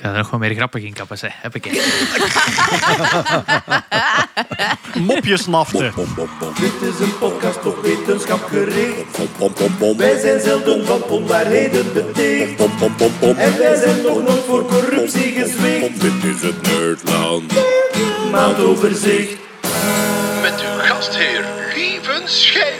Ik ga er nog wel meer grappig in kappen. Zeg. Heb ik het. Mopjesnafte. Dit is een podcast op wetenschap gericht. Wij zijn zelden van onwaarheden beticht. En wij zijn nog nooit voor corruptie gezwicht. Dit is het Nerdland. Maandoverzicht. Met uw gastheer Lieven Scheire.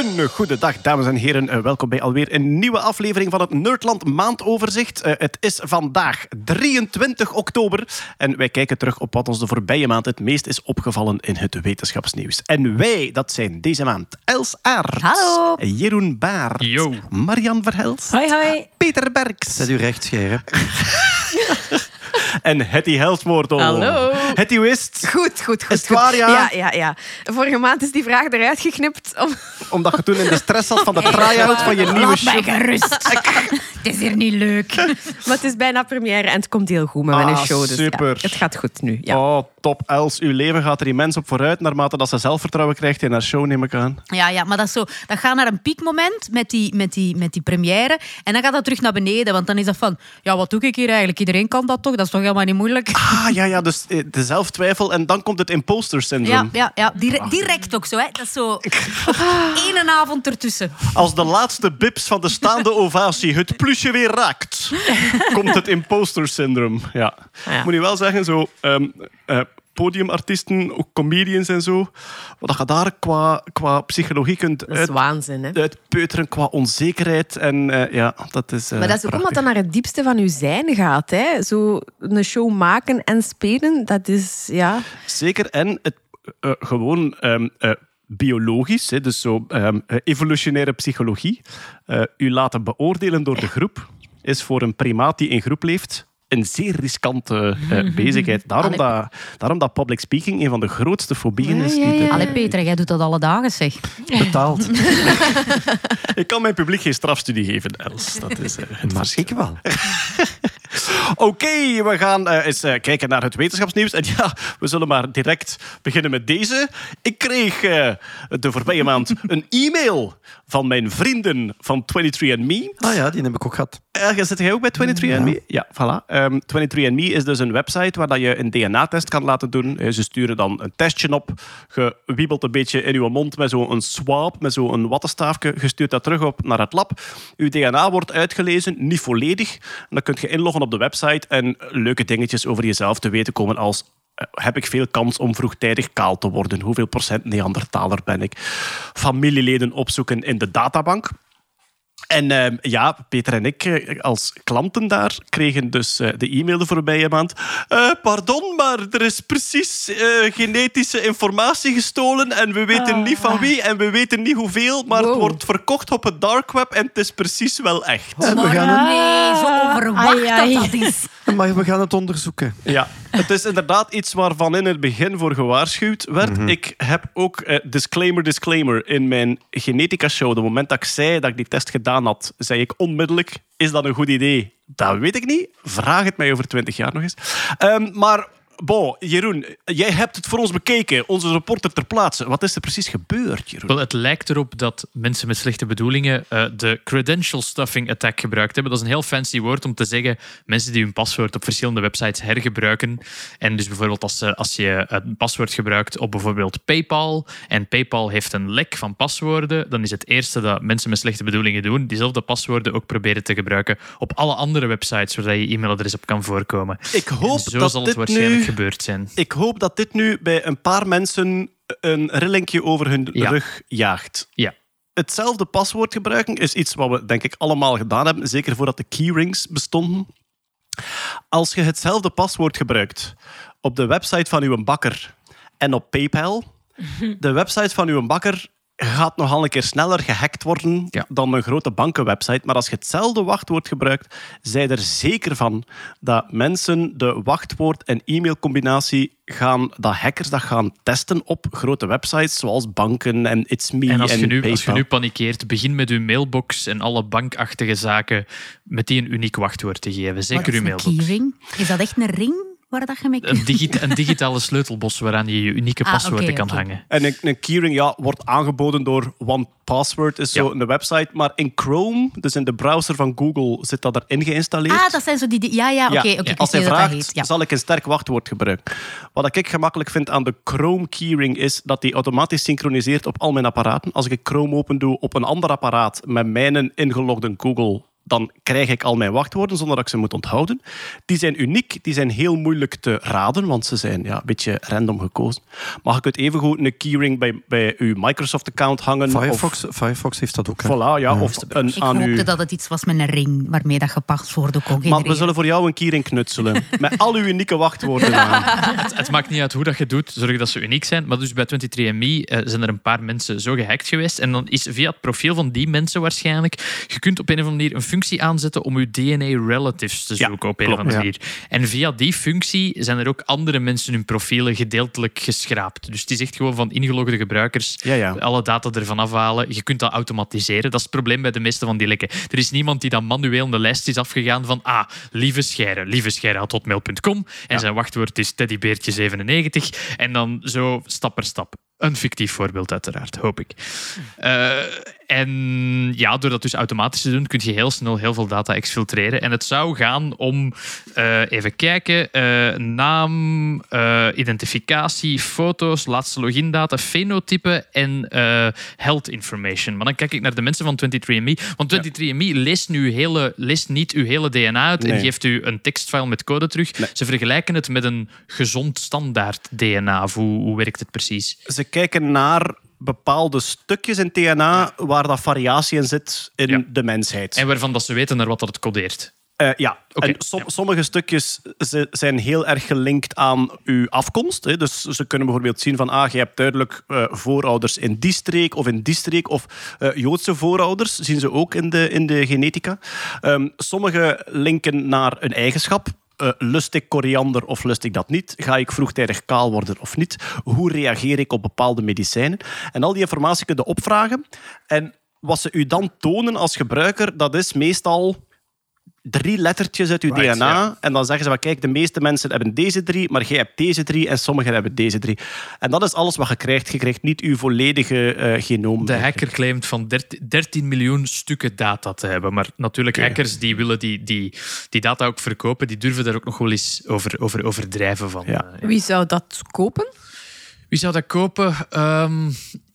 Een goede dag, dames en heren. Eh, Welkom bij alweer een nieuwe aflevering van het Nerdland Maandoverzicht. Eh, Het is vandaag 23 oktober en wij kijken terug op wat ons de voorbije maand het meest is opgevallen in het wetenschapsnieuws. En wij, dat zijn deze maand Els Aert, Hallo. Jeroen Baert, Yo. Marian Verhels, Hoi, hoi. Peter Berks Zet u recht, scheren. en Hetty Helsmoortel. Hallo. Hetty wist, Goed, goed, goed. Is het waar, ja? Ja, ja, ja. Vorige maand is die vraag eruit geknipt. Om... omdat je toen in de stress zat van de try-out van je nieuwe Laat mij gerust. het is hier niet leuk. Maar het is bijna première en het komt heel goed met mijn Ah, show. Dus super. Ja, het gaat goed nu. Ja. Oh, top Els. Uw leven gaat er immens op vooruit naarmate dat ze zelfvertrouwen krijgt in haar show, neem ik aan. Ja, ja, maar dat, is zo, dat gaat naar een piekmoment met die, met, die, met die première. En dan gaat dat terug naar beneden. Want dan is dat van, ja, wat doe ik hier eigenlijk? Iedereen kan dat toch? Dat is toch helemaal niet moeilijk? Ah, ja, ja, dus eh, de zelftwijfel en dan komt het imposter syndroom. Ja, ja, ja. Dire- direct ook zo. Hè. Dat is zo één avond ertussen. Als de laatste bips van de staande ovatie het plusje weer raakt, komt het imposter syndroom. Ja. Ja. Ik moet nu wel zeggen, zo... ehm, eh, podiumartiesten, ook comedians en zo, wat je daar qua, qua psychologie kunt Dat is uit, waanzin, hè? uitpeuteren, qua onzekerheid. En eh, ja, dat is eh, Maar dat is ook omdat dat naar het diepste van uw zijn gaat. Hè? Zo een show maken en spelen, dat is... Ja. Zeker. En het, eh, gewoon ehm, eh, biologisch, hè, dus zo ehm, eh, evolutionaire psychologie, u laten beoordelen door de groep, is voor een primaat die in groep leeft een zeer riskante eh, bezigheid. Daarom dat, daarom dat public speaking een van de grootste fobieën is. Ja, die. Allee, Peter, jij doet dat alle dagen, zeg. Betaald. Ik kan mijn publiek geen strafstudie geven, Els. Dat is het Maar verschil. ik wel. Oké, we gaan eh, eens eh, kijken naar het wetenschapsnieuws. En ja, we zullen maar direct beginnen met deze. Ik kreeg eh, de voorbije maand een e-mail van mijn vrienden van 23andMe. Ah ja, die heb ik ook gehad. Ergens zit jij ook bij 23andMe? Ja, voilà. Ehm 23andMe is dus een website waar dat je een DNA-test kan laten doen. Ze sturen dan een testje op. Je wiebelt een beetje in je mond met zo'n swab, met zo'n wattenstaafje. Je stuurt dat terug op naar het lab. Uw DNA wordt uitgelezen, niet volledig. En dan kun je inloggen op de website en leuke dingetjes over jezelf te weten komen als... eh, Heb ik veel kans om vroegtijdig kaal te worden? Hoeveel procent Neandertaler ben ik? Familieleden opzoeken in de databank. En ehm, ja, Peter en ik eh, als klanten daar kregen dus eh, de e-mail de voorbije maand. Eh, pardon, maar er is precies eh, genetische informatie gestolen en we weten niet van wie en we weten niet hoeveel, maar het wordt verkocht op het dark web en het is precies wel echt. En we gaan het, Nee, zo overwacht Ai, ai. dat dat is. Maar we gaan het onderzoeken. Ja, het is inderdaad iets waarvan in het begin voor gewaarschuwd werd. Ik heb ook eh, disclaimer, disclaimer in mijn genetica show. De moment dat ik zei dat ik die test gedaan had, zei ik onmiddellijk: is dat een goed idee? Dat weet ik niet. Vraag het mij over twintig jaar nog eens. Ehm, maar. Bon, Jeroen, jij hebt het voor ons bekeken, onze reporter ter plaatse. Wat is er precies gebeurd, Jeroen? Wel, het lijkt erop dat mensen met slechte bedoelingen eh, de credential stuffing attack gebruikt hebben. Dat is een heel fancy woord om te zeggen mensen die hun paswoord op verschillende websites hergebruiken. En dus bijvoorbeeld als, eh, als je een paswoord gebruikt op bijvoorbeeld PayPal en PayPal heeft een lek van paswoorden, dan is het eerste dat mensen met slechte bedoelingen doen, diezelfde paswoorden ook proberen te gebruiken op alle andere websites waar je e-mailadres op kan voorkomen. Ik hoop dat zal dit het waarschijnlijk nu... gebeurd zijn. Ik hoop dat dit nu bij een paar mensen een rillinkje over hun Ja. rug jaagt. Ja. Hetzelfde paswoord gebruiken is iets wat we denk ik allemaal gedaan hebben, zeker voordat de keyrings bestonden. Als je hetzelfde paswoord gebruikt op de website van uw bakker en op PayPal, de website van uw bakker gaat nogal een keer sneller gehackt worden Ja. dan een grote bankenwebsite. Maar als je hetzelfde wachtwoord gebruikt, zij er zeker van dat mensen de wachtwoord- en e-mailcombinatie gaan, dat hackers dat gaan testen op grote websites zoals banken en It's Me En als je, nu, als je nu panikeert, begin met uw mailbox en alle bankachtige zaken met die een uniek wachtwoord te geven. Wat Zeker uw een mailbox. keyring? Is dat echt een ring? Waar dat je mee Een, digita- een digitale sleutelbos waaraan je je unieke Ah, paswoorden kan hangen. En een, een keyring ja, wordt aangeboden door OnePassword, is zo Ja. een website. Maar in Chrome, dus in de browser van Google, zit dat erin geïnstalleerd. Ah, dat zijn zo die... die- Ja, ja, oké. Ja, oké, ik als hij vraagt, heet. Ja. zal ik een sterk wachtwoord gebruiken. Wat ik gemakkelijk vind aan de Chrome keyring is dat die automatisch synchroniseert op al mijn apparaten. Als ik Chrome open doe op een ander apparaat met mijn ingelogde Google, dan krijg ik al mijn wachtwoorden zonder dat ik ze moet onthouden. Die zijn uniek, die zijn heel moeilijk te raden, want ze zijn ja, een beetje random gekozen. Mag ik het evengoed een keyring bij, bij uw Microsoft-account hangen? Firefox, Firefox heeft dat ook. Hè. voilà, ja, of een, Ik aan hoopte uw... dat het iets was met een ring waarmee dat je paswoorden kon Maar we zullen voor jou een keyring knutselen. Met al uw unieke wachtwoorden aan. Het, het maakt niet uit hoe dat je doet, zorg dat ze uniek zijn. Maar dus bij 23andMe eh, zijn er een paar mensen zo gehackt geweest. En dan is via het profiel van die mensen waarschijnlijk... Je kunt op een of andere manier een functie aanzetten om je DNA-relatives te Ja, zoeken op een klopt. of andere Ja. manier. En via die functie zijn er ook andere mensen hun profielen gedeeltelijk geschraapt. Dus het is echt gewoon van ingelogde gebruikers Ja, alle data ervan afhalen. Je kunt dat automatiseren. Dat is het probleem bij de meeste van die lekken. Er is niemand die dan manueel een lijst is afgegaan van ah, lieve Scheire, lieve Scheire.hotmail.com en zijn wachtwoord is teddybeertje97 en dan zo stap per stap. Een fictief voorbeeld uiteraard, hoop ik. Eh, en ja, door dat dus automatisch te doen, kun je heel snel heel veel data exfiltreren. En het zou gaan om, eh, even kijken, eh, naam, eh, identificatie, foto's, laatste logindata, fenotype en health information. Maar dan kijk ik naar de mensen van 23andMe. Want 23andMe leest, nu hele, leest niet uw hele DNA uit en geeft u een tekstfile met code terug. Nee. Ze vergelijken het met een gezond standaard DNA. Hoe, hoe werkt het precies? Ze kijken naar bepaalde stukjes in DNA waar dat variatie in zit in Ja. de mensheid. En waarvan dat ze weten naar wat dat het codeert. Eh, ja, en som- sommige stukjes zijn heel erg gelinkt aan uw afkomst. Hè. Dus ze kunnen bijvoorbeeld zien van, ah, je hebt duidelijk eh, voorouders in die streek of in die streek. Of eh, Joodse voorouders zien ze ook in de, in de genetica. Ehm, sommige linken naar een eigenschap. Eh, lust ik koriander of lust ik dat niet? Ga ik vroegtijdig kaal worden of niet? Hoe reageer ik op bepaalde medicijnen? En al die informatie kun je opvragen. En wat ze u dan tonen als gebruiker, dat is meestal drie lettertjes uit uw Right, DNA. En dan zeggen ze, van, kijk, de meeste mensen hebben deze drie, maar jij hebt deze drie en sommigen hebben deze drie. En dat is alles wat je krijgt. Je krijgt niet uw volledige eh, genoom. De hacker claimt van 13 13 miljoen stukken data te hebben. Maar natuurlijk, hackers die willen die, die, die data ook verkopen, die durven daar ook nog wel eens over, over overdrijven van. Ja. Eh, Wie zou dat kopen? Wie zou dat kopen? Ehm,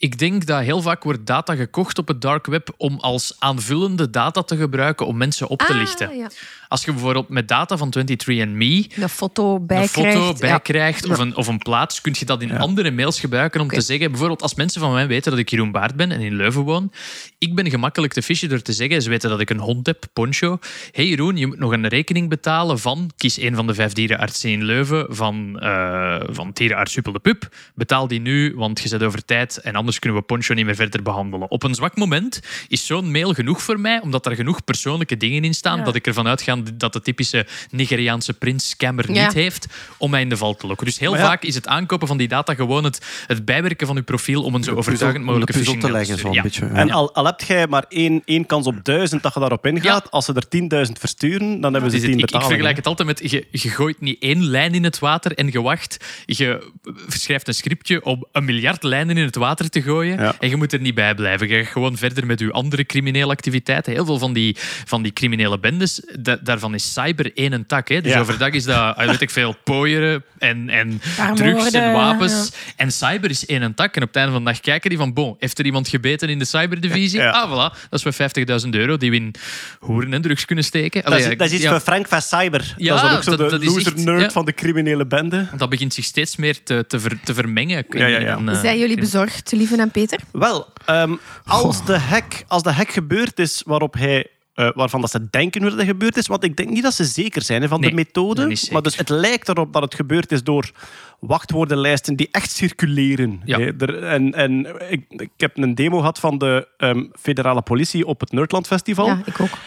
ik denk dat heel vaak wordt data gekocht op het dark web om als aanvullende data te gebruiken om mensen op te Ah, lichten. ja. Als je bijvoorbeeld met data van 23andMe Een foto bij een foto krijgt. bij Ja. krijgt of, een, of een plaats, kun je dat in andere mails gebruiken om te zeggen, bijvoorbeeld als mensen van mij weten dat ik Jeroen Baard ben en in Leuven woon, ik ben gemakkelijk te fishen door te zeggen, ze weten dat ik een hond heb, Poncho. hey Jeroen, je moet nog een rekening betalen van, kies een van de vijf dierenartsen in Leuven, van, eh van dierenarts Huppel de Pup. Betaal die nu, want je zit over tijd en anders kunnen we Poncho niet meer verder behandelen. Op een zwak moment is zo'n mail genoeg voor mij, omdat er genoeg persoonlijke dingen in staan, Ja. dat ik ervan uitga dat de typische Nigeriaanse prins scammer Ja. niet heeft om mij in de val te lokken. Dus heel vaak is het aankopen van die data gewoon het, het bijwerken van uw profiel om een zo overtuigend mogelijke puzzel phishing te leggen. Zo beetje, En al, al heb jij maar één, één kans op duizend dat je daarop ingaat, Ja. als ze er 10.000 versturen, dan hebben ze Dus het- tien ik, vergelijk het altijd met, je, je gooit niet één lijn in het water en je wacht. Je schrijft een scriptje om een miljard lijnen in het water te gooien Ja. en je moet er niet bij blijven. Je gaat gewoon verder met je andere criminele activiteiten. Heel veel van die, van die criminele bendes, da- daarvan is cyber één tak. Hè. Dus Ja. overdag is dat, ah, weet ik veel, pooieren en, en Armoorden, drugs en wapens. ja. En cyber is één tak. En op het einde van de dag kijken die van, bon, heeft er iemand gebeten in de cyberdivisie? Ja. Ah, voilà. Dat is voor 50.000 euro die we in hoeren en drugs kunnen steken. Dat is, dat is iets ja. voor Frank van Cyber. Ja, dat is dan ook zo dat- de dat loser echt- nerd ja. van de criminele bende. Dat begint zich steeds meer te, te, ver- te vermengen. in- Ja, ja, ja. in, eh, Zijn jullie bezorgd, Lieven en Peter? Wel, ehm, als, de hack, als de hack gebeurd is waarop hij, eh, waarvan dat ze denken dat het gebeurd is, want ik denk niet dat ze zeker zijn hè, van Nee, de methode. Maar dus het lijkt erop dat het gebeurd is door wachtwoordenlijsten die echt circuleren. Ja. hè. Er, en en ik, ik heb een demo gehad van de ehm, federale politie op het Nerdland Festival. Ja, ik ook.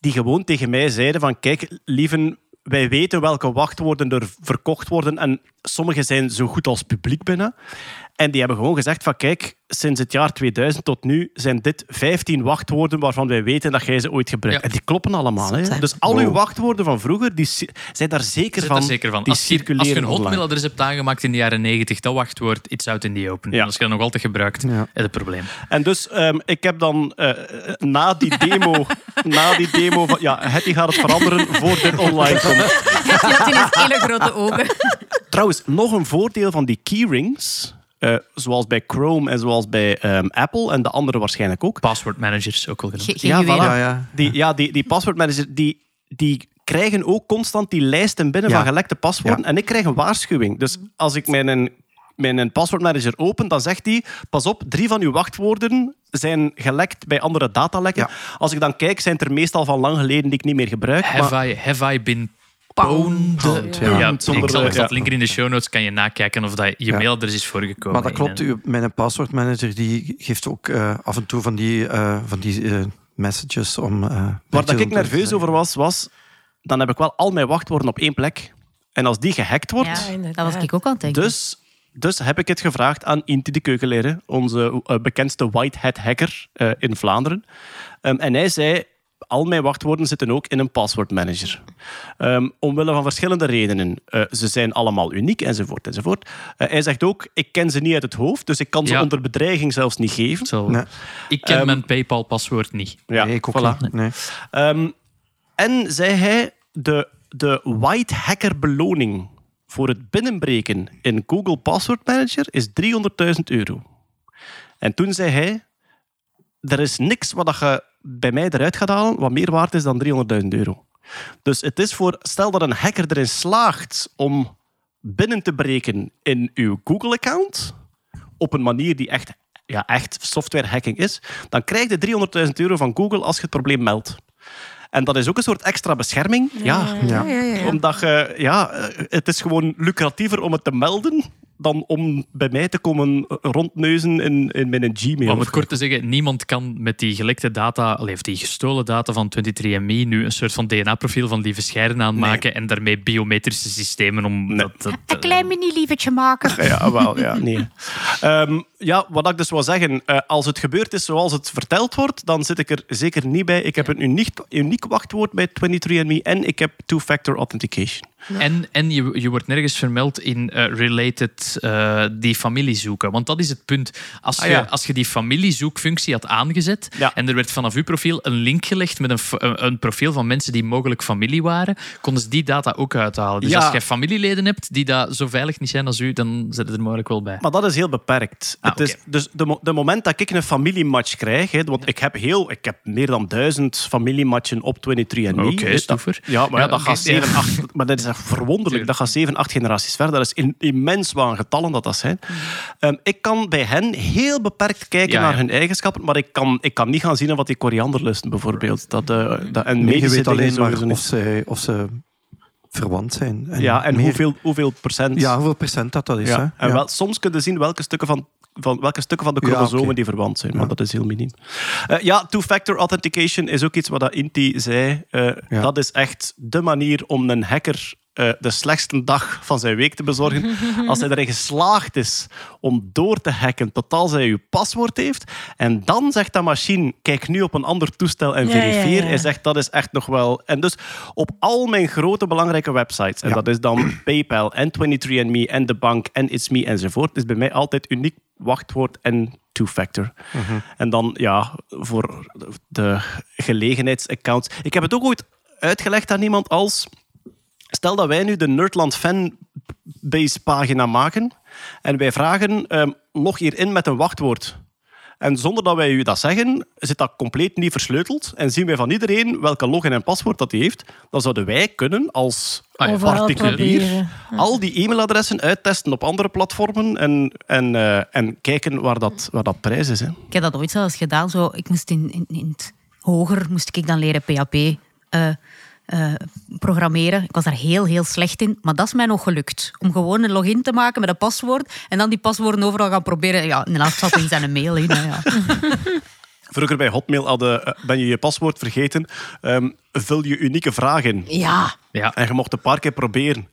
die gewoon tegen mij zeiden van kijk, lieven, wij weten welke wachtwoorden er verkocht worden en sommige zijn zo goed als publiek binnen. En die hebben gewoon gezegd van kijk, sinds het jaar 2000 tot nu zijn dit 15 wachtwoorden waarvan wij weten dat jij ze ooit gebruikt. Ja. En die kloppen allemaal. Hè? Dus al uw wachtwoorden van vroeger, die zijn daar zeker van. zeker van. Die Als je, als je een hotmailadres hebt aangemaakt in de jaren 90, dat wachtwoord, it's out in the open. Ja. En als je dat nog altijd gebruikt, Ja. je het probleem. En dus ehm, ik heb dan eh, na die demo, na die demo van, ja, Hetty gaat het veranderen voor dit online komt. Je had ineens hele grote ogen. Trouwens, nog een voordeel van die keyrings, eh, zoals bij Chrome en zoals bij ehm, Apple en de andere waarschijnlijk ook. Password managers ook al genoemd. Ja, voilà. Ja, ja. Die, ja, die, die paswoordmanager, die, die krijgen ook constant die lijsten binnen Ja. van gelekte paswoorden. Ja. En ik krijg een waarschuwing. Dus als ik mijn, mijn paswoordmanager open, dan zegt hij, pas op, drie van uw wachtwoorden zijn gelekt bij andere datalekken. Ja. Als ik dan kijk, zijn het er meestal van lang geleden die ik niet meer gebruik. Have, maar- I, have I been Pound. Ja. Ja, Zonder, ik zal ik zal ja. het linken in de show notes, kan je nakijken of dat je Ja. mailadres is voorgekomen. Maar dat klopt, uw- mijn passwordmanager die geeft ook eh, af en toe van die, eh, van die eh, messages om... eh, Waar dat ik nerveus over was, was... Dan heb ik wel al mijn wachtwoorden op één plek. En als die gehackt wordt... Ja, dat was ik ook aan het denken. Dus, dus heb ik het gevraagd aan Inti de Keukenleraar, onze bekendste white hat hacker eh, in Vlaanderen. Ehm, en hij zei, al mijn wachtwoorden zitten ook in een paswoordmanager. Ehm omwille van verschillende redenen. Eh, ze zijn allemaal uniek, enzovoort, enzovoort. Eh, hij zegt ook, ik ken ze niet uit het hoofd, dus ik kan ze Ja. onder bedreiging zelfs niet geven. Zo. Nee. Ik ken Ehm, mijn PayPal-paswoord niet. Ja, nee, ik ook voilà. niet. Nee. Ehm, en zei hij, de, de white hacker beloning voor het binnenbreken in Google Password Manager is 300.000 euro. En toen zei hij, er is niks wat dat je bij mij eruit gaat halen wat meer waard is dan 300.000 euro. Dus het is voor, stel dat een hacker erin slaagt om binnen te breken in uw Google-account, op een manier die echt, ja, echt software hacking is, dan krijg je 300.000 euro van Google als je het probleem meldt. En dat is ook een soort extra bescherming. Ja, Ja. ja, ja, ja. omdat je, ja, eh, het is gewoon lucratiever om het te melden dan om bij mij te komen rondneuzen in, in mijn Gmail. Om het kort te zeggen, niemand kan met die gelekte data, of die gestolen data van 23andMe nu een soort van DNA-profiel van lieve scheiden aanmaken en daarmee biometrische systemen om... Nee. Dat, dat, Een klein mini-lievertje maken. Ja, wel, ja, nee. Ehm, ja, wat ik dus wil zeggen, eh, als het gebeurd is zoals het verteld wordt, dan zit ik er zeker niet bij. Ik heb een uniek, uniek wachtwoord bij 23andMe en ik heb two-factor authentication. En, en je, je wordt nergens vermeld in eh, related eh, die familie zoeken. Want dat is het punt. Als je, Ah, ja. als je die familiezoekfunctie had aangezet Ja. en er werd vanaf uw profiel een link gelegd met een, een, profiel van mensen die mogelijk familie waren, konden ze die data ook uithalen. Dus als jij familieleden hebt die dat zo veilig niet zijn als u, dan zitten er mogelijk wel bij. Maar dat is heel beperkt. Ah, het is, dus de, mo- de moment dat ik een familiematch krijg, hè, want ik heb, heel, ik heb meer dan duizend familiematchen op 23andMe. Oké, dus. Ja, maar dat gaat ja. 7, 8... Maar dat is echt verwonderlijk. Dat gaat 7, 8 generaties verder. Dat is immens wat aan getallen dat dat zijn. Ehm, ik kan bij hen heel beperkt kijken Ja, naar ja. hun eigenschappen, maar ik kan, ik kan niet gaan zien wat die koriander lusten, bijvoorbeeld. Dat, eh, dat, en Nee, je weet alleen maar of ze, of ze verwant zijn. En Ja, en meer- hoeveel, hoeveel procent... Ja, hoeveel procent dat, dat is. Ja. Hè? En wel, soms kun je zien welke stukken van, van, welke stukken van de Ja, chromosomen die verwant zijn, maar Ja. dat is heel miniem. Eh, ja, two-factor authentication is ook iets wat dat Inti zei. Eh, Ja. Dat is echt de manier om een hacker eh, de slechtste dag van zijn week te bezorgen. Als hij erin geslaagd is om door te hacken tot als hij uw paswoord heeft. En dan zegt dat machine, kijk nu op een ander toestel en Ja, ja, verifieer. ja. Hij zegt, dat is echt nog wel... En dus op al mijn grote belangrijke websites, en Ja. dat is dan PayPal en 23andMe en de bank en It's Me enzovoort, is bij mij altijd uniek wachtwoord en two-factor. En dan, ja, voor de gelegenheidsaccounts. Ik heb het ook ooit uitgelegd aan iemand als... Stel dat wij nu de Nerdland fanbase pagina maken en wij vragen ehm, log hier in met een wachtwoord. En zonder dat wij u dat zeggen, zit dat compleet niet versleuteld en zien wij van iedereen welke login en paswoord dat hij heeft. Dan zouden wij kunnen als Ah Overal particulier proberen. al die e-mailadressen uittesten op andere platformen en, en, eh, en kijken waar dat, waar dat prijs is. Hè. Ik heb dat ooit zelfs gedaan. Zo, ik moest in, in, in het hoger moest ik dan leren PHP eh, eh, programmeren. Ik was daar heel, heel slecht in. Maar dat is mij nog gelukt. Om gewoon een login te maken met een paswoord. En dan die paswoorden overal gaan proberen. Ja, en dan zat er in zijn mail in. Ja. Vroeger bij Hotmail hadden, eh, ben je je paswoord vergeten, ehm, vul je unieke vraag in. Ja. Ja. En je mocht een paar keer proberen.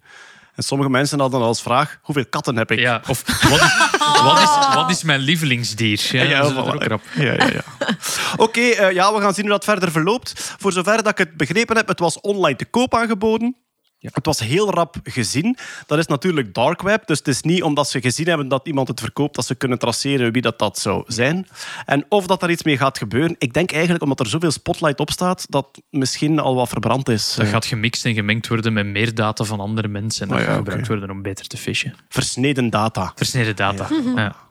En sommige mensen hadden als vraag, hoeveel katten heb ik? Ja, of wat is, wat is, wat is mijn lievelingsdier? Ja, Ja, voilà. Ja, ja, ja. Oké, eh, ja, we gaan zien hoe dat verder verloopt. Voor zover dat ik het begrepen heb, het was online te koop aangeboden. Het was heel rap gezien. Dat is natuurlijk dark web, dus het is niet omdat ze gezien hebben dat iemand het verkoopt dat ze kunnen traceren wie dat, dat zou zijn. En of dat daar iets mee gaat gebeuren, ik denk eigenlijk omdat er zoveel spotlight op staat, dat misschien al wat verbrand is. Dat Eh, gaat gemixt en gemengd worden met meer data van andere mensen. En dat Oh ja, gaat oké. gebruikt worden om beter te fishen. Versneden data. Versneden data. Ja.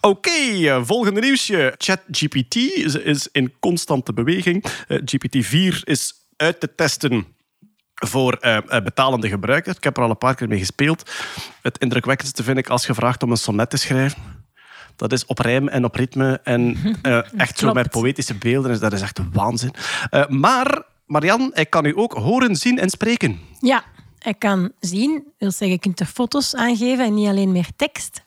Oké, eh, volgende nieuwsje. ChatGPT is, is in constante beweging. Eh, GPT-4 is uit te testen voor eh, betalende gebruikers. Ik heb er al een paar keer mee gespeeld. Het indrukwekkendste vind ik als je vraagt om een sonnet te schrijven. Dat is op rijm en op ritme en eh, echt zo met poëtische beelden. Dus dat is echt waanzin. Maar, Marian, ik kan u ook horen, zien en spreken. Ja, hij kan zien. Dat wil zeggen, je kunt er foto's aangeven en niet alleen meer tekst.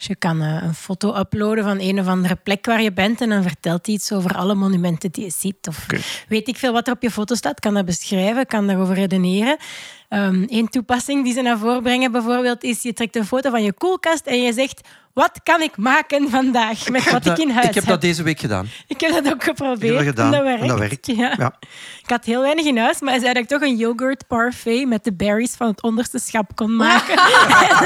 Dus je kan eh, een foto uploaden van een of andere plek waar je bent en dan vertelt hij iets over alle monumenten die je ziet. Of weet ik veel wat er op je foto staat, kan dat beschrijven, kan daarover redeneren. Eén toepassing die ze naar voren brengen bijvoorbeeld is, je trekt een foto van je koelkast en je zegt, wat kan ik maken vandaag met wat ik in huis ik heb dat deze week gedaan. Ik heb dat ook geprobeerd. Ik heb dat gedaan. En dat En werkt. dat werkt. Ja. Ja. Ik had heel weinig in huis, maar hij zei dat ik toch een yoghurt parfait met de berries van het onderste schap kon maken.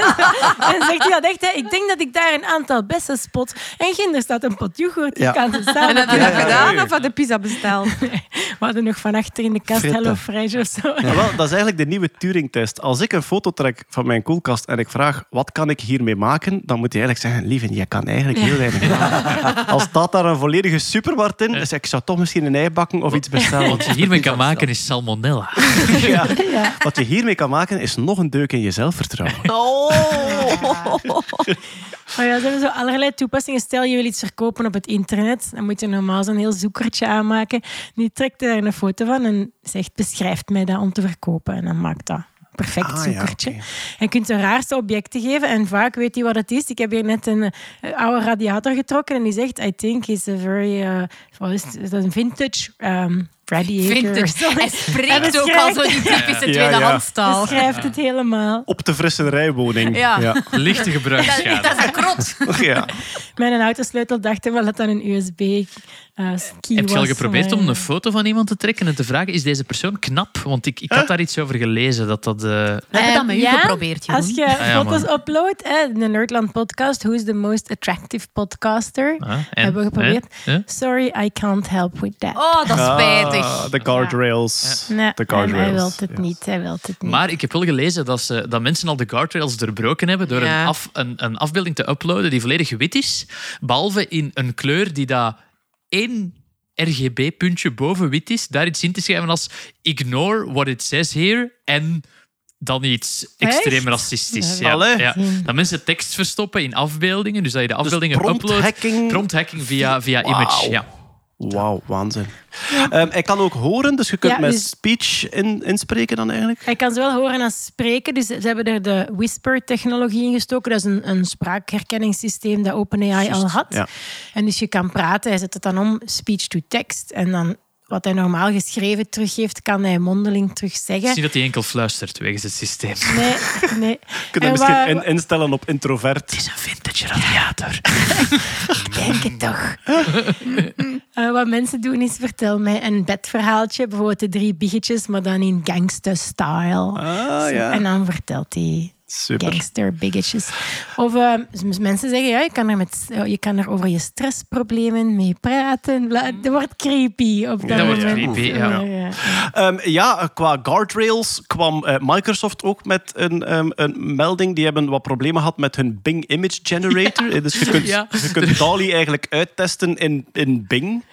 en zegt hij dat echt, hè, ik denk dat ik daar een aantal bessen spot. En ginder staat een pot yoghurt. Ja. Ik kan ze samen En heb je dat gedaan of had de pizza besteld? We hadden nog van achter in de kast. Hello Fresh of zo. Ja, wel, dat is eigenlijk de nieuwe Turing-test. Als ik een foto trek van mijn koelkast en ik vraag wat kan ik hiermee maken, dan moet hij eigenlijk zeggen, lieve, je kan eigenlijk heel weinig maken. Als dat daar een volledige supermarkt in is, ik zou toch misschien een ei bakken of iets bestellen. Wat je hiermee kan maken is salmonella. Ja. Wat je hiermee kan maken, is nog een deuk in je zelfvertrouwen. Maar ja, ze hebben zo allerlei toepassingen. Stel, je wil iets verkopen op het internet. Dan moet je normaal zo'n heel zoekertje aanmaken. Nu trekt hij daar een foto van en zegt, beschrijft mij dat om te verkopen. En dan maakt dat perfect Ah, ja, zoekertje. En je kunt de raarste objecten geven. En vaak weet hij wat het is. Ik heb hier net een eh, oude radiator getrokken. En die zegt, I think it's a very... eh, is? Is dat een vintage um, radiator. Hij Hij spreekt ook al zo die typische Ja, ja. tweedehandstaal. Beschrijft het helemaal. Op de frisserijwoning. Ja. Ja. Lichte Dat, gebruiksschade. dat is een krot. Ja. Mijn autosleutel dacht wel dat dat een USB eh ski Heb je al geprobeerd maar- om een foto van iemand te trekken en te vragen, is deze persoon knap? Want ik, ik had daar iets over gelezen. Dat dat, eh, We hebben dat met u geprobeerd, Jeroen. Als je Ah, ja, foto's uploadt, hè, de Nerdland podcast, Who is the most attractive podcaster? ah, en? hebben we geprobeerd. Eh? Eh? Sorry, I can't help with that. Oh, dat is Ah, de guardrails. nee, De en hij wil guardrails. het niet. Hij wil het niet. Maar ik heb wel gelezen dat, ze, dat mensen al de guardrails doorbroken hebben door Ja. een, af, een, een afbeelding te uploaden die volledig wit is, behalve in een kleur die daar één RGB-puntje boven wit is, daar iets in te schrijven als ignore what it says here en dan iets extreem Echt? racistisch. Dat Ja. Dat mensen tekst verstoppen in afbeeldingen, dus dat je de afbeeldingen prompt uploadt. hacking. Prompt hacking via, via image. Ja. Wauw, waanzin. Ehm, hij kan ook horen, dus je kunt Ja, met dus- speech in, inspreken dan eigenlijk. Hij kan zowel horen als spreken. Dus ze hebben er de Whisper-technologie in gestoken. Dat is een, een spraakherkenningssysteem dat OpenAI al had. ja. En dus je kan praten. Hij zet het dan om, speech to text. En dan wat hij normaal geschreven teruggeeft, kan hij mondeling terug Ik zeggen. zie dat hij enkel fluistert wegens het systeem. Nee, nee. Je kunt En hem misschien waar- instellen op introvert. Het is een vintage radiator. denk het toch. Eh, wat mensen doen is, vertel mij een bedverhaaltje. Bijvoorbeeld de drie biggetjes, maar dan in gangster-style. Ah, Zo, ja. En dan vertelt hij Super. gangster biggetjes. Of eh, s- mensen zeggen, ja, je kan, er met, eh, je kan er over je stressproblemen mee praten. Bla, dat wordt creepy op dat, Dat wordt creepy, ja. Ja, ja. Ehm, ja, qua guardrails kwam eh, Microsoft ook met een, ehm, een melding. Die hebben wat problemen gehad met hun Bing Image Generator. Eh, Dus je kunt, Ja. je kunt DALI eigenlijk uittesten in, in Bing.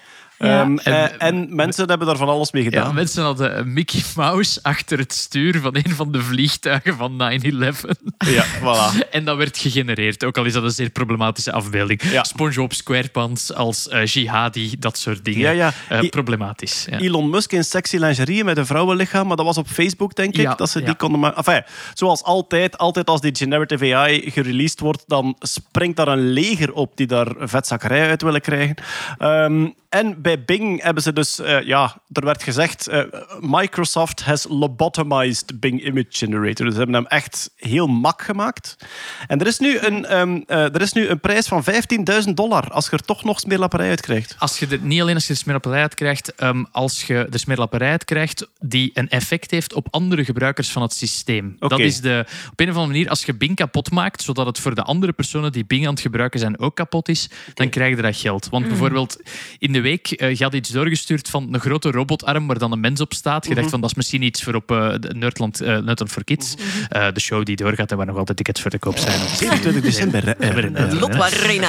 Ja. Ehm, En- eh, en mensen hebben daar van alles mee Ja, gedaan. mensen hadden een Mickey Mouse achter het stuur van een van de vliegtuigen van 9-11. Ja, voilà. En dat werd gegenereerd, ook al is dat een zeer problematische afbeelding. Ja. SpongeBob SquarePants als eh, jihadi, dat soort dingen. Ja, ja. Eh, problematisch. Ja. Elon Musk in sexy lingerie met een vrouwenlichaam, maar dat was op Facebook, denk ik, Ja, dat ze die ja. konden maken. Enfin, zoals altijd, altijd als die generative AI gereleased wordt, dan springt daar een leger op die daar vetzakkerij uit willen krijgen. Ehm, en bij Bing hebben ze dus, eh, ja, er werd gezegd, eh, Microsoft has lobotomized Bing Image Generator. Dus ze hebben hem echt heel mak gemaakt. En er is nu een, ehm, eh, er is nu een prijs van 15.000 dollar als je er toch nog smeerlapperij uit krijgt. Als je er, niet alleen als je de smeerlapperij uit krijgt, ehm, als je de smeerlapperij uit krijgt die een effect heeft op andere gebruikers van het systeem. Dat is de, op een of andere manier, als je Bing kapot maakt, zodat het voor de andere personen die Bing aan het gebruiken zijn ook kapot is, dan krijg je dat geld. Want bijvoorbeeld in de week, eh, je had iets doorgestuurd van een grote robotarm waar dan een mens op staat. Je dacht van, dat is misschien iets voor op eh, de Nerdland, eh, Nerdland for Kids. Eh, de show die doorgaat en waar nog altijd tickets voor te koop zijn. 27 december. eh, eh.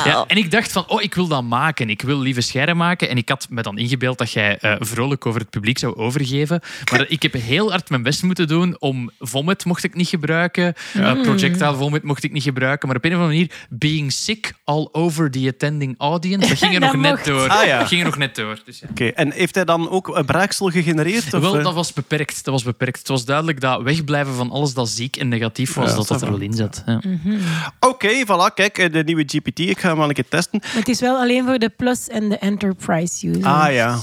Ja, en ik dacht van, oh, ik wil dat maken. Ik wil lieve scherren maken. En ik had me dan ingebeeld dat jij eh, vrolijk over het publiek zou overgeven. Maar ik heb heel hard mijn best moeten doen om Vomit mocht ik niet gebruiken. eh, projectile Vomit mocht ik niet gebruiken. Maar op een of andere manier, being sick all over the attending audience, dat ging er nog net mocht. door. Ah, ja. Ging nog net door. Dus ja. Oké, en heeft hij dan ook een braaksel gegenereerd? Of, Wel, eh? dat was beperkt. Dat was beperkt. Het was duidelijk dat wegblijven van alles dat ziek en negatief was, Ja, dat dat er wel in zat. Ja. Oké, voilà, kijk, eh, de nieuwe GPT. Ik ga hem wel een keer testen. Maar het is wel alleen voor de Plus en de Enterprise user. Ah ja.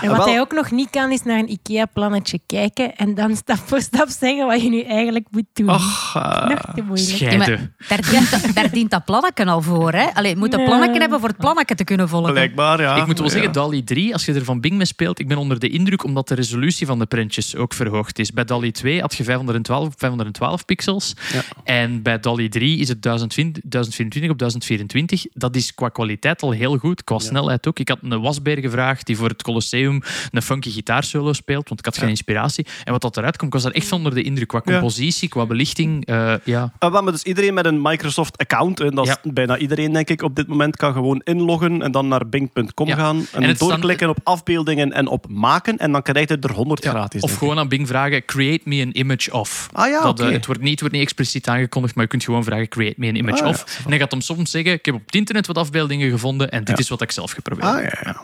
En wat Wel- hij ook nog niet kan, is naar een IKEA-plannetje kijken en dan stap voor stap zeggen wat je nu eigenlijk moet doen. Ach, eh, nog te moeilijk. Ja, Scheiden. maar daar, dient, dat- daar dient dat plannetje al voor. Hè? Allee, je moet een plannetje hebben voor het plannetje te kunnen volgen. blijkbaar, ja. Ik moet wel. Zeggen, DALI 3, als je er van Bing mee speelt, ik ben onder de indruk omdat de resolutie van de printjes ook verhoogd is. Bij DALI 2 had je 512 op 512 pixels. Ja. En bij DALI 3 is het 1020 1024 op 1024. Dat is qua kwaliteit al heel goed, qua snelheid ook. Ik had een wasbeer gevraagd die voor het Colosseum een funky gitaarsolo speelt, want ik had geen inspiratie. En wat dat eruit komt, was daar echt onder de indruk. Qua compositie, qua belichting, eh, ja. Uh, maar dus iedereen met een Microsoft-account, en dat is bijna iedereen denk ik op dit moment, kan gewoon inloggen en dan naar bing.com gaan en, het doorklikken op afbeeldingen en op maken en dan krijg je er 100 gratis. Of gewoon aan Bing vragen, create me an image of. Ah ja, dat, eh, het, wordt niet, het wordt niet expliciet aangekondigd, maar je kunt gewoon vragen, create me an image Ah, ja, of. En dan gaat hem soms zeggen, ik heb op het internet wat afbeeldingen gevonden en dit Ja. is wat ik zelf geprobeerd heb. Ah ja,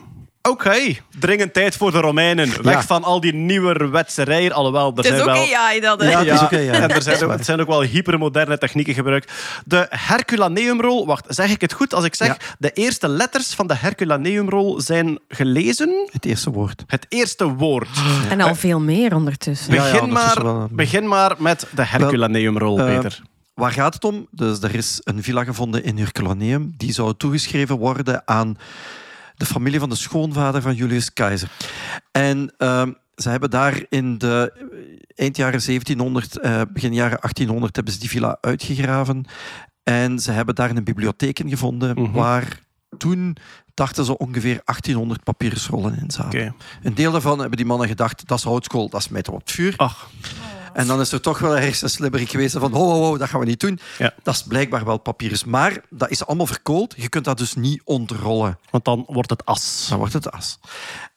Oké, dringend tijd voor de Romeinen. Weg Ja. van al die nieuwe wetserijen, alhoewel er Het is zijn ook wel... AI dat, hè? Ja, het is oké, ja. En er zijn, ook, er zijn ook wel hypermoderne technieken gebruikt. De Herculaneumrol, wacht, zeg ik het goed als ik zeg, Ja. de eerste letters van de Herculaneumrol zijn gelezen? Het eerste woord. Het eerste woord. En al veel meer ondertussen. Ja, ja, Begin, ondertussen maar, wel. begin maar met de Herculaneumrol, eh, Peter. Waar gaat het om? Dus er is een villa gevonden in Herculaneum. Die zou toegeschreven worden aan de familie van de schoonvader van Julius Keizer. En ehm, ze hebben daar in de eh, eind jaren 1700, eh, begin jaren 1800 hebben ze die villa uitgegraven. En ze hebben daar een bibliotheek in gevonden Mhm. waar toen dachten ze ongeveer 1800 papierrollen in zaten. Een deel daarvan hebben die mannen gedacht, dat is houtskool, dat smijten we op het vuur. Ach, En dan is er toch wel ergens een slibberik geweest van, ho, ho, ho, dat gaan we niet doen. Ja. Dat is blijkbaar wel papyrus. Maar dat is allemaal verkoold. Je kunt dat dus niet ontrollen. want dan wordt het as. Dan wordt het as.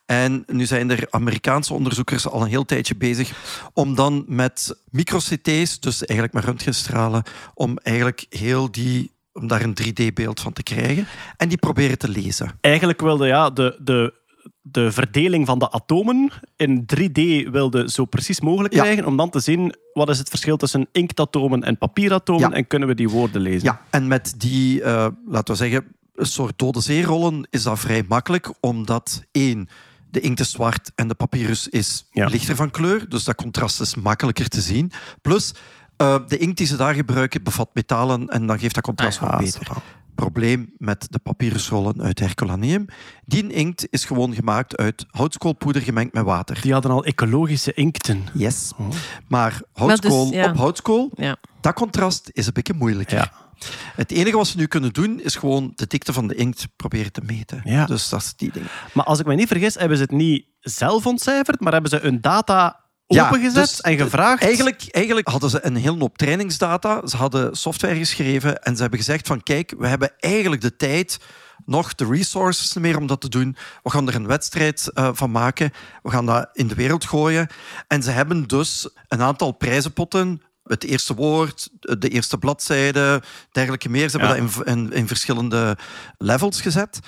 En nu zijn er Amerikaanse onderzoekers al een heel tijdje bezig om dan met micro-CT's, dus eigenlijk met röntgenstralen, om eigenlijk heel die om daar een 3D-beeld van te krijgen. En die proberen te lezen. Eigenlijk wilde ja, de, de, de verdeling van de atomen in 3D wilde zo precies mogelijk Ja. krijgen, om dan te zien wat is het verschil tussen inktatomen en papieratomen Ja. en kunnen we die woorden lezen. Ja, en met die, eh, laten we zeggen, een soort dode zeerollen is dat vrij makkelijk, omdat één, de inkt is zwart en de papyrus is Ja. lichter van kleur, dus dat contrast is makkelijker te zien. Plus, eh, de inkt die ze daar gebruiken bevat metalen en dan geeft dat contrast Ah, wat beter. Probleem met de papyrusrollen uit Herculaneum. Die inkt is gewoon gemaakt uit houtskoolpoeder gemengd met water. Die hadden al ecologische inkten. Yes. Oh. Maar houtskool ja. op houtskool, Ja. dat contrast is een beetje moeilijker. Ja. Het enige wat ze nu kunnen doen, is gewoon de dikte van de inkt proberen te meten. Ja. Dus dat is die ding. Maar als ik me niet vergis, hebben ze het niet zelf ontcijferd, maar hebben ze hun data Ja, opengezet dus en gevraagd. Eigenlijk, eigenlijk hadden ze een hele hoop trainingsdata. Ze hadden software geschreven en ze hebben gezegd van kijk, we hebben eigenlijk de tijd, nog de resources meer om dat te doen. We gaan er een wedstrijd eh, van maken. We gaan dat in de wereld gooien. En ze hebben dus een aantal prijzenpotten het eerste woord, de eerste bladzijde, dergelijke meer. Ze hebben Ja. dat in, in, in verschillende levels gezet.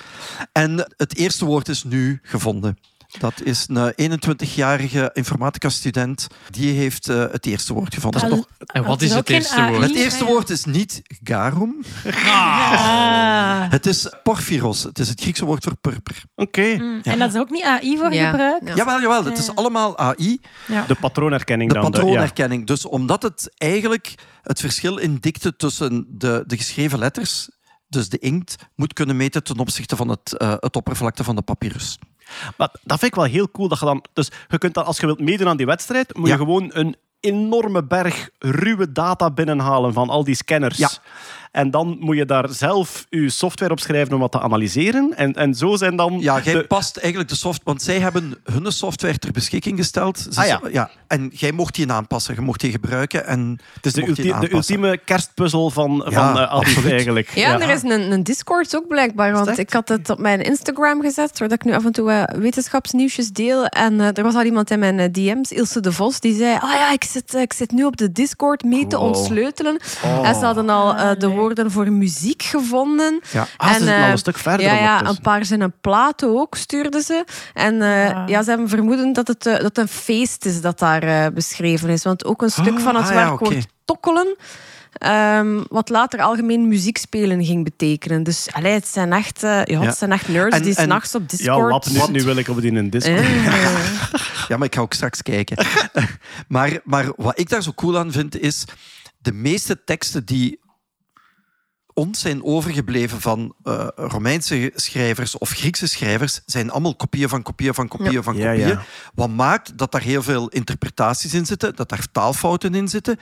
En het eerste woord is nu gevonden. Dat is een 21-jarige informatica-student. Die heeft eh, het eerste woord gevonden. En wat is het eerste woord? Het eerste woord is niet garum. Ah. Het is porphyros. Het is het Griekse woord voor purper. Oké. Mm, En dat is ook niet AI voor Ja. gebruikt? Ja. Jawel, jawel. Het is Ja. allemaal AI. De patroonherkenning De dan. patroonherkenning. Dus omdat het eigenlijk het verschil in dikte tussen de, de geschreven letters, dus de inkt, moet kunnen meten ten opzichte van het, eh, het oppervlakte van de papyrus. Maar dat vind ik wel heel cool. Dat je dan, dus je kunt dan, als je wilt meedoen aan die wedstrijd, moet Ja. je gewoon een enorme berg ruwe data binnenhalen van al die scanners. Ja. En dan moet je daar zelf je software op schrijven om wat te analyseren. En, en zo zijn dan... Ja, jij de- past eigenlijk de software, want zij hebben hun software ter beschikking gesteld. Ze- Ah, ja. ja. En jij mocht die aanpassen, je mocht die gebruiken. En het is de, ulti- de ultieme kerstpuzzel van, Ja, van uh, eigenlijk. Ja, en er is een, een Discord ook blijkbaar. Want ik had het op mijn Instagram gezet, waar ik nu af en toe eh, wetenschapsnieuwsjes deel. En eh, er was al iemand in mijn DM's, Ilse de Vos, die zei: Ah ja, ik zit, ik zit nu op de Discord mee te Wow. ontsleutelen. Oh. En ze hadden al eh, de nee. Woorden voor muziek gevonden. Ja. Ah, ze zijn eh, al een stuk verder Ja, ja een paar zinnen platen ook stuurden ze. En eh, Ah. ja, ze hebben vermoeden dat het, eh, dat een feest is dat daar eh, beschreven is. Want ook een stuk van het ah, ja, werkwoord oké. tokkelen, ehm, wat later algemeen muziek spelen ging betekenen. Dus allee, het, zijn echt, eh, ja, Ja. het zijn echt nerds En- die en- s'nachts op Ja, Discord... wat nu, nu wil ik op die in een Discord. Eh, Ja, maar ik ga ook straks kijken. maar, maar wat ik daar zo cool aan vind, is de meeste teksten die ons zijn overgebleven van eh, Romeinse schrijvers of Griekse schrijvers, zijn allemaal kopieën van kopieën van kopieën van kopieën. ja. Wat maakt dat daar heel veel interpretaties in zitten, dat daar taalfouten in zitten.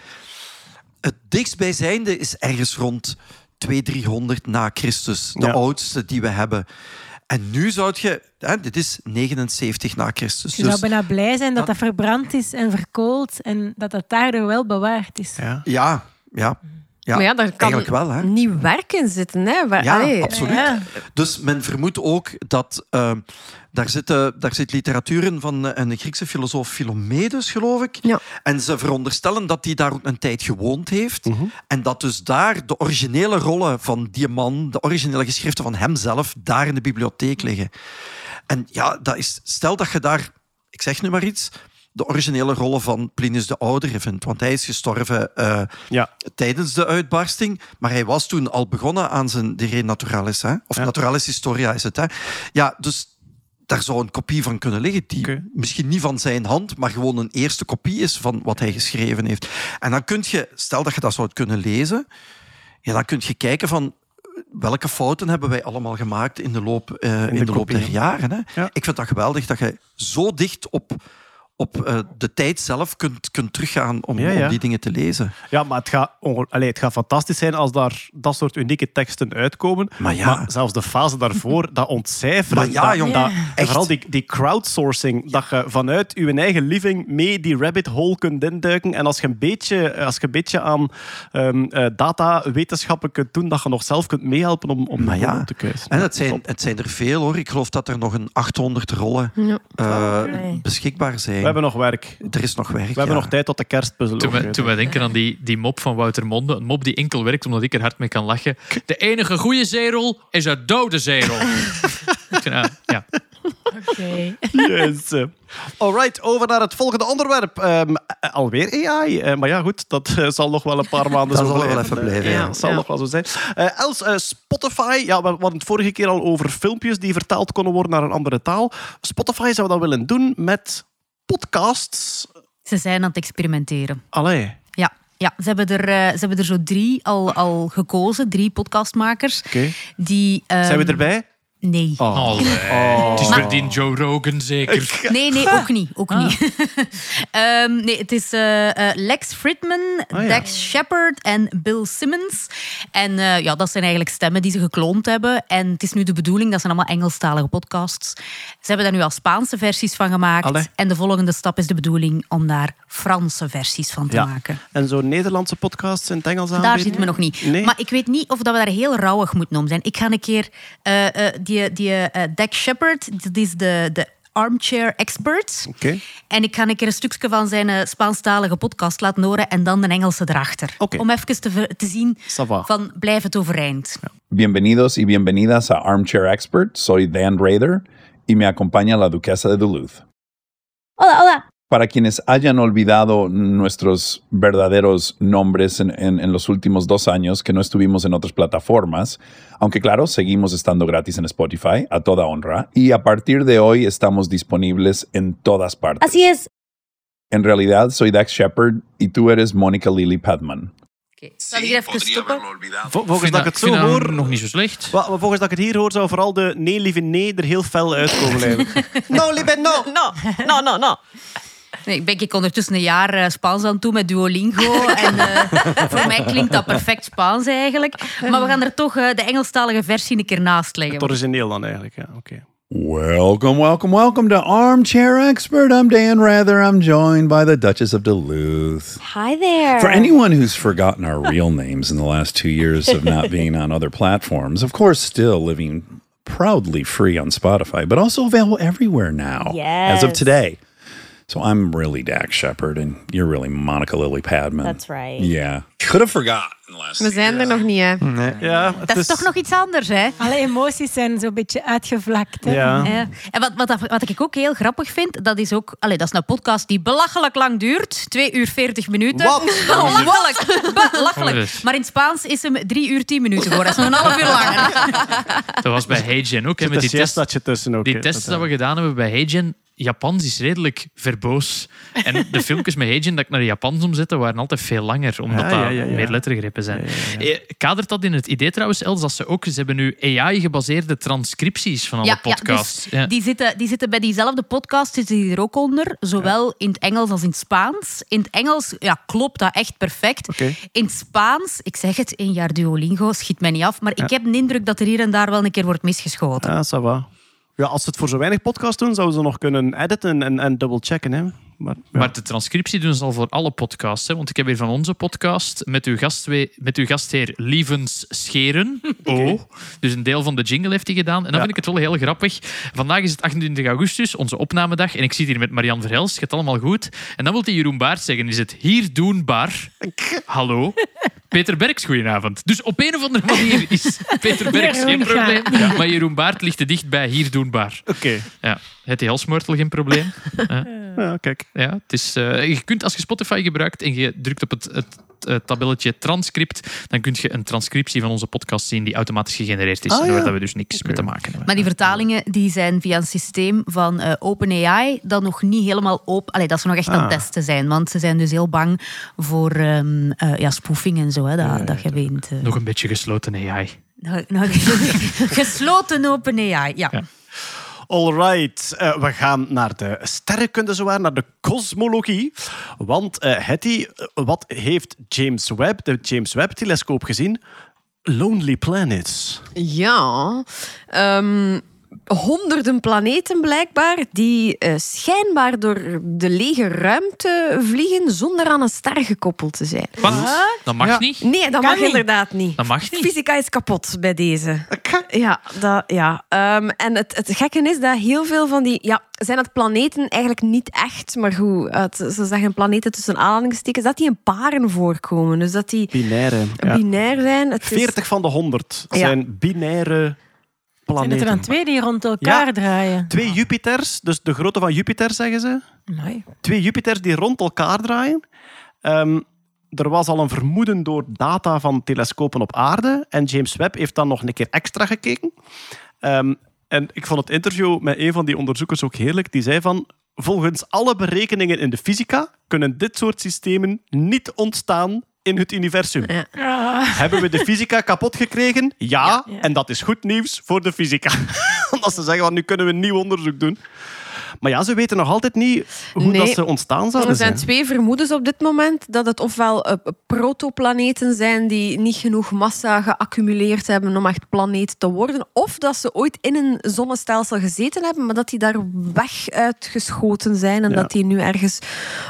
Het dichtstbijzijnde is ergens rond 200, 300 na Christus, de Ja. oudste die we hebben. En nu zou je, hè, dit is 79 na Christus. Je dus- zou bijna blij zijn dat dat verbrand is en verkoold en dat dat daardoor wel bewaard is. Ja. Ja, ja. maar ja, daar kan eigenlijk wel, hè? nieuw werk in zitten. Hè? Waar, Ja, allee, absoluut. Ja. Dus men vermoedt ook dat eh, daar, zitten, daar zit literatuur in van een Griekse filosoof Philomedes, geloof ik. Ja. En ze veronderstellen dat hij daar ook een tijd gewoond heeft. Mhm. En dat dus daar de originele rollen van die man, de originele geschriften van hemzelf, daar in de bibliotheek liggen. En ja, dat is, stel dat je daar, ik zeg nu maar iets, de originele rollen van Plinius de Oudere vindt. Want hij is gestorven eh, Ja. tijdens de uitbarsting. Maar hij was toen al begonnen aan zijn De Re Naturalis. Hè? Of Ja. Naturalis Historia is het. Hè? Ja, dus daar zou een kopie van kunnen liggen. Die misschien niet van zijn hand, maar gewoon een eerste kopie is van wat hij geschreven heeft. En dan kun je, stel dat je dat zou kunnen lezen, ja, dan kun je kijken van welke fouten hebben wij allemaal gemaakt in de loop, eh, in de de loop der jaren. Hè? Ja. Ik vind dat geweldig dat je zo dicht op, op eh, de tijd zelf kunt, kunt teruggaan om, Ja, ja. om die dingen te lezen. Ja, maar het gaat, Allee, het gaat fantastisch zijn als daar dat soort unieke teksten uitkomen. Maar ja. zelfs de fase daarvoor, dat ontcijferen. Maar ja, dat, jong, dat- echt. vooral die, die crowdsourcing, dat je vanuit je eigen living mee die rabbit hole kunt induiken. En als je een beetje, als je een beetje aan ehm eh, data-wetenschappen kunt doen, dat je nog zelf kunt meehelpen om, om Maar ja. te kruisen. En het zijn, het zijn er veel hoor. Ik geloof dat er nog een 800 rollen Ja. eh, beschikbaar zijn. We hebben nog werk. Er is nog werk. We hebben nog tijd tot de kerstpuzzel. Toen we, toen we denken aan die, die mop van Wouter Monde, een mop die enkel werkt omdat ik er hard mee kan lachen. De enige goede zeerol is een dode zeerol. ja, ja. Oké. Yes. Alright, over naar het volgende onderwerp. Ehm, eh, alweer AI. Eh, maar ja, goed, dat eh, zal nog wel een paar maanden Dat zo zal wel blijven. even blijven, ja. dat zal Ja. nog wel zo zijn. Eh, Els, Spotify. Ja, we hadden het vorige keer al over filmpjes die vertaald konden worden naar een andere taal. Spotify zou dat willen doen met podcasts. Ze zijn aan het experimenteren. Allee. Ja, ja ze, hebben er, eh, ze hebben er zo drie al, al gekozen, drie podcastmakers. Oké. Die, ehm, Zijn we erbij? Nee. Oh. Allee. Het is die Joe Rogan zeker. Nee, nee, ook niet. Ook niet. Ehm, nee, het is eh, eh, Lex Fridman, Ah, ja. Dax Shepard en Bill Simmons. En eh, ja, dat zijn eigenlijk stemmen die ze gekloond hebben. En het is nu de bedoeling, dat zijn allemaal Engelstalige podcasts. Ze hebben daar nu al Spaanse versies van gemaakt. Allee. En de volgende stap is de bedoeling om daar Franse versies van te Ja. maken. En zo'n Nederlandse podcasts in het Engels aanbieden? Daar zitten we nog niet. Nee? Maar ik weet niet of dat we daar heel rauwig moeten om zijn. Ik ga een keer... eh, eh, die die eh, Dax Shepard, dat is de, de armchair expert. Oké. En ik ga een keer een stukje van zijn eh, Spaanstalige podcast laten horen en dan de Engelse erachter. Om even te, te zien van blijf het overeind. Bienvenidos y bienvenidas a Armchair Expert. Soy Dan Rather y me acompaña la duquesa de Duluth. Hola, hola. Para quienes hayan olvidado nuestros verdaderos nombres en, en- en los últimos dos años que no estuvimos en otras plataformas, aunque claro, seguimos estando gratis en Spotify, a toda honra, y a partir de hoy estamos disponibles en todas partes. Así es. En realidad, soy Dax Shepard y tú eres Monica Lily Padman. Zal ik even stoppen? Vo- Volgens vind dat ik het zo hoor... nog niet zo slecht. Volgens dat ik het hier hoor, zou vooral de nee, lieve nee er heel fel uitkomen no, lieve no. No, no, no, no. Nee, ik ben ik ondertussen een jaar eh, Spaans aan doen met Duolingo. En eh, voor mij klinkt dat perfect Spaans eigenlijk. Maar we gaan er toch eh, de Engelstalige versie een keer naast leggen. Het origineel dan eigenlijk, ja. Oké. Welcome, welcome, welcome to Armchair Expert. I'm Dan Rather. I'm joined by the Duchess of Duluth. Hi there. For anyone who's forgotten our real names in the last two years of not being on other platforms, of course, still living proudly free on Spotify, but also available everywhere now as of Yes. today. So I'm really Dax Shepard, and you're really Monica Lily Padman. That's right. Yeah. Could have forgotten last We zijn er nog niet, hè. Ja, het Dat is toch nog iets anders, hè? Alle emoties zijn zo'n beetje uitgevlakt. Hè? Ja. Ja. En wat, wat, wat ik ook heel grappig vind, dat is ook... Allee, dat is een podcast die belachelijk lang duurt. 2 uur 40 minuten. Wat? Belachelijk. Belachelijk. Dus. Maar in het Spaans is hem 3 uur 10 minuten geworden. Dat is nog een half uur langer. Dat was bij Heijen ook. Hè, Er met die een test, siestaatje tussen ook. die Dat, dat we gedaan hebben bij Heijen. Japans is redelijk verboos. En de filmpjes met Heijen dat ik naar de Japans omzette, waren altijd veel langer. Omdat Ja, dat ja, ja, ja. meer lettergrepen zijn. Eh, Kadert dat in het idee trouwens, Els, dat ze ook... Ze hebben nu AI-gebaseerde transcripties van alle podcasts. dus Ja. Die, zitten, die zitten bij diezelfde podcast zitten die er ook onder. Zowel in het Engels als in het Spaans. In het Engels ja, klopt dat echt perfect. In het Spaans, ik zeg het, één jaar Duolingo, schiet mij niet af. Maar ik heb de indruk dat er hier en daar wel een keer wordt misgeschoten. Ja, ça va. Ja, als ze het voor zo weinig podcast doen, zouden ze nog kunnen editen en, en double-checken. Hè. Maar, ja. Maar de transcriptie doen ze al voor alle podcasts. Hè? Want ik heb hier van onze podcast met uw, gastwe- met uw gastheer Lievens Scheren. Oh. Dus een deel van de jingle heeft hij gedaan. En dan Ja. vind ik het wel heel grappig. Vandaag is het 28 augustus, onze opnamedag. En ik zit hier met Marian Verhels. Het gaat allemaal goed. En dan wil hij Jeroen Baert zeggen. Is het hier doen bar? Hallo? Peter Berks, goedenavond. Dus op een of andere manier is Peter Berks geen probleem. Maar Jeroen Baert ligt te dicht bij hier doen bar. Oké. Ja. Het geen probleem. Ja, kijk. Ja, het is, eh, je kunt als je Spotify gebruikt en je drukt op het, het, eh, tabelletje transcript, dan kun je een transcriptie van onze podcast zien die automatisch gegenereerd is. Ah, en waar ja. dat we dus niks mee te maken hebben. Maar die vertalingen die zijn via een systeem van eh, OpenAI dat nog niet helemaal open... Allee, dat ze nog echt aan het Ah. testen zijn. Want ze zijn dus heel bang voor ehm, eh, ja, spoofing en zo. Hè, dat, dat je weet. eh. Nog een beetje gesloten AI. Nou, nou, gesloten OpenAI, ja. Ja. Alright, eh, we gaan naar de sterrenkunde zowaar, naar de kosmologie. Want eh Hetty, wat heeft James Webb, de James Webb-telescoop gezien? Lonely Planets. Ja, ehm, honderden planeten blijkbaar die eh, schijnbaar door de lege ruimte vliegen zonder aan een ster gekoppeld te zijn. Wat? Dat mag Ja. niet. Nee, dat Kan mag niet. inderdaad niet. Dat mag niet. Fysica is kapot bij deze. Ja, dat, ja. Ehm, en het, het gekke is dat heel veel van die... Ja, zijn het planeten eigenlijk niet echt, maar goed, het, ze zeggen planeten tussen aanhalingstekens, dat die in paren voorkomen. Dus dat die Binaire. Ja. binair zijn. Het is, 40 van de 100 Ja. zijn Zijn het er dan planeten. twee die rond elkaar Ja. draaien? Twee Jupiters, dus de grootte van Jupiter zeggen ze. Twee Jupiters die rond elkaar draaien. Ehm, er was al een vermoeden door data van telescopen op aarde. En James Webb heeft dan nog een keer extra gekeken. Ehm, en ik vond het interview met een van die onderzoekers ook heerlijk. Die zei van, volgens alle berekeningen in de fysica kunnen dit soort systemen niet ontstaan in het universum. Ja. Hebben we de fysica kapot gekregen? Ja, Ja. en dat is goed nieuws voor de fysica. Omdat ze zeggen, van, nu kunnen we nieuw onderzoek doen. Maar ja, ze weten nog altijd niet hoe Nee. dat ze ontstaan zouden Er zijn zijn. twee vermoedens op dit moment. Dat het ofwel eh, protoplaneten zijn die niet genoeg massa geaccumuleerd hebben om echt planeet te worden. Of dat ze ooit in een zonnestelsel gezeten hebben, maar dat die daar weg uitgeschoten zijn en Ja. dat die nu ergens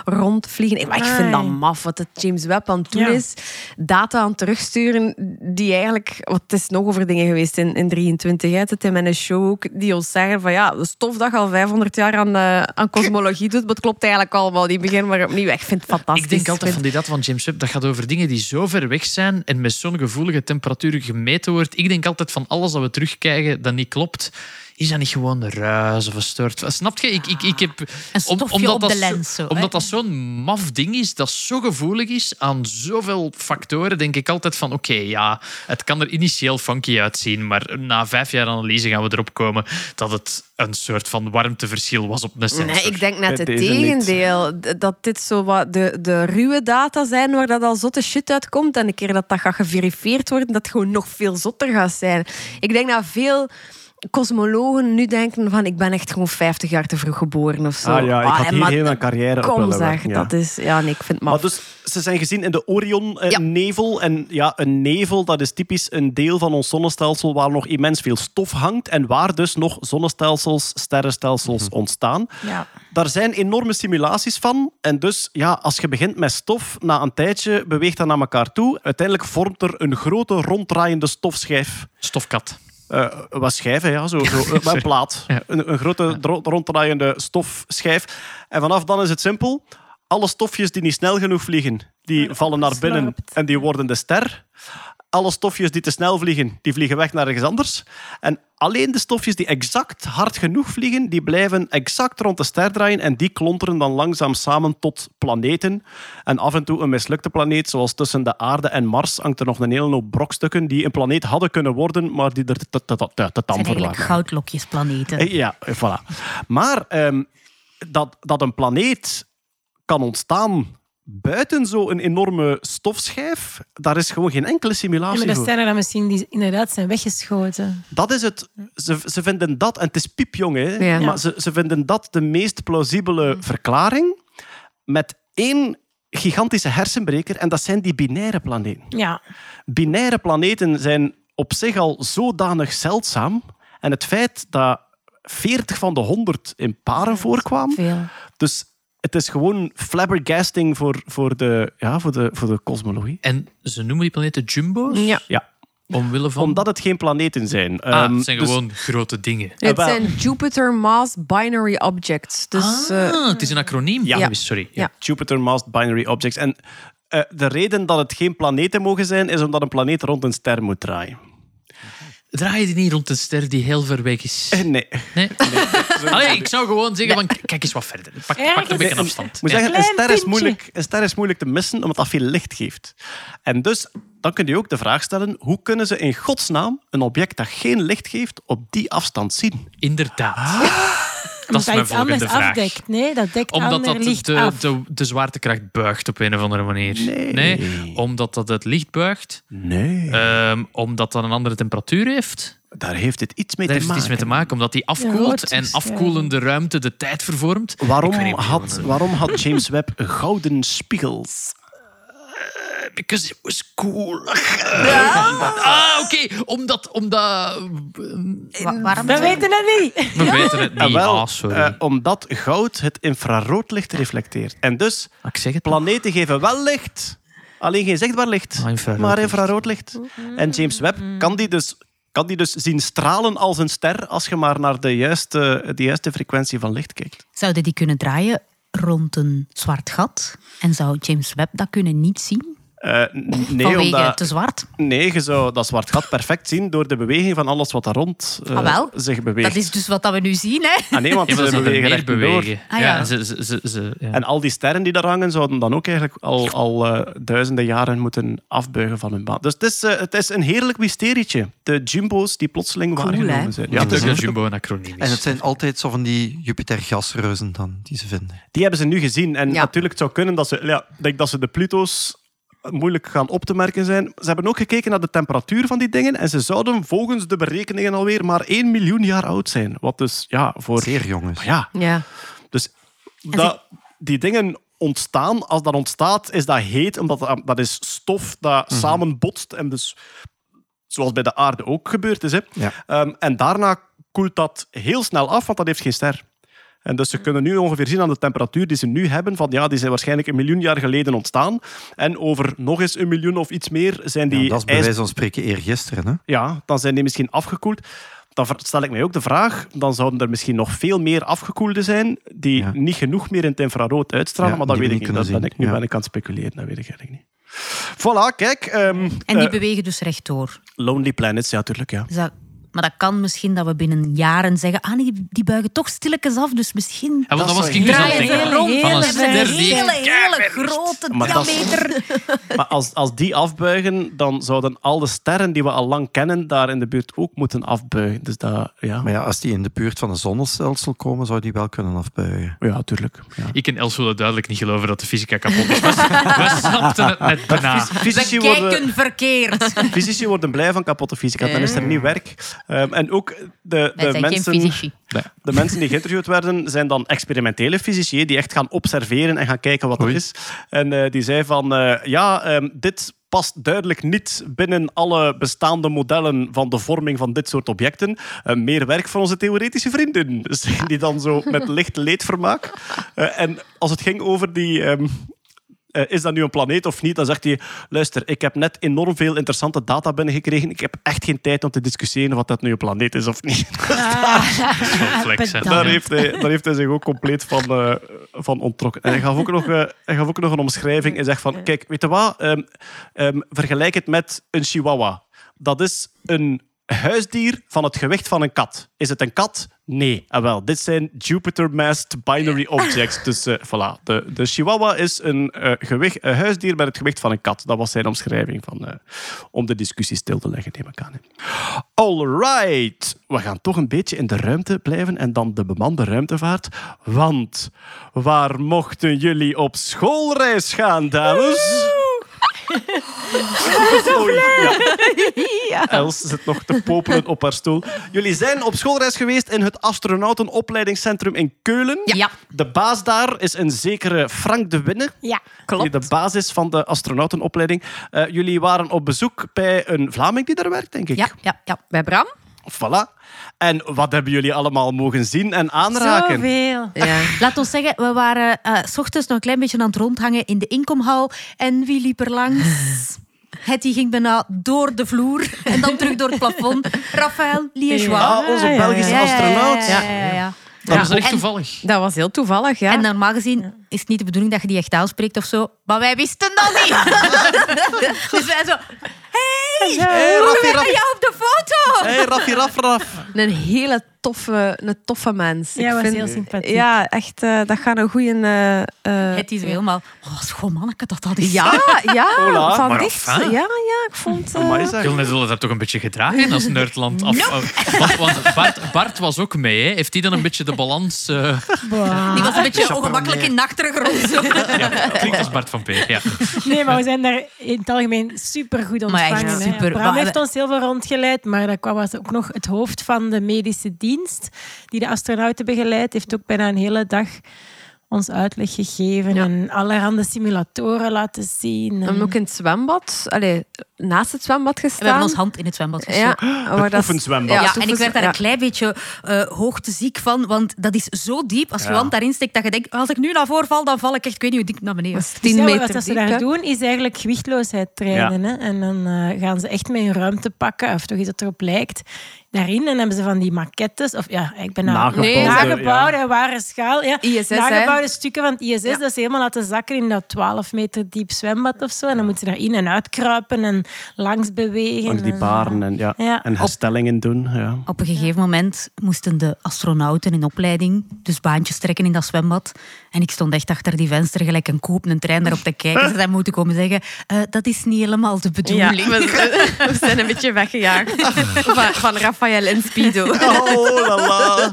rondvliegen. Maar ik vind dat maf wat het James Webb aan het doen Ja. is. Data aan het terugsturen die eigenlijk... Want het is nog over dingen geweest in, in 23. Hè. Het in mijn show ook, die ons zeggen van ja, de stof dat je al 500 jaar aan, eh, aan cosmologie doet, maar het klopt eigenlijk allemaal. Die begin maar opnieuw. Ik vind het fantastisch. Ik denk altijd van die data van James Webb, dat gaat over dingen die zo ver weg zijn en met zo'n gevoelige temperatuur gemeten wordt. Ik denk altijd van alles dat we terugkrijgen dat niet klopt. Is dat niet gewoon ruis of een stoort? Snap je? Ik, ik, ik heb, Een stofje op dat de lens. Zo, omdat dat zo'n maf ding is, dat zo gevoelig is aan zoveel factoren, denk ik altijd van oké, ja, het kan er initieel funky uitzien, maar na vijf jaar analyse gaan we erop komen dat het een soort van warmteverschil was op een sensor. Nee, ik denk net het niet. tegendeel. Dat dit zo wat de, de ruwe data zijn waar dat al zotte shit uitkomt. En een keer dat dat gaat geverifieerd worden, dat het gewoon nog veel zotter gaat zijn. Ik denk dat veel cosmologen nu denken van ik ben echt gewoon 50 jaar te vroeg geboren of zo. Ah ja, ik had en hier heel mijn carrière op Kom willen zeg, werken, ja. dat is... Ja, nee, ik vind het Maar dus, ze zijn gezien in de Ja. Orion-nevel. En ja, een nevel, dat is typisch een deel van ons zonnestelsel waar nog immens veel stof hangt en waar dus nog zonnestelsels, sterrenstelsels ontstaan. Ja. Daar zijn enorme simulaties van. En dus, ja, als je begint met stof, na een tijdje beweegt dat naar elkaar toe. Uiteindelijk vormt er een grote ronddraaiende stofschijf. Stofkat. Eh, wat schijven, ja, zo, zo, eh, een plaat. Ja. Een, een grote ronddraaiende stofschijf. En vanaf dan is het simpel. Alle stofjes die niet snel genoeg vliegen, die vallen naar binnen en die worden de ster. Alle stofjes die te snel vliegen, die vliegen weg naar ergens anders. En alleen de stofjes die exact hard genoeg vliegen, die blijven exact rond de ster draaien en die klonteren dan langzaam samen tot planeten. En af en toe een mislukte planeet, zoals tussen de aarde en Mars, hangt er nog een hele hoop brokstukken die een planeet hadden kunnen worden, maar die er te, te, te, te, te tam zijn voor waren. goudlokjesplaneten. Eh, Ja, voilà. Maar ehm, dat, dat een planeet kan ontstaan buiten zo'n enorme stofschijf, daar is gewoon geen enkele Ja, simulatie maar er voor. zijn er dan misschien die inderdaad zijn weggeschoten. Dat is het. Ze, ze vinden dat, en het is piepjong, hè, Ja. maar ze, ze vinden dat de meest plausibele verklaring met één gigantische hersenbreker, en dat zijn die binaire planeten. Ja. Binaire planeten zijn op zich al zodanig zeldzaam. En het feit dat 40 van de 100 in paren voorkwamen. Veel. Dus het is gewoon flabbergasting voor, voor, de, ja, voor, de, voor de kosmologie. En ze noemen die planeten jumbo's? Ja. Ja, Omwille van... omdat het geen planeten zijn. Ah, Ehm, het zijn dus- gewoon grote dingen. Het zijn Jupiter Mass Binary Objects. Dus eh, Ah, het is een acroniem. Ja. Sorry. Ja. Jupiter Masked Binary Objects. En eh, de reden dat het geen planeten mogen zijn, is omdat een planeet rond een ster moet draaien. Draai je die niet rond een ster die heel ver weg is? Eh, Nee. Nee? Allee, ik zou gewoon zeggen van, kijk eens wat verder. Pak, pak een beetje Nee, afstand. Moet Ja. zeggen, een ster, is moeilijk, een ster is moeilijk te missen, omdat dat veel licht geeft. En dus, dan kun je ook de vraag stellen, hoe kunnen ze in godsnaam een object dat geen licht geeft, op die afstand zien? Inderdaad. Dat is mijn iets anders volgende vraag. afdekt. Nee, dat dekt Omdat dat licht de, af. de, de zwaartekracht buigt op een of andere manier. Nee. Omdat dat het licht buigt. Nee. Ehm, omdat dat een andere temperatuur heeft. Daar heeft het iets mee Daar te heeft het iets mee te maken. Omdat die afkoelt en afkoelende ruimte de tijd vervormt. Waarom had, waarom had James Webb gouden spiegels? Because it was cool. Ah, oké. Omdat... omdat Wa- waarom We zijn- weten het niet. we weten het Ah, niet. wel, Ah, sorry. eh, omdat goud het infraroodlicht reflecteert. En dus, Ah, ik zeg het toch. planeten geven wel licht, alleen geen zichtbaar licht, Ah, infrarood maar licht. infraroodlicht. En James Webb kan die dus kan die dus zien stralen als een ster als je maar naar de juiste, de juiste frequentie van licht kijkt. Zouden die kunnen draaien rond een zwart gat? En zou James Webb dat kunnen niet zien? Eh, n- nee, vanwege omdat, te zwart? nee, je zou dat zwart gat perfect zien door de beweging van alles wat daar rond eh, Ah, wel. zich beweegt. Dat is dus wat dat we nu zien, hè? Ah, nee, want Ja, ze ze bewegen door. bewegen. Ah, ja. ja. Ze, ze, ze, ze- ja. En al die sterren die daar hangen, zouden dan ook eigenlijk al, al eh, duizenden jaren moeten afbuigen van hun baan. Dus het is, het is een heerlijk mysterietje. De jumbo's die plotseling Cool, waargenomen hè? zijn. Ja, dat is Jumbo een acroniem is. En het zijn altijd zo van die Jupiter-gasreuzen dan, die ze vinden. die hebben ze nu gezien. En Ja. natuurlijk het zou kunnen dat ze, ja, denk dat ze de Pluto's moeilijk gaan op te merken zijn. Ze hebben ook gekeken naar de temperatuur van die dingen en ze zouden volgens de berekeningen alweer maar 1 miljoen jaar oud zijn. Wat dus ja, voor... Zeer jongens. Ja, ja. Dus dat, die dingen ontstaan, als dat ontstaat, is dat heet, omdat dat, dat is stof dat Mhm. samenbotst. En dus, zoals bij de aarde ook gebeurd is. Hè. Ja. Ehm, en daarna koelt dat heel snel af, want dat heeft geen ster. En dus ze kunnen nu ongeveer zien aan de temperatuur die ze nu hebben, van ja, die zijn waarschijnlijk een miljoen jaar geleden ontstaan. En over nog eens een miljoen of iets meer zijn die Ja, dat is bij ijs- wijze van spreken eergisteren. Hè? ja, dan zijn die misschien afgekoeld. Dan stel ik mij ook de vraag, dan zouden er misschien nog veel meer afgekoelde zijn die Ja. niet genoeg meer in het infrarood uitstralen, Ja, maar dat weet we ik niet. Dat ben ik, nu Ja. ben ik aan het speculeren, dat weet ik eigenlijk niet. Voilà, kijk. ehm, En die eh, bewegen dus rechtdoor. Lonely Planets, ja, natuurlijk. Ja. Maar dat kan misschien dat we binnen jaren zeggen... Ah nee, die, die buigen toch stilletjes af, dus misschien... Ja, want dat was ik dus aan Draaien het ze denken. rond Van een een ster die hele, hele grote Maar dat is- diameter. Maar als, als die afbuigen, dan zouden al de sterren die we al lang kennen daar in de buurt ook moeten afbuigen. Dus dat, ja. Maar ja, als die in de buurt van een zonnestelsel komen, zou die wel kunnen afbuigen. Ja, tuurlijk. Ja. Ik en Els willen duidelijk niet geloven dat de fysica kapot is. We, snapten het net bijna. Fysici worden, kijken verkeerd. fysici worden blij van kapotte fysica, dan is er niet werk. Ehm, en ook de, de zijn mensen... De mensen die geïnterviewd werden, zijn dan experimentele fysici die echt gaan observeren en gaan kijken wat er is. En eh, die zei van, eh, ja, ehm, dit past duidelijk niet binnen alle bestaande modellen van de vorming van dit soort objecten. Eh, meer werk voor onze theoretische vrienden. Zeggen die dan zo met licht leedvermaak. Eh, en als het ging over die... ehm, eh, is dat nu een planeet of niet? Dan zegt hij, luister, ik heb net enorm veel interessante data binnengekregen. Ik heb echt geen tijd om te discussiëren wat dat nu een planeet is of niet. flex, hè. Daar heeft, hij, daar heeft hij zich ook compleet van, eh, van onttrokken. En hij gaf ook nog, eh, hij gaf ook nog een omschrijving. Hij zegt van, kijk, weet je wat? Ehm, ehm, vergelijk het met een chihuahua. Dat is een huisdier van het gewicht van een kat. Is het een kat? Nee. Ah, wel, dit zijn Jupiter-massed binary objects. Dus eh, voilà. De, de chihuahua is een, eh, gewicht, een huisdier met het gewicht van een kat. Dat was zijn omschrijving van, eh, om de discussie stil te leggen, neem ik aan. hè. All right. We gaan toch een beetje in de ruimte blijven en dan de bemande ruimtevaart. Want waar mochten jullie op schoolreis gaan, dames? Ja. Els zit nog te popelen op haar stoel. Jullie zijn op schoolreis geweest in het astronautenopleidingscentrum in Keulen. Ja. De baas daar is een zekere Frank de Winne. Ja, Die de basis van de astronautenopleiding. Eh, jullie waren op bezoek bij een Vlaming die daar werkt, denk ik. Ja, ja, ja. Bij Bram? Voilà. En wat hebben jullie allemaal mogen zien en aanraken? Zoveel. Ja. Laat ons zeggen, we waren eh, s ochtends nog een klein beetje aan het rondhangen in de inkomhal. En wie liep er langs? Hetty ging bijna door de vloer en dan terug door het plafond. Raphaël Liégeois. Ah, onze Belgische Ja, ja, ja, astronaut. Ja, ja, ja, ja. Dat was echt En- toevallig. Dat was heel toevallig, ja. En normaal gezien is het niet de bedoeling dat je die echt aanspreekt of zo. Maar wij wisten dat niet. dus wij zo... Hey, Hey, hoe Raffi, jij op de foto? Hey, Raffi, Raf, Raf. Een hele toffe, een toffe mens. Ja, Ik was vind- heel sympathiek. Ja, echt, eh, dat gaat een goede... eh eh, Het is helemaal... Oh, schoon manneke dat dat is. Ja, ja, Hola. van Maar dicht. enfin. Ja, ja, ik vond... eh, Amai. Jullie zullen dat toch een beetje gedragen als Nerdland. Af, af- want want Bart, Bart was ook mee. Hè. Heeft hij dan een beetje de balans... eh, Die was een beetje ongemakkelijk in de achtergrond. Zo. ja, klinkt als Bart van Peer. Ja. Nee, maar we zijn daar in het algemeen super goed Maar echt ontvangen. super. Bram Maar- heeft ons heel veel rondgeleid, maar dat was ook nog het hoofd van de medische dienst die de astronauten begeleidt. Heeft ook bijna een hele dag ons uitleg gegeven en allerhande simulatoren laten zien. We En... hebben ook in het zwembad, allee, naast het zwembad gestaan. We hebben ons hand in het zwembad gestoken. Ja, waar dat- oefenzwembad. Ja, het en ik werd daar ja. een klein beetje eh hoogteziek van, want dat is zo diep. Als je Ja. hand daarin steekt, dat je denkt, als ik nu naar voren val, dan val ik echt, ik weet niet hoe diep naar beneden. Is Dus 10 ja, meter wat ze daar doen, is eigenlijk gewichtloosheid trainen. Hè? En dan eh, gaan ze echt met hun ruimte pakken, of toch iets dat erop lijkt, daarin. En hebben ze van die maquettes, of ja, ik ben nou Nagebouwde, Nee, nagebouwde en ware schaal. Ja, ISS, hè? nagebouwde stukken van het ISS, Ja. dat ze helemaal laten zakken in dat 12 meter diep zwembad of zo. En dan moeten ze daarin en uitkruipen en langs bewegen. Langs die en- baren en, ja, Ja. en herstellingen doen. Ja. Op een gegeven moment moesten de astronauten in opleiding dus baantjes trekken in dat zwembad. En ik stond echt achter die venster gelijk een koop, een trein daarop te kijken. Ze zijn moeten komen zeggen, eh, dat is niet helemaal de Ja, bedoeling. we, we zijn een beetje weggejaagd van, van Raphaël en Speedo. Oh, la la.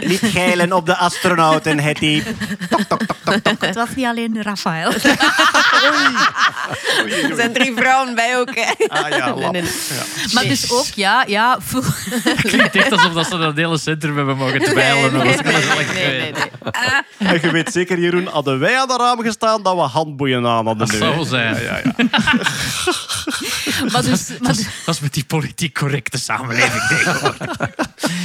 Niet geilen op de astronauten, Hetty. Het was niet alleen Raphaël. Er zijn drie vrouwen bij ook. Hè. Ah ja, Nee, lap. nee, nee. Maar dus ook, ja, ja... voel- Klinkt echt alsof dat ze dat hele centrum hebben mogen dweilen. Nee, nee, nee. En je weet zeker, Jeroen, hadden wij aan de raam gestaan dat we handboeien aan hadden. Dat nu, zou zijn. Ja, ja. Maar dus, maar dus- Dat is met die politiek correcte samenleving tegenwoordig.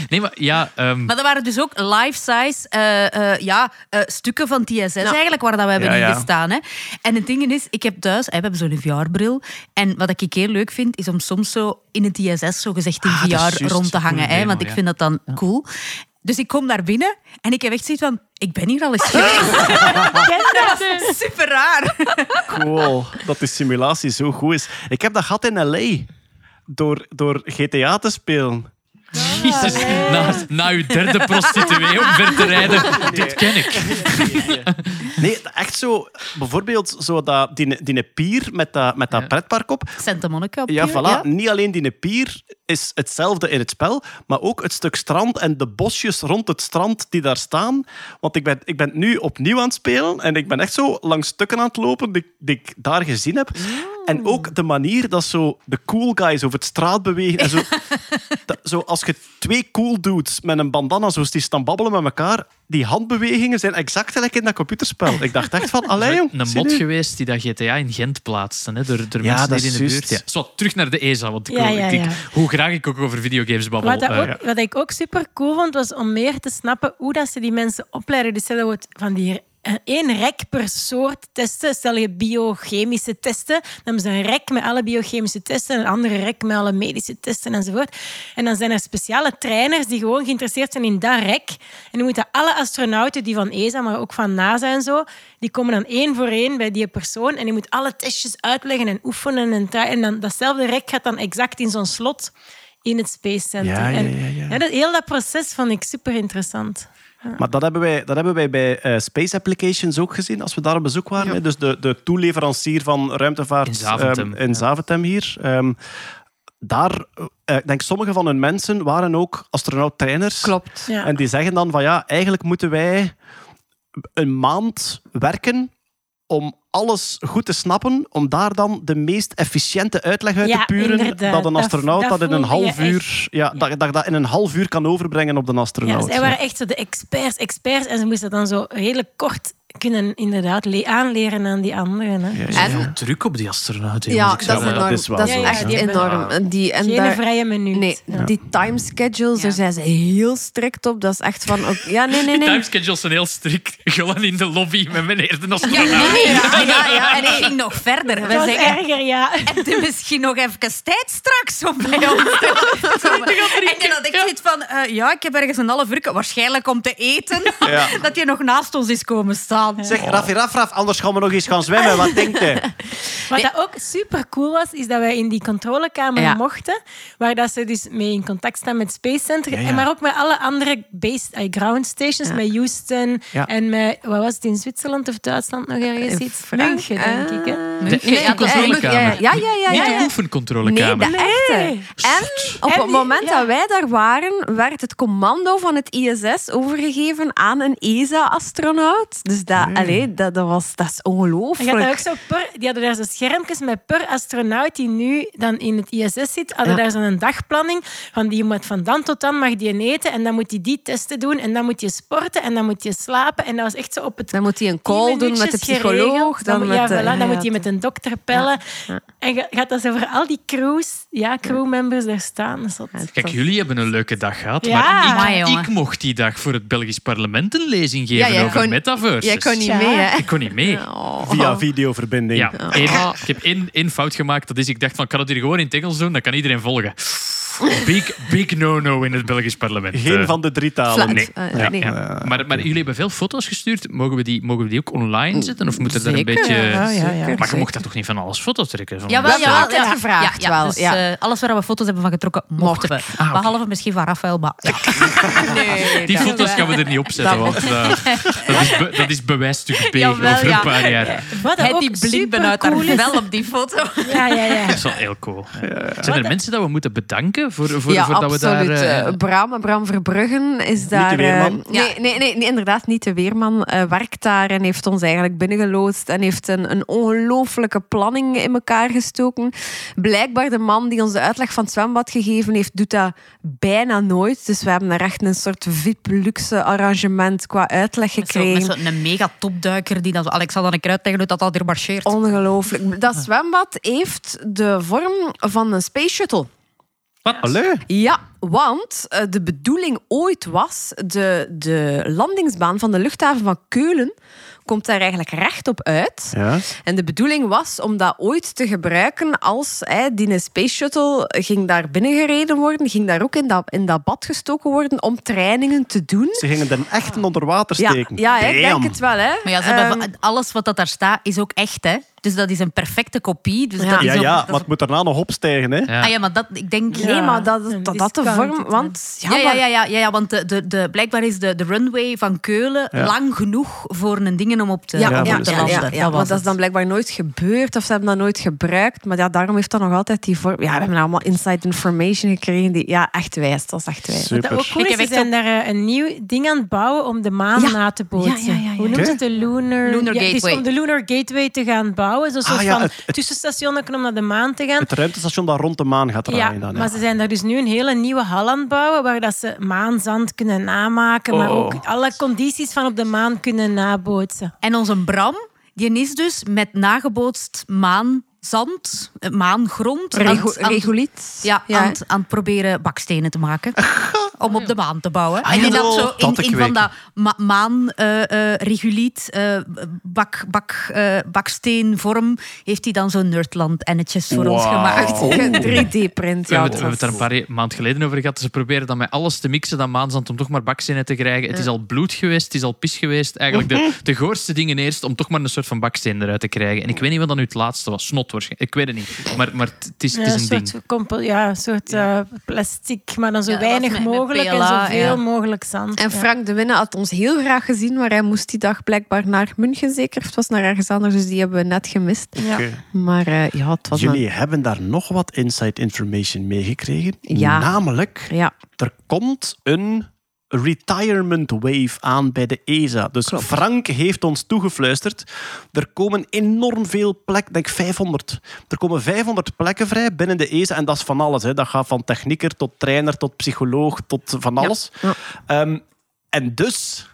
Nee, maar ja... ehm, Maar dat waren dus ook life-size eh, eh, ja, eh, stukken van TSS eigenlijk, waar dat we hebben Ja, ja. ingestaan. Hè. En het ding is, ik heb thuis, we hebben zo'n VR-bril. En wat ik heel leuk vind, is om soms zo in het TSS zo gezegd in Ah, is VR rond te hangen. Hè, want ik vind dat dan cool. Dus ik kom daar binnen en ik heb echt zoiets van, ik ben hier al eens geweest. dat was super raar. Cool. Dat die simulatie zo goed is. Ik heb dat gehad in L.A. Door, door GTA te spelen. Jezus, na, na uw derde prostituee omver te rijden, dit ken ik. Nee, echt zo... Bijvoorbeeld zo dat, die, die pier met dat, met dat pretpark op. Santa Monica op Ja, voilà. Niet alleen die pier is hetzelfde in het spel, maar ook het stuk strand en de bosjes rond het strand die daar staan. Want ik ben, ik ben nu opnieuw aan het spelen en ik ben echt zo langs stukken aan het lopen die, die ik daar gezien heb. En ook de manier dat zo de cool guys over het straat bewegen. En zo, dat, zo als je twee cool dudes met een bandana zoals die staan babbelen met elkaar, die handbewegingen zijn exact gelijk in dat computerspel. Ik dacht echt van, allee jong. Een mod nu. geweest die dat GTA in Gent plaatste. Hè, door, door Ja, mensen die in de buurt... Ja. Zo, terug naar de ESA. Want ik, Ja, wil- ja, ik- ja. hoe graag ik ook over videogames babbel. Wat, dat eh, ook, wat ik ook super cool vond, was om meer te snappen hoe dat ze die mensen opleiden. Dus stel je van die één rek per soort testen. Stel je biochemische testen, dan hebben ze een rek met alle biochemische testen, een andere rek met alle medische testen enzovoort. En dan zijn er speciale trainers die gewoon geïnteresseerd zijn in dat rek. En dan moeten alle astronauten, die van ESA, maar ook van NASA en zo, die komen dan één voor één bij die persoon en die moet alle testjes uitleggen en oefenen. En, tra- en dan datzelfde rek gaat dan exact in zo'n slot in het Space Center. Ja, ja, En ja, dat, heel dat proces vond ik super interessant. Maar dat hebben wij, dat hebben wij bij eh, Space Applications ook gezien, als we daar op bezoek waren. hè. Dus de, de toeleverancier van ruimtevaart In Zaventem, ehm, in Zaventem hier. Ehm, daar, eh, ik denk sommige van hun mensen waren ook astronauttrainers. Klopt. Ja. En die zeggen dan van ja, eigenlijk moeten wij een maand werken om alles goed te snappen, om daar dan de meest efficiënte uitleg uit Ja, te puren, inderdaad. dat een astronaut dat, dat in een half uur, ja, dat, dat, dat in een half uur kan overbrengen op de Ja, astronaut. zij waren echt zo de experts, experts. En ze moesten dan zo redelijk kort kunnen inderdaad le- aanleren aan die anderen. Hè. Er is En- veel druk op die astronauten. Ja, dat is enorm. dat is wel Dat is zo. echt Ja, die enorm. Die, en Geen daar- vrije minuut. Nee, Ja. die timeschedules, daar zijn ze heel strikt op. Dat is echt van... ook- Ja, nee, nee, Die nee. timeschedules zijn heel strikt. Gewoon in de lobby met meneer de Ja, astronaut. nee, nee, ja, ja, ja, en ik ging nog verder. We Dat was zeggen, erger, ja. heb je misschien nog even tijd straks om bij ons te komen? En dan had ik zoiets van, eh, ja, ik heb ergens een half uur, waarschijnlijk om te eten, Ja. dat je nog naast ons is komen staan. Zeg, Raffi Rafraf, anders gaan we nog eens gaan zwemmen. Wat denkt u? Wat dat ook super cool was, is dat wij in die controlekamer Ja. mochten, waar dat ze dus mee in contact staan met Space Center, Ja, ja. en maar ook met alle andere base, eh, ground stations, met Houston Ja. en met, wat was het, in Zwitserland of Duitsland nog ergens In iets? Frank- München, denk ik. Hè? Controlekamer. Ja, ja, ja. ja, Niet ja, de ja. oefencontrolekamer. Nee, de echte. En op En het die- moment ja. dat wij daar waren, werd het commando van het ISS overgegeven aan een ESA-astronaut. Dus dat, allee, dat, dat, was, dat is En je had daar ook ongelooflijk. zo per, die hadden daar zo schermpjes met per astronaut die nu dan in het ISS zit, hadden Ja. daar zo'n dagplanning van die moet van dan tot dan mag die eten en dan moet hij die testen doen en dan moet je sporten en dan moet je slapen en dat was echt zo op het Dan moet hij een call doen met de psycholoog. Dan ja, voilà, dan ja, moet je ja, met een dokter bellen. En gaat dat zo voor al die crews, ja, crewmembers daar staan. Kijk, jullie hebben een leuke dag gehad, Ja. maar ik, ik mocht die dag voor het Belgisch parlement een lezing geven Ja, over metaverses. Jij kon niet mee, hè? Ik kon niet mee. Oh. Via videoverbinding. Ja, één- ik heb één, één fout gemaakt. Dat is, ik dacht van, kan het hier gewoon in het Engels doen, dan kan iedereen volgen. Big, big no-no in het Belgisch parlement. Geen Eh, van de drie talen. Nee. Eh, Ja, nee. ja. Maar, maar jullie hebben veel foto's gestuurd. Mogen we die, mogen we die ook online zetten? Of moeten er een Zeker, beetje... ja, ja, ja. Maar je mocht daar toch niet van alles foto's trekken? Van Jawel, We hebben jawel, altijd ja. gevraagd ja, ja, wel, Dus, ja. eh, alles waar we foto's hebben van getrokken, mochten we. Behalve misschien van Rafael. Maar, ja. Nee, Die foto's gaan we er niet op zetten, want eh, dat, is be- dat is bewijsstuk B over een ja. paar jaar. Wat Hij ook die blikben uit haar vel op die foto. Ja, ja, ja. Dat is wel heel cool. Zijn er mensen dat we moeten bedanken voor, voor, ja, voordat we daar... absoluut. eh, Eh, Bram, Bram Verbruggen is daar... de weerman? eh, nee, nee, nee, nee, inderdaad niet de weerman. eh, werkt daar en heeft ons eigenlijk binnengeloodst en heeft een, een ongelooflijke planning in elkaar gestoken. Blijkbaar de man die ons de uitleg van het zwembad gegeven heeft, doet dat bijna nooit. Dus we hebben daar echt een soort VIP-luxe arrangement qua uitleg zo- gekregen. met zo'n mega topduiker die dan zo... Alex zal dan een keer uitleggen hoe dat al hier marcheert. Ongelooflijk. Dat zwembad heeft de vorm van een space shuttle. Allee. Ja, want eh, de bedoeling ooit was de, de landingsbaan van de luchthaven van Keulen komt daar eigenlijk recht op uit. Ja. En de bedoeling was om dat ooit te gebruiken als hè, die Space Shuttle ging daar binnengereden worden, ging daar ook in dat, in dat bad gestoken worden om trainingen te doen. Ze gingen den echt onder water steken. ja hè, ik denk het wel. Hè. Maar ja, ze hebben Ehm, alles wat dat daar staat is ook echt, hè? Dus dat is een perfecte kopie. Dus Ja. dat is Ja, ja, dat maar het moet daarna nog opstijgen. Hè? Ja. Ah ja, maar dat, ik denk... nee, maar dat, dat, dat de vorm... Want, ja, Ja, ja, ja, ja, ja, ja, want de, de, de, blijkbaar is de, de runway van Keulen Ja. lang genoeg voor een dingen om op te, Ja, op ja, te ja, landen. ja, Dat maar dat is dan blijkbaar nooit gebeurd of ze hebben dat nooit gebruikt. Maar ja, daarom heeft dat nog altijd die vorm. Ja, we hebben allemaal inside information gekregen die ja, echt wijst. Dat is echt wijs. Super. Ook cool Ik is, heb ze zijn daar een nieuw ding aan het bouwen om de maan Ja. na te bootsen. Ja, ja, ja, ja. Hoe noemt het? De Lunar, Lunar ja, het is Gateway. om de Lunar Gateway te gaan bouwen. Zo'n Ah, soort ja, van het- tussenstation om naar de maan te gaan. Het ruimtestation dat rond de maan gaat Ja, draaien. dan, hè. maar ze zijn daar dus nu een hele nieuwe hal aan het bouwen waar dat ze maanzand kunnen namaken, maar Oh. ook alle condities van op de maan kunnen nabootsen. En onze Bram, die is dus met nagebootst maanzand, eh, maangrond... aan regoliet. Ja, Ja, aan, het, aan het proberen bakstenen te maken. om op de maan te bouwen. Ah, en die ja, dat zo in, in van dat ma maan eh, eh, reguliet eh, bak, bak, eh, baksteenvorm heeft hij dan zo'n nerdland-ennetjes voor ons gemaakt. 3D-print. We Ja, hebben, het- we hebben het daar een paar maand geleden over gehad. Ze proberen dan met alles te mixen, dat maanzand, om toch maar bakstenen te krijgen. Het is al bloed geweest, het is al pis geweest. Eigenlijk de, de goorste dingen eerst, om toch maar een soort van baksteen eruit te krijgen. En ik weet niet wat dan nu het laatste was. Snot waarschijnlijk. Ik weet het niet. Maar, maar het is, het is een ding. soort, compo- ja, een soort eh, plastic, maar dan zo Ja, weinig met- met mogelijk PLA, en zoveel ja. mogelijk zand. En Ja. Frank de Winne had ons heel graag gezien, maar hij moest die dag blijkbaar naar München zeker. Of het was naar ergens anders, dus die hebben we net gemist. Maar eh, ja, het was Jullie hebben daar nog wat inside information meegekregen. Ja. Namelijk, een... Ja, er komt een retirement wave aan bij de ESA. Dus Frank heeft ons toegefluisterd. Er komen enorm veel plekken, denk 500. Er komen 500 plekken vrij binnen de ESA. En dat is van alles. Hè. Dat gaat van technieker tot trainer, tot psycholoog, tot van alles. Ja. Ehm, en dus...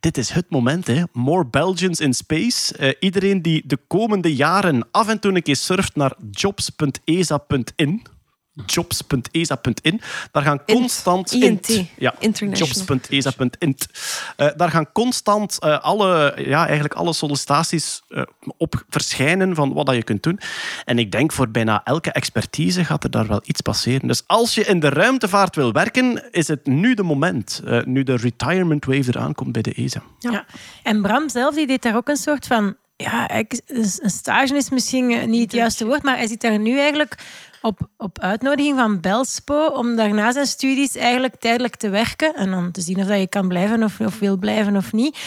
Dit is het moment, hè. More Belgians in Space. Eh, iedereen die de komende jaren af en toe een keer surft naar jobs.esa.in. Jobs.esa.in. Daar gaan constant... INT. Ja. Eh, daar gaan constant eh, alle, ja, eigenlijk alle sollicitaties eh, op verschijnen van wat dat je kunt doen. En ik denk voor bijna elke expertise gaat er daar wel iets passeren. Dus als je in de ruimtevaart wil werken, is het nu de moment. eh, nu de retirement wave eraan komt bij de ESA. Ja. En Bram zelf die deed daar ook een soort van. Ja, ik- een stage is misschien eh, niet het juiste woord, maar hij zit daar nu eigenlijk op, op uitnodiging van Belspo om daarna zijn studies eigenlijk tijdelijk te werken en dan te zien of dat je kan blijven of, of wil blijven of niet.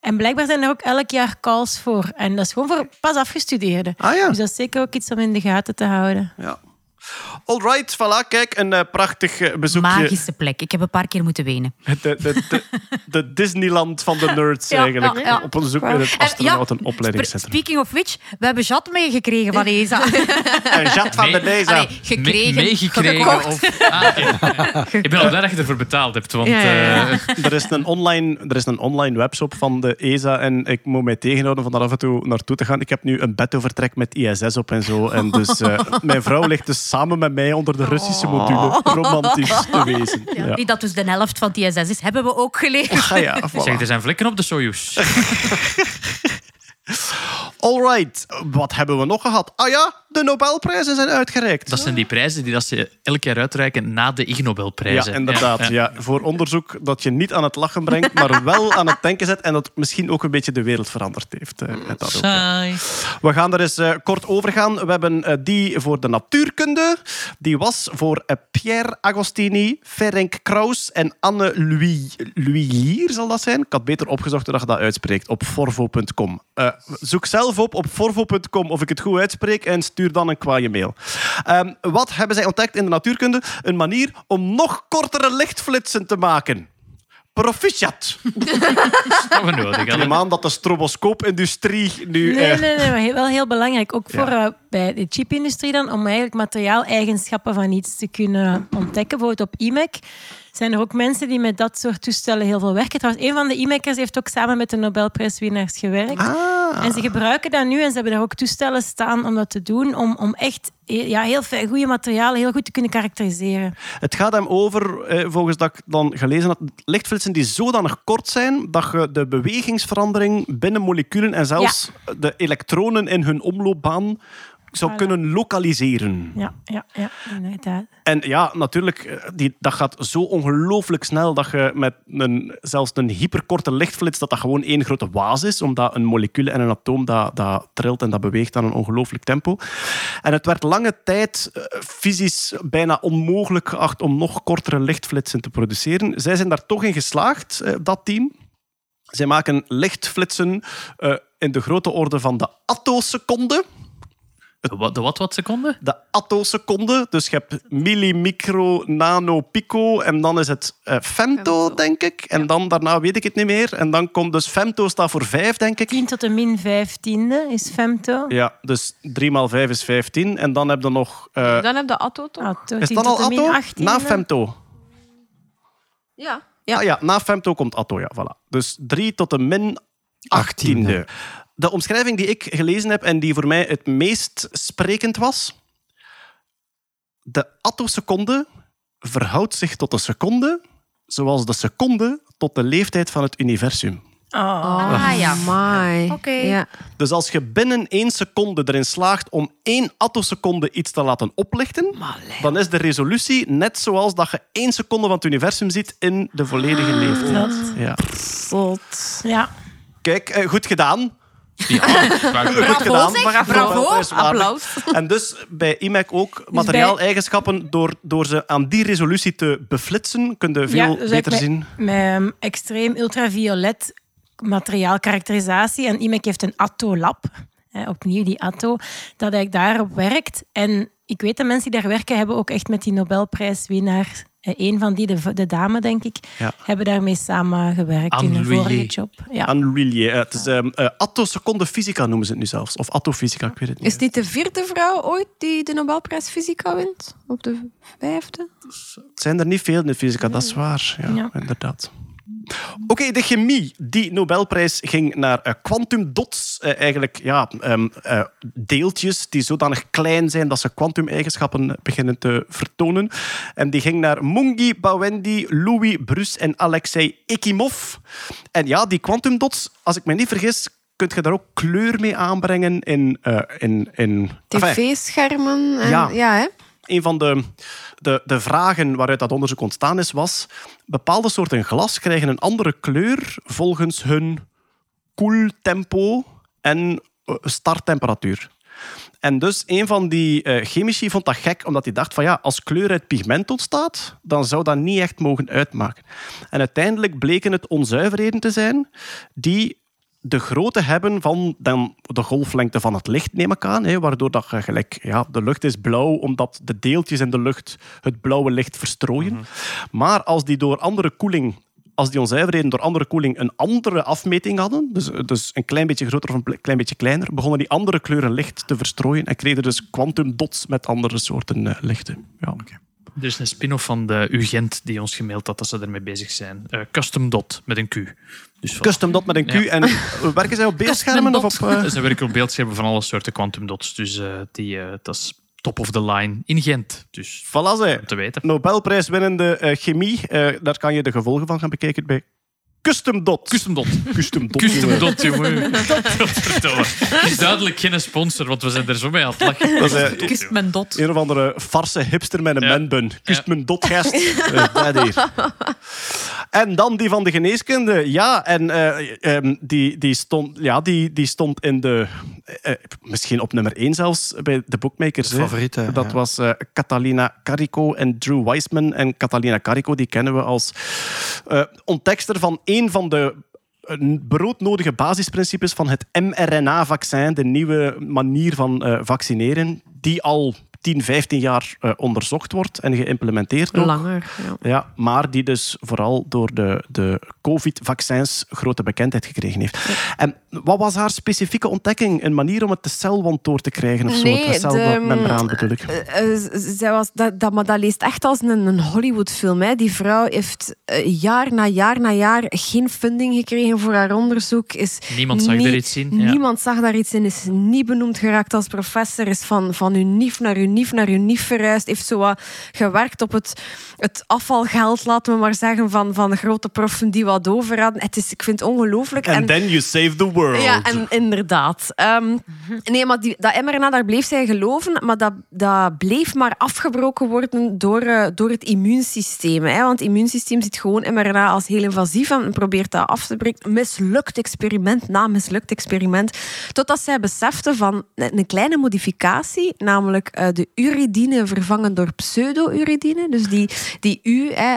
En blijkbaar zijn er ook elk jaar calls voor. En dat is gewoon voor pas afgestudeerden. Ah ja. Dus dat is zeker ook iets om in de gaten te houden. ja. Alright, voilà, kijk, een eh, prachtig eh, bezoekje. Magische plek. Ik heb een paar keer moeten wenen. De, de, de, de Disneyland van de nerds Ja, eigenlijk. ja, ja. Op een bezoek in het astronautenopleidingscentrum. Speaking of which, we hebben Jat meegekregen van ESA. Een gat van de Nee. ESA. Allee, gekregen. Me- meegekregen. gekocht. Of, ah. Ik ben al blij dat je ervoor betaald hebt. Want Ja, ja, ja. eh, Er is, een online, er is een online webshop van de ESA en ik moet mij tegenhouden van daar af en toe naartoe te gaan. Ik heb nu een bedovertrek met ISS op en zo. En dus eh, mijn vrouw ligt dus samen met mij onder de Russische module romantisch te wezen. Ja. Wie dat dus de helft van die ISS is, hebben we ook geleerd. Ah ja, voilà. zeg, er zijn vlekken op de Soyuz. Alright, wat hebben we nog gehad? Ah ja, de Nobelprijzen zijn uitgereikt. Dat zijn die prijzen die dat ze elk jaar uitreiken na de Ig Nobelprijzen. Ja, inderdaad. Ja, Voor onderzoek dat je niet aan het lachen brengt, maar wel aan het denken zet en dat misschien ook een beetje de wereld veranderd heeft. eh, dat ook, ja. We gaan er eens eh, kort over gaan. We hebben eh, die voor de natuurkunde. Die was voor Pierre Agostini, Ferenc Kraus en Anne Louis, zal dat zijn? Ik had beter opgezocht hoe je dat uitspreekt op forvo.com. Zoek zelf op op forvo.com of ik het goed uitspreek en stuur dan een kwaaie mail. Ehm, wat hebben zij ontdekt in de natuurkunde? Een manier om nog kortere lichtflitsen te maken. Proficiat. Dat we nodig Ik neem aan dat de stroboscoopindustrie nu... Nee, eh, nee, nee, maar heel- wel heel belangrijk. Ook voor Ja. eh, bij de chipindustrie dan, om eigenlijk materiaaleigenschappen van iets te kunnen ontdekken. Bijvoorbeeld op IMEC zijn er ook mensen die met dat soort toestellen heel veel werken. Trouwens, een van de e-makers heeft ook samen met de Nobelprijswinnaars gewerkt. Ah. En ze gebruiken dat nu en ze hebben daar ook toestellen staan om dat te doen, om, om echt ja, heel veel goede materialen heel goed te kunnen karakteriseren. Het gaat hem over, eh, volgens dat ik dan gelezen had, lichtflitsen die zodanig kort zijn dat je de bewegingsverandering binnen moleculen en zelfs de elektronen in hun omloopbaan zou Voilà. kunnen lokaliseren. Ja, ja, ja inderdaad. En ja, natuurlijk, eh, die, dat gaat zo ongelooflijk snel dat je met een, zelfs een hyperkorte lichtflits, dat dat gewoon één grote waas is, omdat een molecuul en een atoom dat, dat trilt en dat beweegt aan een ongelooflijk tempo. En het werd lange tijd eh, fysisch bijna onmogelijk geacht om nog kortere lichtflitsen te produceren. Zij zijn daar toch in geslaagd, eh, dat team. Zij maken lichtflitsen in de grote orde van de attoseconde. De wat, de wat, wat seconde? De attoseconde. Dus je hebt milli, micro, nano, pico. En dan is het eh, femto, denk ik. En dan daarna weet ik het niet meer. En dan komt dus femto staat voor 5, denk ik. 10 tot de min 15e is femto. Ja, dus 3 maal 5 is 15. En dan heb je nog... eh, Dan heb je Atto toch? Atto, is 10 dat al atto? 18e. Na femto. Ja. Ja. Ah, ja, na femto komt atto, ja, voilà. Dus 3 tot de min 18e. De omschrijving die ik gelezen heb en die voor mij het meest sprekend was. De attoseconde verhoudt zich tot de seconde zoals de seconde tot de leeftijd van het universum. Oh. Ah ja. My. Oké. Ja. Dus als je binnen één seconde erin slaagt om één attoseconde iets te laten oplichten, dan is de resolutie net zoals dat je één seconde van het universum ziet in de volledige leeftijd. Ja. Zot. Ja. Kijk, eh, goed gedaan. Ja, Goed gedaan. Bravo. Nobelprijswaardig. Applaus. En dus bij IMAC ook materiaaleigenschappen, door, door ze aan die resolutie te beflitsen, kun je veel Ja, dus beter met, zien. Met ehm, extreem ultraviolet materiaalkarakterisatie. En IMEC heeft een Atto-lab. Hè, opnieuw die Atto. Dat eigenlijk daarop werkt. En ik weet dat mensen die daar werken, hebben ook echt met die Nobelprijswinnaar... eh, Een van die, de, de dame, denk ik, Ja. hebben daarmee samengewerkt in Anne een vorige job. Ja. Eh, Het is ehm, eh, attoseconde fysica noemen ze het nu zelfs. Of attofysica, ik weet het niet. Is niet de vierde vrouw ooit die de Nobelprijs Fysica wint? Op de vijfde? Het zijn er niet veel in de fysica, dat is waar. Ja, Ja. inderdaad. Oké, de chemie. Die Nobelprijs ging naar eh, quantum dots. Eh, eigenlijk ja, ehm, eh, deeltjes die zodanig klein zijn dat ze kwantumeigenschappen beginnen te vertonen. En die ging naar Mungi Bawendi, Louis Brus en Alexei Ekimov. En ja, die quantum dots, als ik me niet vergis, kun je daar ook kleur mee aanbrengen in... in, in TV-schermen. en- Ja. ja, hè? Een van de, de, de vragen waaruit dat onderzoek ontstaan is, was bepaalde soorten glas krijgen een andere kleur volgens hun koeltempo en eh, starttemperatuur. En dus een van die eh, chemici vond dat gek, omdat hij dacht van ja, als kleur uit pigment ontstaat, dan zou dat niet echt mogen uitmaken. En uiteindelijk bleken het onzuiverheden te zijn die de grootte hebben van dan de golflengte van het licht, neem ik aan. Hè, waardoor dat je gelijk, ja, de lucht is blauw, omdat de deeltjes in de lucht het blauwe licht verstrooien. Maar als die door andere koeling als die onzuiverheden door andere koeling een andere afmeting hadden, dus, dus een klein beetje groter of een klein beetje kleiner, begonnen die andere kleuren licht te verstrooien en kregen dus quantum dots met andere soorten eh, lichten. Ja. Er is een spin-off van de UGent die ons gemaild had dat ze ermee bezig zijn. Eh, Custom Dot met een Q. Dus van- Custom dot met een Q. Ja. En eh, werken zij op beeldschermen of op... eh, Ze werken op beeldschermen van alle soorten quantum dots. Dus eh, die, eh, dat is top of the line in Gent. Dus Voilà, zij. om te weten. Nobelprijswinnende eh, chemie. eh, daar kan je de gevolgen van gaan bekijken bij Custom Dot. Custom Dot. Custom Dot. Custom jongen. Dot, jongen. Het is duidelijk geen sponsor, want we zijn er zo mee aan het lachen. Dat is, eh, Custom Dot, Kust mijn dot. Een of andere farse hipster met een Ja. manbun. Kust mijn dotgast. Eh, dat hier. En dan die van de geneeskunde. Ja, en eh, ehm, die, die, stond, ja, die, die stond in de... misschien op nummer 1 zelfs bij de bookmakers. Favoriete, Dat ja. was eh, Catalina Carico en Drew Weissman. En Catalina Carico, die kennen we als eh, ontdekster van een van de eh, broodnodige basisprincipes van het mRNA-vaccin, de nieuwe manier van eh, vaccineren, die al 10, 15 jaar eh, onderzocht wordt en geïmplementeerd. Langer. Ja. Ja, maar die dus vooral door de, de COVID-vaccins grote bekendheid gekregen heeft. En wat was haar specifieke ontdekking? Een manier om het de celwand door te krijgen of zo? Nee, de celmembraan bedoel ik. Eh, eh, zij was, dat, dat, maar dat leest echt als een, een Hollywood-film. Hè. Die vrouw heeft jaar na jaar na jaar geen funding gekregen voor haar onderzoek. Is Niemand zag niet- er iets in, ja. Niemand zag daar iets in. Is niet benoemd geraakt als professor. Is van, van unief naar unief naar unief verhuisd. Heeft zo wat gewerkt op het, het afvalgeld, laten we maar zeggen, van, van de grote proffen die wat over hadden. Het is, ik vind het ongelooflijk. And then you save the world. Ja, en inderdaad. Ehm, nee, maar die, dat mRNA, daar bleef zij geloven, maar dat, dat bleef maar afgebroken worden door, eh, door het immuunsysteem. Hè? Want het immuunsysteem ziet gewoon mRNA als heel invasief en probeert dat af te breken. Mislukt experiment na mislukt experiment. Totdat zij besefte van een een kleine modificatie, namelijk eh, de uridine vervangen door pseudo-uridine. Dus die, die U, hè,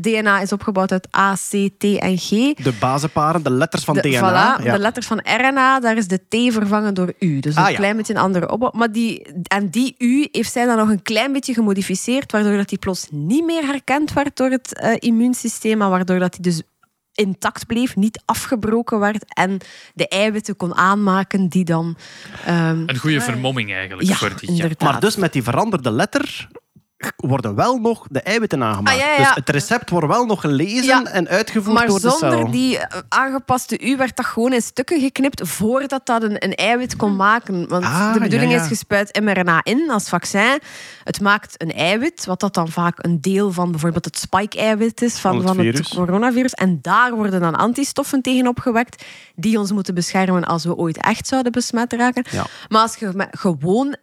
DNA is opgebouwd uit A, C, T en G. De bazenparen, de letters van De, DNA. voilà, ja. de letters van RNA, daar is de T vervangen door U. Dus een Ah, ja. klein beetje een andere opbouw. Maar die, en die U heeft zij dan nog een klein beetje gemodificeerd, waardoor dat die plots niet meer herkend werd door het eh, immuunsysteem, maar waardoor dat die dus intact bleef, niet afgebroken werd en de eiwitten kon aanmaken die dan... ehm, Een goede vermomming eigenlijk Ja, voor. Ja. inderdaad. Maar dus met die veranderde letter worden wel nog de eiwitten aangemaakt. Ah, ja, ja. Dus het recept wordt wel nog gelezen en uitgevoerd Maar door de cel. zonder die eh, aangepaste U werd dat gewoon in stukken geknipt voordat dat een, een eiwit kon maken. Want Ah, de bedoeling is, je spuit mRNA in als vaccin. Het maakt een eiwit, wat dat dan vaak een deel van bijvoorbeeld het spike-eiwit is van, Van het van het virus. coronavirus. En daar worden dan antistoffen tegen opgewekt die ons moeten beschermen als we ooit echt zouden besmet raken. Maar als je gewoon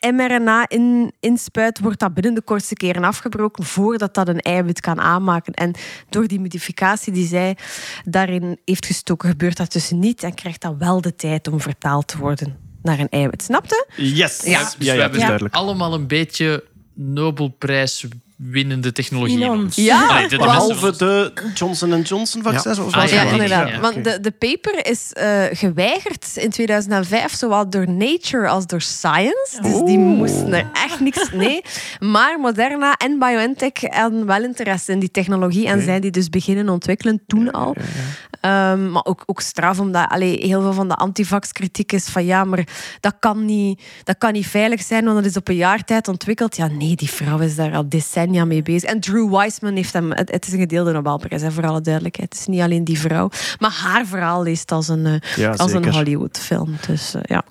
mRNA in, inspuit, wordt dat binnen de kortste keren afgebroken voordat dat een eiwit kan aanmaken. En door die modificatie die zij daarin heeft gestoken, gebeurt dat dus niet en krijgt dat wel de tijd om vertaald te worden naar een eiwit. Snapte? Yes. Ja. Ja, Dus ja, ja, dat hebben is duidelijk. allemaal een beetje Nobelprijs winnende technologie. Ja, Allee, de- de Behalve mensen- de Johnson Johnson vaccins. Ja. Of Ah, was ja, inderdaad. ja, Want de, de paper is eh, geweigerd in 2005, zowel door Nature als door Science. Dus die moesten er echt niks... Nee. Maar Moderna en BioNTech hadden wel interesse in die technologie en zijn die dus beginnen ontwikkelen toen al. Ehm, maar ook, ook straf, omdat allee, heel veel van de antivax-kritiek is van ja, maar dat kan, niet, dat kan niet veilig zijn, want dat is op een jaar tijd ontwikkeld. Ja, nee, die vrouw is daar al decennia mee bezig. En Drew Weissman heeft hem... Het, het is een gedeelde Nobelprijs, hè, voor alle duidelijkheid. Het is niet alleen die vrouw. Maar haar verhaal leest als een, eh, Ja, als een. Hollywood-film. Dus eh, ja.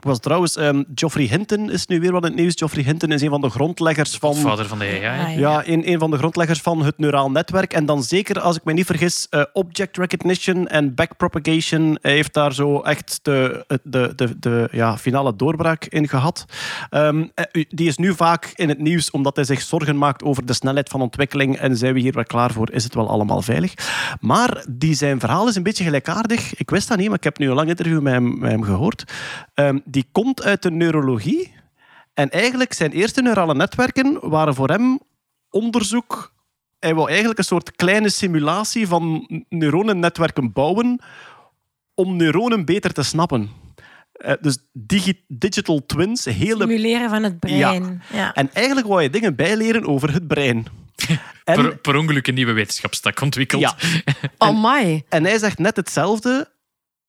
Was, trouwens, ehm, Geoffrey Hinton is nu weer wat in het nieuws. Geoffrey Hinton is een van de grondleggers van... Vader van de AI. Ja, een, een van de grondleggers van het neuraal netwerk. En dan zeker, als ik me niet vergis, eh, object recognition en backpropagation. Heeft daar zo echt de, de, de, de ja, finale doorbraak in gehad. Ehm, eh, die is nu vaak in het nieuws omdat hij zich zorgen maakt over de snelheid van ontwikkeling. En zijn we hier wel klaar voor? Is het wel allemaal veilig? Maar die zijn verhaal is een beetje gelijkaardig. Ik wist dat niet, maar ik heb nu een lang interview met hem, met hem gehoord. Ehm, die komt uit de neurologie. En eigenlijk zijn eerste neurale netwerken waren voor hem onderzoek. Hij wou eigenlijk een soort kleine simulatie van neuronennetwerken bouwen om neuronen beter te snappen. Eh, dus digi- digital twins, hele... Simuleren van het brein. Ja. En eigenlijk wou je dingen bijleren over het brein. En, Per, per ongeluk een nieuwe wetenschapstak ontwikkeld. Ja. Oh my. en hij zegt net hetzelfde.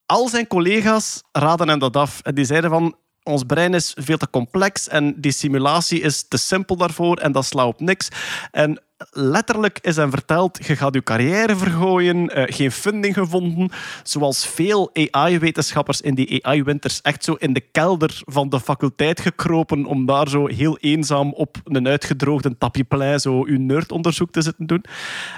Al zijn collega's raden hem dat af. En die zeiden van, ons brein is veel te complex en die simulatie is te simpel daarvoor en dat slaat op niks. En letterlijk is hem verteld, je gaat je carrière vergooien, eh, geen funding gevonden. Zoals veel AI-wetenschappers in die AI-winters echt zo in de kelder van de faculteit gekropen om daar zo heel eenzaam op een uitgedroogde tapijplein zo uw nerdonderzoek te zitten doen.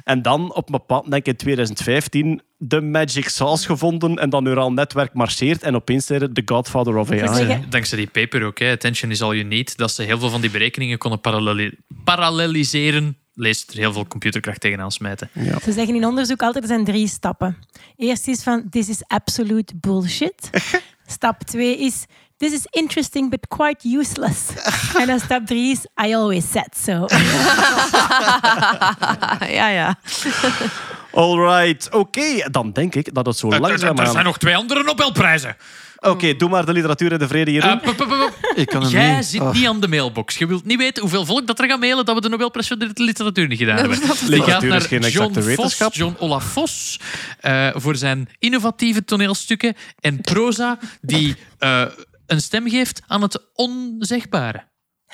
En dan op een bepaald, denk ik in 2015, de magic sauce gevonden en dat neuraal netwerk marcheert en opeens zijn de godfather of AI. Dankzij die paper ook, hè. Attention is all you need, dat ze heel veel van die berekeningen konden paralleli- paralleliseren. Leest er heel veel computerkracht tegenaan smijten. Ze zeggen in onderzoek altijd, er zijn drie stappen. Eerst is van, this is absolute bullshit. Stap twee is, this is interesting but quite useless. en dan stap drie is, I always said so. ja, ja. Alright, oké. Dan denk ik dat het zo Er- er, langzaam er zijn nog twee andere Nobelprijzen. Oké, doe maar de literatuur en de vrede, Jeroen. Eh. Ik kan hem Jij niet. zit Ah. niet aan de mailbox. Je wilt niet weten hoeveel volk dat er gaat mailen dat we de Nobelprijs voor de literatuur niet gedaan hebben. Die Literatuur gaat is naar geen John Vos. John Olaf Vos, eh, voor zijn innovatieve toneelstukken en proza die eh, een stem geeft aan het onzegbare.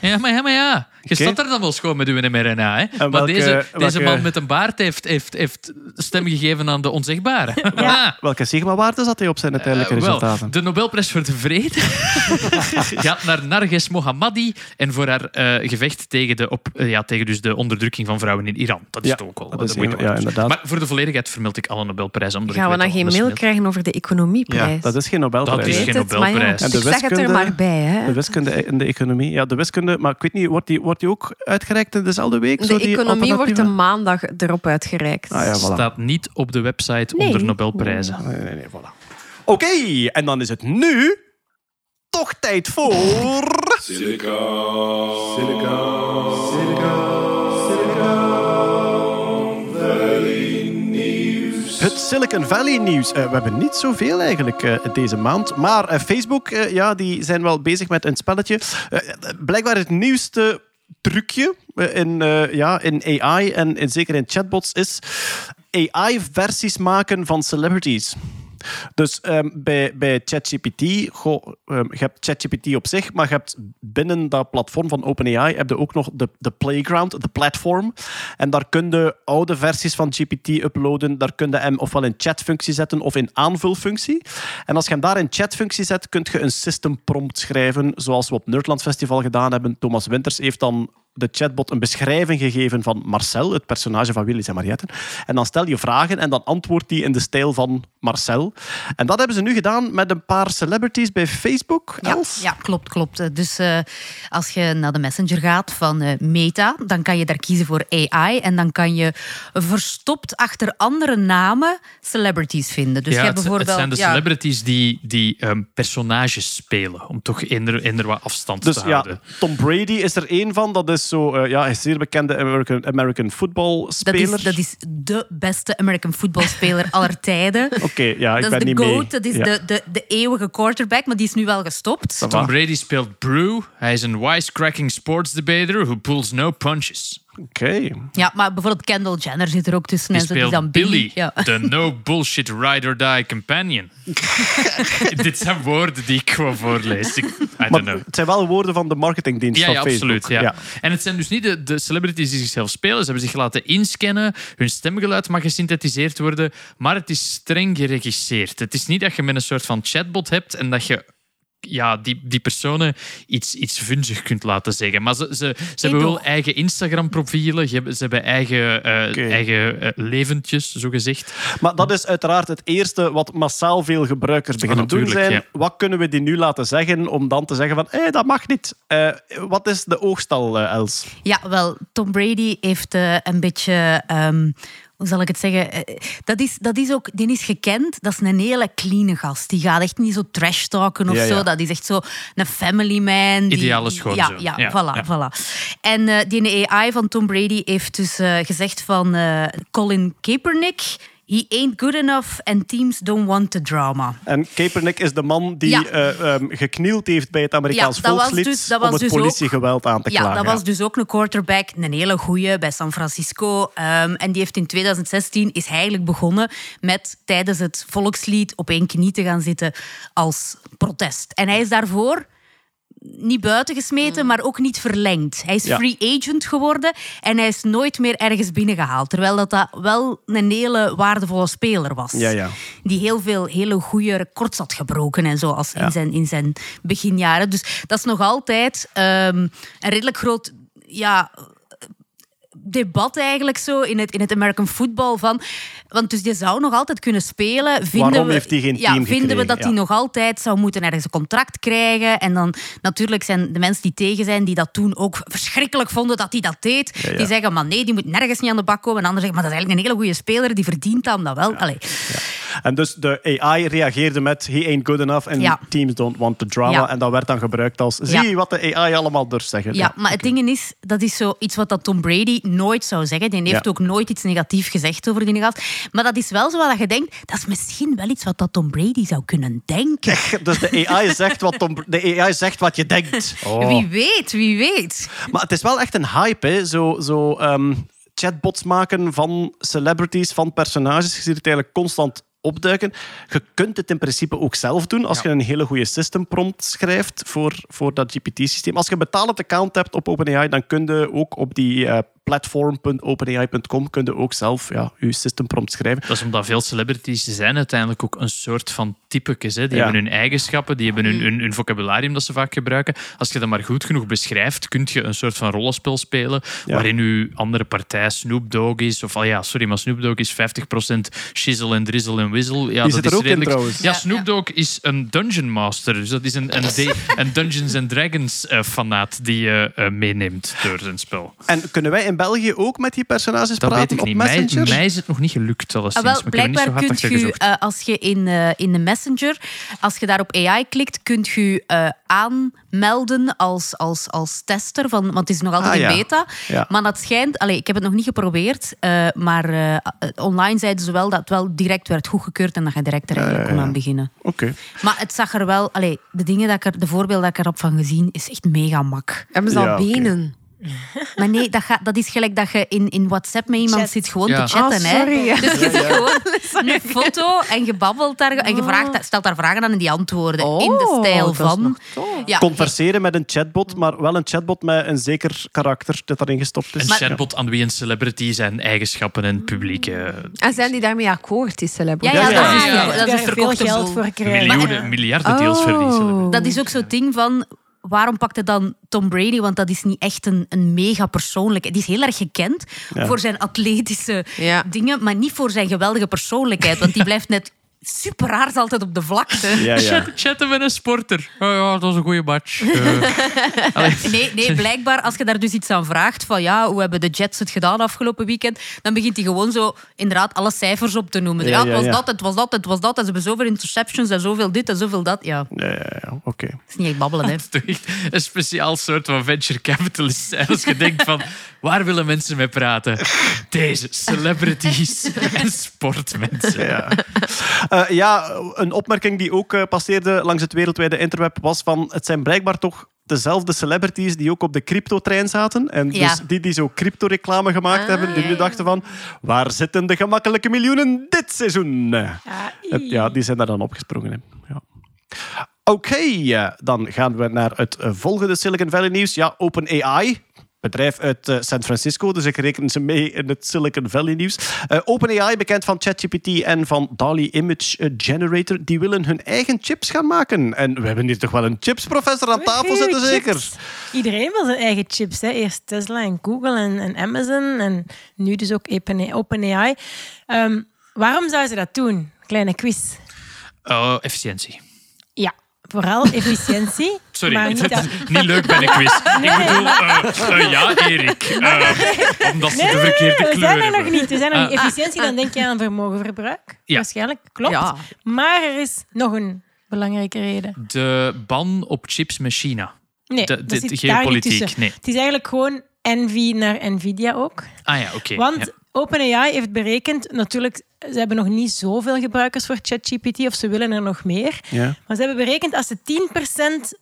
Ja, maar ja, maar ja. Je staat er dan wel schoon met uw mRNA. Hè? maar welke- deze, deze welke- man met een baard heeft, heeft, heeft stem gegeven aan de onzegbare. Ah. Welke sigma-waarde zat hij op zijn uiteindelijke Eh, wel, resultaten? de Nobelprijs voor de Vrede gaat naar Narges Mohammadi en voor haar eh, gevecht tegen, de, op, eh, ja, tegen dus de onderdrukking van vrouwen in Iran. Dat is Ja, toch ook wel dat moeite een- ja, inderdaad. Maar voor de volledigheid vermeld ik alle Nobelprijzen. Omdat Gaan we dan geen mail krijgen over de economieprijs? Dat is geen Nobelprijs. Dat is geen het, maar ja, Nobelprijs. En de ik zeg het er wiskunde- maar bij. Hè. De wiskunde en de economie. Ja, de wiskunde, maar ik weet niet, wordt die, wordt die ook uitgereikt in dezelfde week? Zo De die economie wordt een maandag erop uitgereikt. Ah ja, voilà. staat niet op de website Nee. onder Nobelprijzen. Nee, nee, nee, voilà. Oké, en dan is het nu toch tijd voor... Silica. Silica. Silicon Valley nieuws. Eh, we hebben niet zoveel eigenlijk eh, deze maand. Maar eh, Facebook, ja, die zijn wel bezig met een spelletje. Blijkbaar het nieuwste trucje in, ja, in AI en in, zeker in chatbots is AI-versies maken van celebrities. Dus ehm, bij, bij ChatGPT, ehm, je hebt ChatGPT op zich, maar je hebt binnen dat platform van OpenAI heb je ook nog de, de playground, de platform. En daar kun je oude versies van GPT uploaden. Daar kun je hem ofwel in chatfunctie zetten of in aanvulfunctie. En als je hem daar in chatfunctie zet, kun je een system prompt schrijven, zoals we op Nerdland Festival gedaan hebben. Thomas Winters heeft dan de chatbot een beschrijving gegeven van Marcel, het personage van Willy en Mariette. En dan stel je vragen en dan antwoordt hij in de stijl van Marcel. En dat hebben ze nu gedaan met een paar celebrities bij Facebook. Ja, Els? ja, klopt, klopt. Eh, Dus eh, als je naar de Messenger gaat van eh, Meta, dan kan je daar kiezen voor AI en dan kan je verstopt achter andere namen celebrities vinden. Dus ja, je het, hebt bijvoorbeeld het zijn de ja, celebrities die, die ehm, personages spelen, om toch eender wat afstand Dus te ja, houden. Tom Brady is er één van. Dat is zo, eh, ja, hij is zeer bekende American, American football dat speler. is, dat is de beste American footballspeler aller tijden. Oké, ja, ik dat ben is de niet GOAT, mee. dat is Ja. de, de, de eeuwige quarterback, maar die is nu wel gestopt. Tom Brady speelt Brew. Hij is een wisecracking sports debater who pulls no punches. Oké. Ja, maar bijvoorbeeld Kendall Jenner zit er ook tussen. Die en zo, die dan Billy, Ja. de no bullshit ride or die companion. Dit zijn woorden die ik gewoon voorlees. Ik, I don't Maar know. het zijn wel woorden van de marketingdienst Ja, van ja Facebook. absoluut. Ja. En het zijn dus niet de, de celebrities die zichzelf spelen. Ze hebben zich laten inscannen. Hun stemgeluid mag gesynthetiseerd worden. Maar het is streng geregisseerd. Het is niet dat je met een soort van chatbot hebt en dat je ja, die, die personen iets, iets vunzig kunt laten zeggen. Maar ze, ze, ze hebben wel eigen Instagram-profielen. Ze hebben, ze hebben eigen, eh, Oké. eigen eh, leventjes, zo gezegd. Maar dat is uiteraard het eerste wat massaal veel gebruikers beginnen Ah, doen zijn. ja. Wat kunnen we die nu laten zeggen om dan te zeggen van hé, dat mag niet. Eh, wat is de oogstal, eh, Els? Ja, wel, Tom Brady heeft eh, een beetje. ehm, hoe zal ik het zeggen? Eh, Dat is, dat is ook, die is gekend. Dat is een hele clean gast. Die gaat echt niet zo trash talken of Ja, zo. ja. Dat is echt zo een family man. Die, Ideale schoonzoon. Ja, ja, Ja, voilà, voilà. En eh, die AI van Tom Brady heeft dus eh, gezegd van Colin Kaepernick. He ain't good enough and teams don't want the drama. En Kaepernick is de man die Ja. eh, ehm, geknield heeft bij het Amerikaans Ja, volkslied dus- dat was om het dus ook- politiegeweld aan te Ja, klagen. dat was dus ook een quarterback, een hele goeie bij San Francisco. Ehm, en die heeft in 2016 is eigenlijk begonnen met tijdens het volkslied op één knie te gaan zitten als protest. En hij is daarvoor niet buiten gesmeten, maar ook niet verlengd. Hij is Ja. free agent geworden en hij is nooit meer ergens binnengehaald. Terwijl dat, dat wel een hele waardevolle speler was. Ja, ja. Die heel veel hele goede records had gebroken en zo als Ja. in, zijn, in zijn beginjaren. Dus dat is nog altijd ehm, een redelijk groot ja, debat eigenlijk zo in het, in het American football van... Want dus die zou nog altijd kunnen spelen. Vinden Waarom we, heeft hij geen ja, Vinden we dat Ja. hij nog altijd zou moeten ergens een contract krijgen? En dan natuurlijk zijn de mensen die tegen zijn, die dat toen ook verschrikkelijk vonden dat hij dat deed. Ja. Die zeggen, maar nee, die moet nergens niet aan de bak komen. En anderen zeggen, maar dat is eigenlijk een hele goede speler, die verdient dan dat wel. Allee. En dus de AI reageerde met he ain't good enough Ja. teams don't want the drama. Ja. En dat werd dan gebruikt als zie je wat de AI allemaal durft zeggen. Ja, maar het ding is, dat is zo iets wat dat Tom Brady nooit zou zeggen. Die heeft ook nooit iets negatiefs gezegd over die gast. Maar dat is wel zo wat je denkt, dat is misschien wel iets wat dat Tom Brady zou kunnen denken. Dus de AI zegt wat, Tom- de AI zegt wat je denkt. Wie weet, wie weet. Maar het is wel echt een hype, hè? Zo, zo ehm, chatbots maken van celebrities, van personages. Je ziet het eigenlijk constant opduiken. Je kunt het in principe ook zelf doen als je een hele goede system prompt schrijft voor, voor dat GPT-systeem. Als je een betalend account hebt op OpenAI, dan kun je ook op die eh, platform.openai.com kun je ook zelf ja, je system prompt schrijven. Dat is omdat veel celebrities zijn uiteindelijk ook een soort van typekes. Hè. Die Ja. hebben hun eigenschappen, die hebben hun, hun, hun vocabularium dat ze vaak gebruiken. Als je dat maar goed genoeg beschrijft, kun je een soort van rollenspel spelen Ja. waarin je andere partij Snoop Dogg is. Of, ah ja, sorry, maar Snoop Dogg is 50% shizzle en drizzle en whistle. Ja, Die dat zit er is ook in redelijk... trouwens. Ja, Snoop Dogg is een Dungeon Master. Dus dat is een, een, de- een Dungeons and Dragons eh, fanaat die je eh, meeneemt door zijn spel. En kunnen wij in België ook met die personages Dat praten weet ik op niet. Mij, Messenger? mij is het nog niet gelukt. Ah, wel, maar ik heb niet zo blijkbaar hard kunt gezocht. eh, als je in, eh, in de messenger, als je daar op AI klikt, kunt je eh, aanmelden als, als, als tester, van, want het is nog altijd Ah, ja. in beta. Ja. Maar dat schijnt, allee, ik heb het nog niet geprobeerd, eh, maar eh, online zeiden ze wel dat het wel direct werd goedgekeurd en dat je direct er eigenlijk kon aan beginnen. Oké. Maar het zag er wel, allee, de dingen dat ik er, de voorbeelden dat ik erop van gezien, is echt mega mak. Hebben ze al benen? Maar nee, dat, gaat, dat is gelijk dat je in, in WhatsApp met iemand Chat. zit gewoon Ja. te chatten. Hè. sorry, ja. Dus je zit gewoon een foto en je babbelt daar en je vraagt, stelt daar vragen aan en die antwoorden in de Oh, stijl van. Ja, Converseren met een chatbot, maar wel een chatbot met een zeker karakter dat daarin gestopt is. Een chatbot aan wie een celebrity zijn eigenschappen en publiek eh, En zijn die daarmee akkoord, die ja, celebrities? ja, Ja, dat is, ja. dat Daar is veel verkochte geld boel. voor krijgen. miljoenen, miljarden deals verliezen. Oh. Dat is ook zo'n ding van... Waarom pakte dan Tom Brady? Want dat is niet echt een, een mega persoonlijkheid. Die is heel erg gekend Ja. voor zijn atletische Ja. dingen, maar niet voor zijn geweldige persoonlijkheid. Want die blijft net super raar altijd op de vlakte. Ja, ja. Chat, chatten met een sporter. Oh ja, dat was een goede match. Eh. Nee, nee, blijkbaar als je daar dus iets aan vraagt van ja, hoe hebben de Jets het gedaan afgelopen weekend, dan begint hij gewoon zo inderdaad alle cijfers op te noemen. Ja, Ja, het was ja. dat, het was dat, het was dat. En ze hebben zoveel interceptions en zoveel dit en zoveel dat. Ja, Ja, ja, ja, oké. is niet echt babbelen, hè. Het is toch echt een speciaal soort van venture capitalist zijn. Als je denkt van, waar willen mensen mee praten? Deze, celebrities en sportmensen. Ja. Eh, ja, een opmerking die ook eh, passeerde langs het wereldwijde interweb was van het zijn blijkbaar toch dezelfde celebrities die ook op de crypto-trein zaten. En dus die die zo crypto-reclame gemaakt Ah, hebben, die nu dachten van waar zitten de gemakkelijke miljoenen dit seizoen? Ja, die zijn daar dan opgesprongen. Hè. Ja. Oké, eh, dan gaan we naar het volgende Silicon Valley nieuws. Ja, OpenAI. Bedrijf uit eh, San Francisco, dus ik reken ze mee in het Silicon Valley nieuws. Eh, OpenAI, bekend van ChatGPT en van DALI Image eh, Generator, die willen hun eigen chips gaan maken. En we hebben hier toch wel een chipsprofessor aan tafel zitten, zeker? chips. Iedereen wil zijn eigen chips. Hè. Eerst Tesla en Google en, en Amazon en nu dus ook OpenAI. Ehm, waarom zouden ze dat doen? Kleine quiz. Oh, efficiëntie. Vooral efficiëntie. Sorry, Maar het niet is dat- niet leuk bij een quiz. Ik bedoel, eh, eh, ja, Erik. eh, omdat ze Nee, de verkeerde nee, we kleur zijn er hebben. nog niet. We zijn er Ah. niet. Efficiëntie, dan denk je aan vermogenverbruik. Ja. Waarschijnlijk, klopt. Ja. Maar er is nog een belangrijke reden. De ban op chips met China. Nee, De- dat de- zit de daar niet geopolitiek, nee. Het is eigenlijk gewoon Envy naar Nvidia ook. Ah ja, oké. Want ja. OpenAI heeft berekend, natuurlijk, ze hebben nog niet zoveel gebruikers voor ChatGPT, of ze willen er nog meer. Ja. Maar ze hebben berekend als ze 10%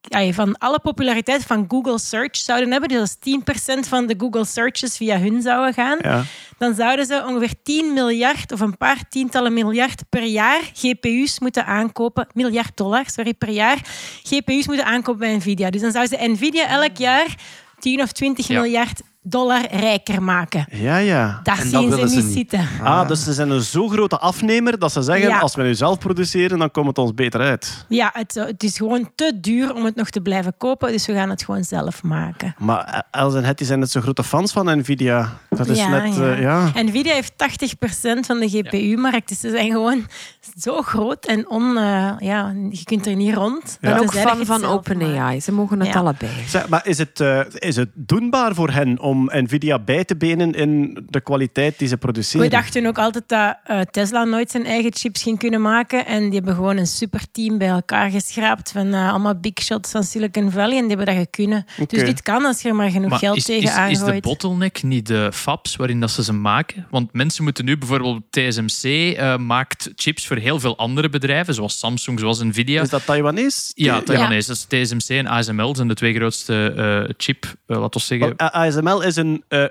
ja, van alle populariteit van Google Search zouden hebben, dus als 10% van de Google Searches via hun zouden gaan, Ja. dan zouden ze ongeveer 10 miljard of een paar tientallen miljard per jaar GPU's moeten aankopen. Miljard dollar, sorry, per jaar. GPU's moeten aankopen bij Nvidia. Dus dan zou ze Nvidia elk jaar 10 of 20 Ja. miljard dollar rijker maken. Ja, ja. En dat zien ze niet niet. zitten. Ah, dus ze zijn een zo grote afnemer dat ze zeggen, Ja. als we nu zelf produceren, dan komt het ons beter uit. Ja, het, het is gewoon te duur om het nog te blijven kopen, dus we gaan het gewoon zelf maken. Maar eh, Els en Hetty zijn net zo grote fans van Nvidia. Dat is ja, net... ja. eh, ja. Nvidia heeft 80% van de GPU-markt, dus ze zijn gewoon zo groot en on, eh, ja, je kunt er niet rond. En ook fan van. OpenAI. Ze mogen het Ja. allebei. Zeg, maar is het, eh, is het doenbaar voor hen om om Nvidia bij te benen in de kwaliteit die ze produceren. We dachten ook altijd dat eh, Tesla nooit zijn eigen chips ging kunnen maken. En die hebben gewoon een superteam bij elkaar geschraapt van eh, allemaal big shots van Silicon Valley. En die hebben dat kunnen. Oké. Dus dit kan als je er maar genoeg Maar geld is, tegen is, is de aangooit. bottleneck niet de fabs waarin dat ze ze maken? Want mensen moeten nu bijvoorbeeld TSMC eh, maakt chips voor heel veel andere bedrijven, zoals Samsung, zoals Nvidia. Is dat Taiwanese? Ja, Taiwanese. Dat is TSMC en ASML zijn de twee grootste eh, chip, laten we zeggen. Want ASML is een eh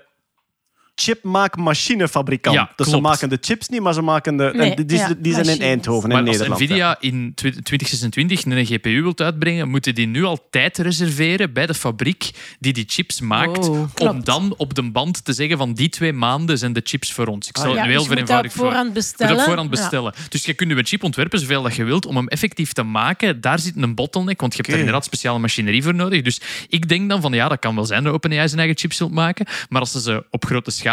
chipmaakmachinefabrikant. Ja, dus ze maken de chips niet, maar ze maken de... Nee, die, ja, die zijn in. Eindhoven, maar in als Nederland. Nvidia in tw- 2026 een GPU wilt uitbrengen, moeten die nu al tijd reserveren bij de fabriek die die chips maakt, Wow. om Klopt. dan op de band te zeggen van die twee maanden zijn de chips voor ons. Ik stel Ah, het Ja, nu heel dus je moet dat op vereenvoudigd voor. voorhand bestellen. op voorhand Ja. bestellen. Dus je kunt je chip ontwerpen zoveel dat je wilt om hem effectief te maken. Daar zit een bottleneck, want je hebt er inderdaad speciale machinerie voor nodig. Dus ik denk dan van ja, dat kan wel zijn dat OpenAI zijn eigen chips wilt maken, maar als ze ze op grote schaal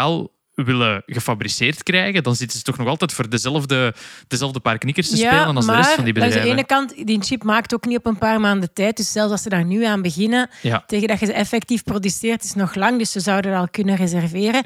willen gefabriceerd krijgen, dan zitten ze toch nog altijd voor dezelfde, dezelfde paar knikkers te spelen als de rest van die langs de bedrijven. ene kant, die chip maakt ook niet op een paar maanden tijd. Dus zelfs als ze daar nu aan beginnen, Ja. tegen dat je ze effectief produceert, is nog lang. Dus ze zouden dat al kunnen reserveren.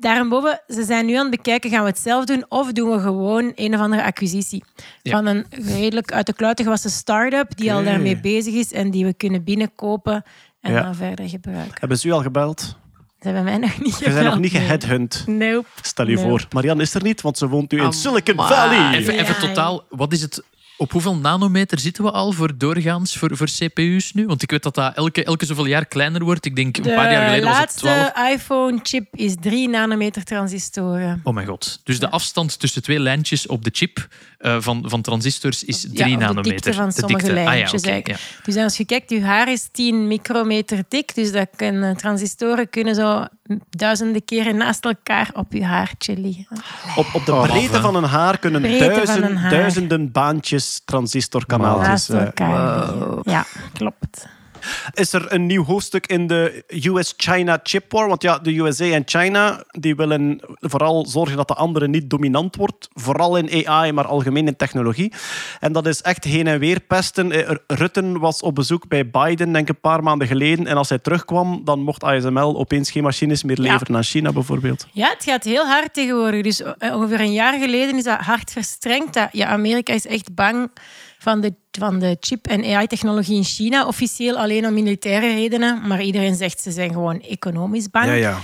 Daarboven, ze zijn nu aan het bekijken, gaan we het zelf doen of doen we gewoon een of andere acquisitie Ja. van een redelijk uit de kluiten gewassen start-up die al daarmee bezig is en die we kunnen binnenkopen en Ja. dan verder gebruiken. Hebben ze u al gebeld? Ze hebben mij nog niet Ze zijn nog gebeld, niet nee. geheadhunt. Nope. Stel je voor. Marianne is er niet, want ze woont nu in. Silicon Valley. Even, even Ja. totaal, wat is het? Op hoeveel nanometer zitten we al voor doorgaans voor, voor CPU's nu? Want ik weet dat dat elke, elke zoveel jaar kleiner wordt. Ik denk een De paar jaar geleden was het 12. laatste iPhone-chip is 3 nanometer transistoren. Oh mijn god. Dus de afstand tussen twee lijntjes op de chip eh, van, van transistors is 3 Ja, of nanometer. De dikte van De sommige dikte. Ah ja, lijntjes. oké, eigenlijk. ja. Dus als je kijkt, je haar is 10 micrometer dik. Dus dat kunnen, transistoren kunnen zo duizenden keren naast elkaar op je haartje liggen. Op, op de Oh, breedte van een haar kunnen duizend- een haar. duizenden baantjes transistorkanaaltjes. naast eh, elkaar liggen. Ja, klopt. Is er een nieuw hoofdstuk in de US-China chip war? Want ja, de USA en China die willen vooral zorgen dat de andere niet dominant wordt. Vooral in AI, maar algemeen in technologie. En dat is echt heen en weer pesten. Eh, Rutten was op bezoek bij Biden, denk ik een paar maanden geleden. En als hij terugkwam, dan mocht ASML opeens geen machines meer Ja. leveren aan China, bijvoorbeeld. Ja, het gaat heel hard tegenwoordig. Dus eh, ongeveer een jaar geleden is dat hard verstrengd. Dat, ja, Amerika is echt bang van de, van de chip- en AI-technologie in China. Officieel alleen om militaire redenen. Maar iedereen zegt ze zijn gewoon economisch bang. Ja, ja.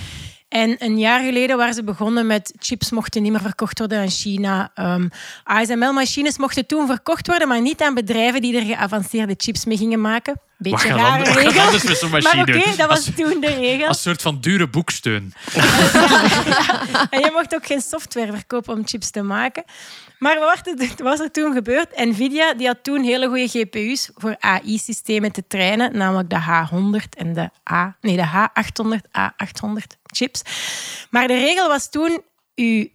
En een jaar geleden waren ze begonnen met chips mochten niet meer verkocht worden aan China. Ehm, ASML-machines mochten toen verkocht worden, maar niet aan bedrijven die er geavanceerde chips mee gingen maken. Wat Beetje rare wat gaat regel. anders met zo'n Maar oké, dat was Als- toen de regel. Als soort van dure boeksteun. En je mocht ook geen software verkopen om chips te maken. Maar wat was er- was er toen gebeurd? Nvidia die had toen hele goede GPU's voor AI-systemen te trainen, namelijk de H100 en de, A, nee, de H800, A800 chips. Maar de regel was toen, uw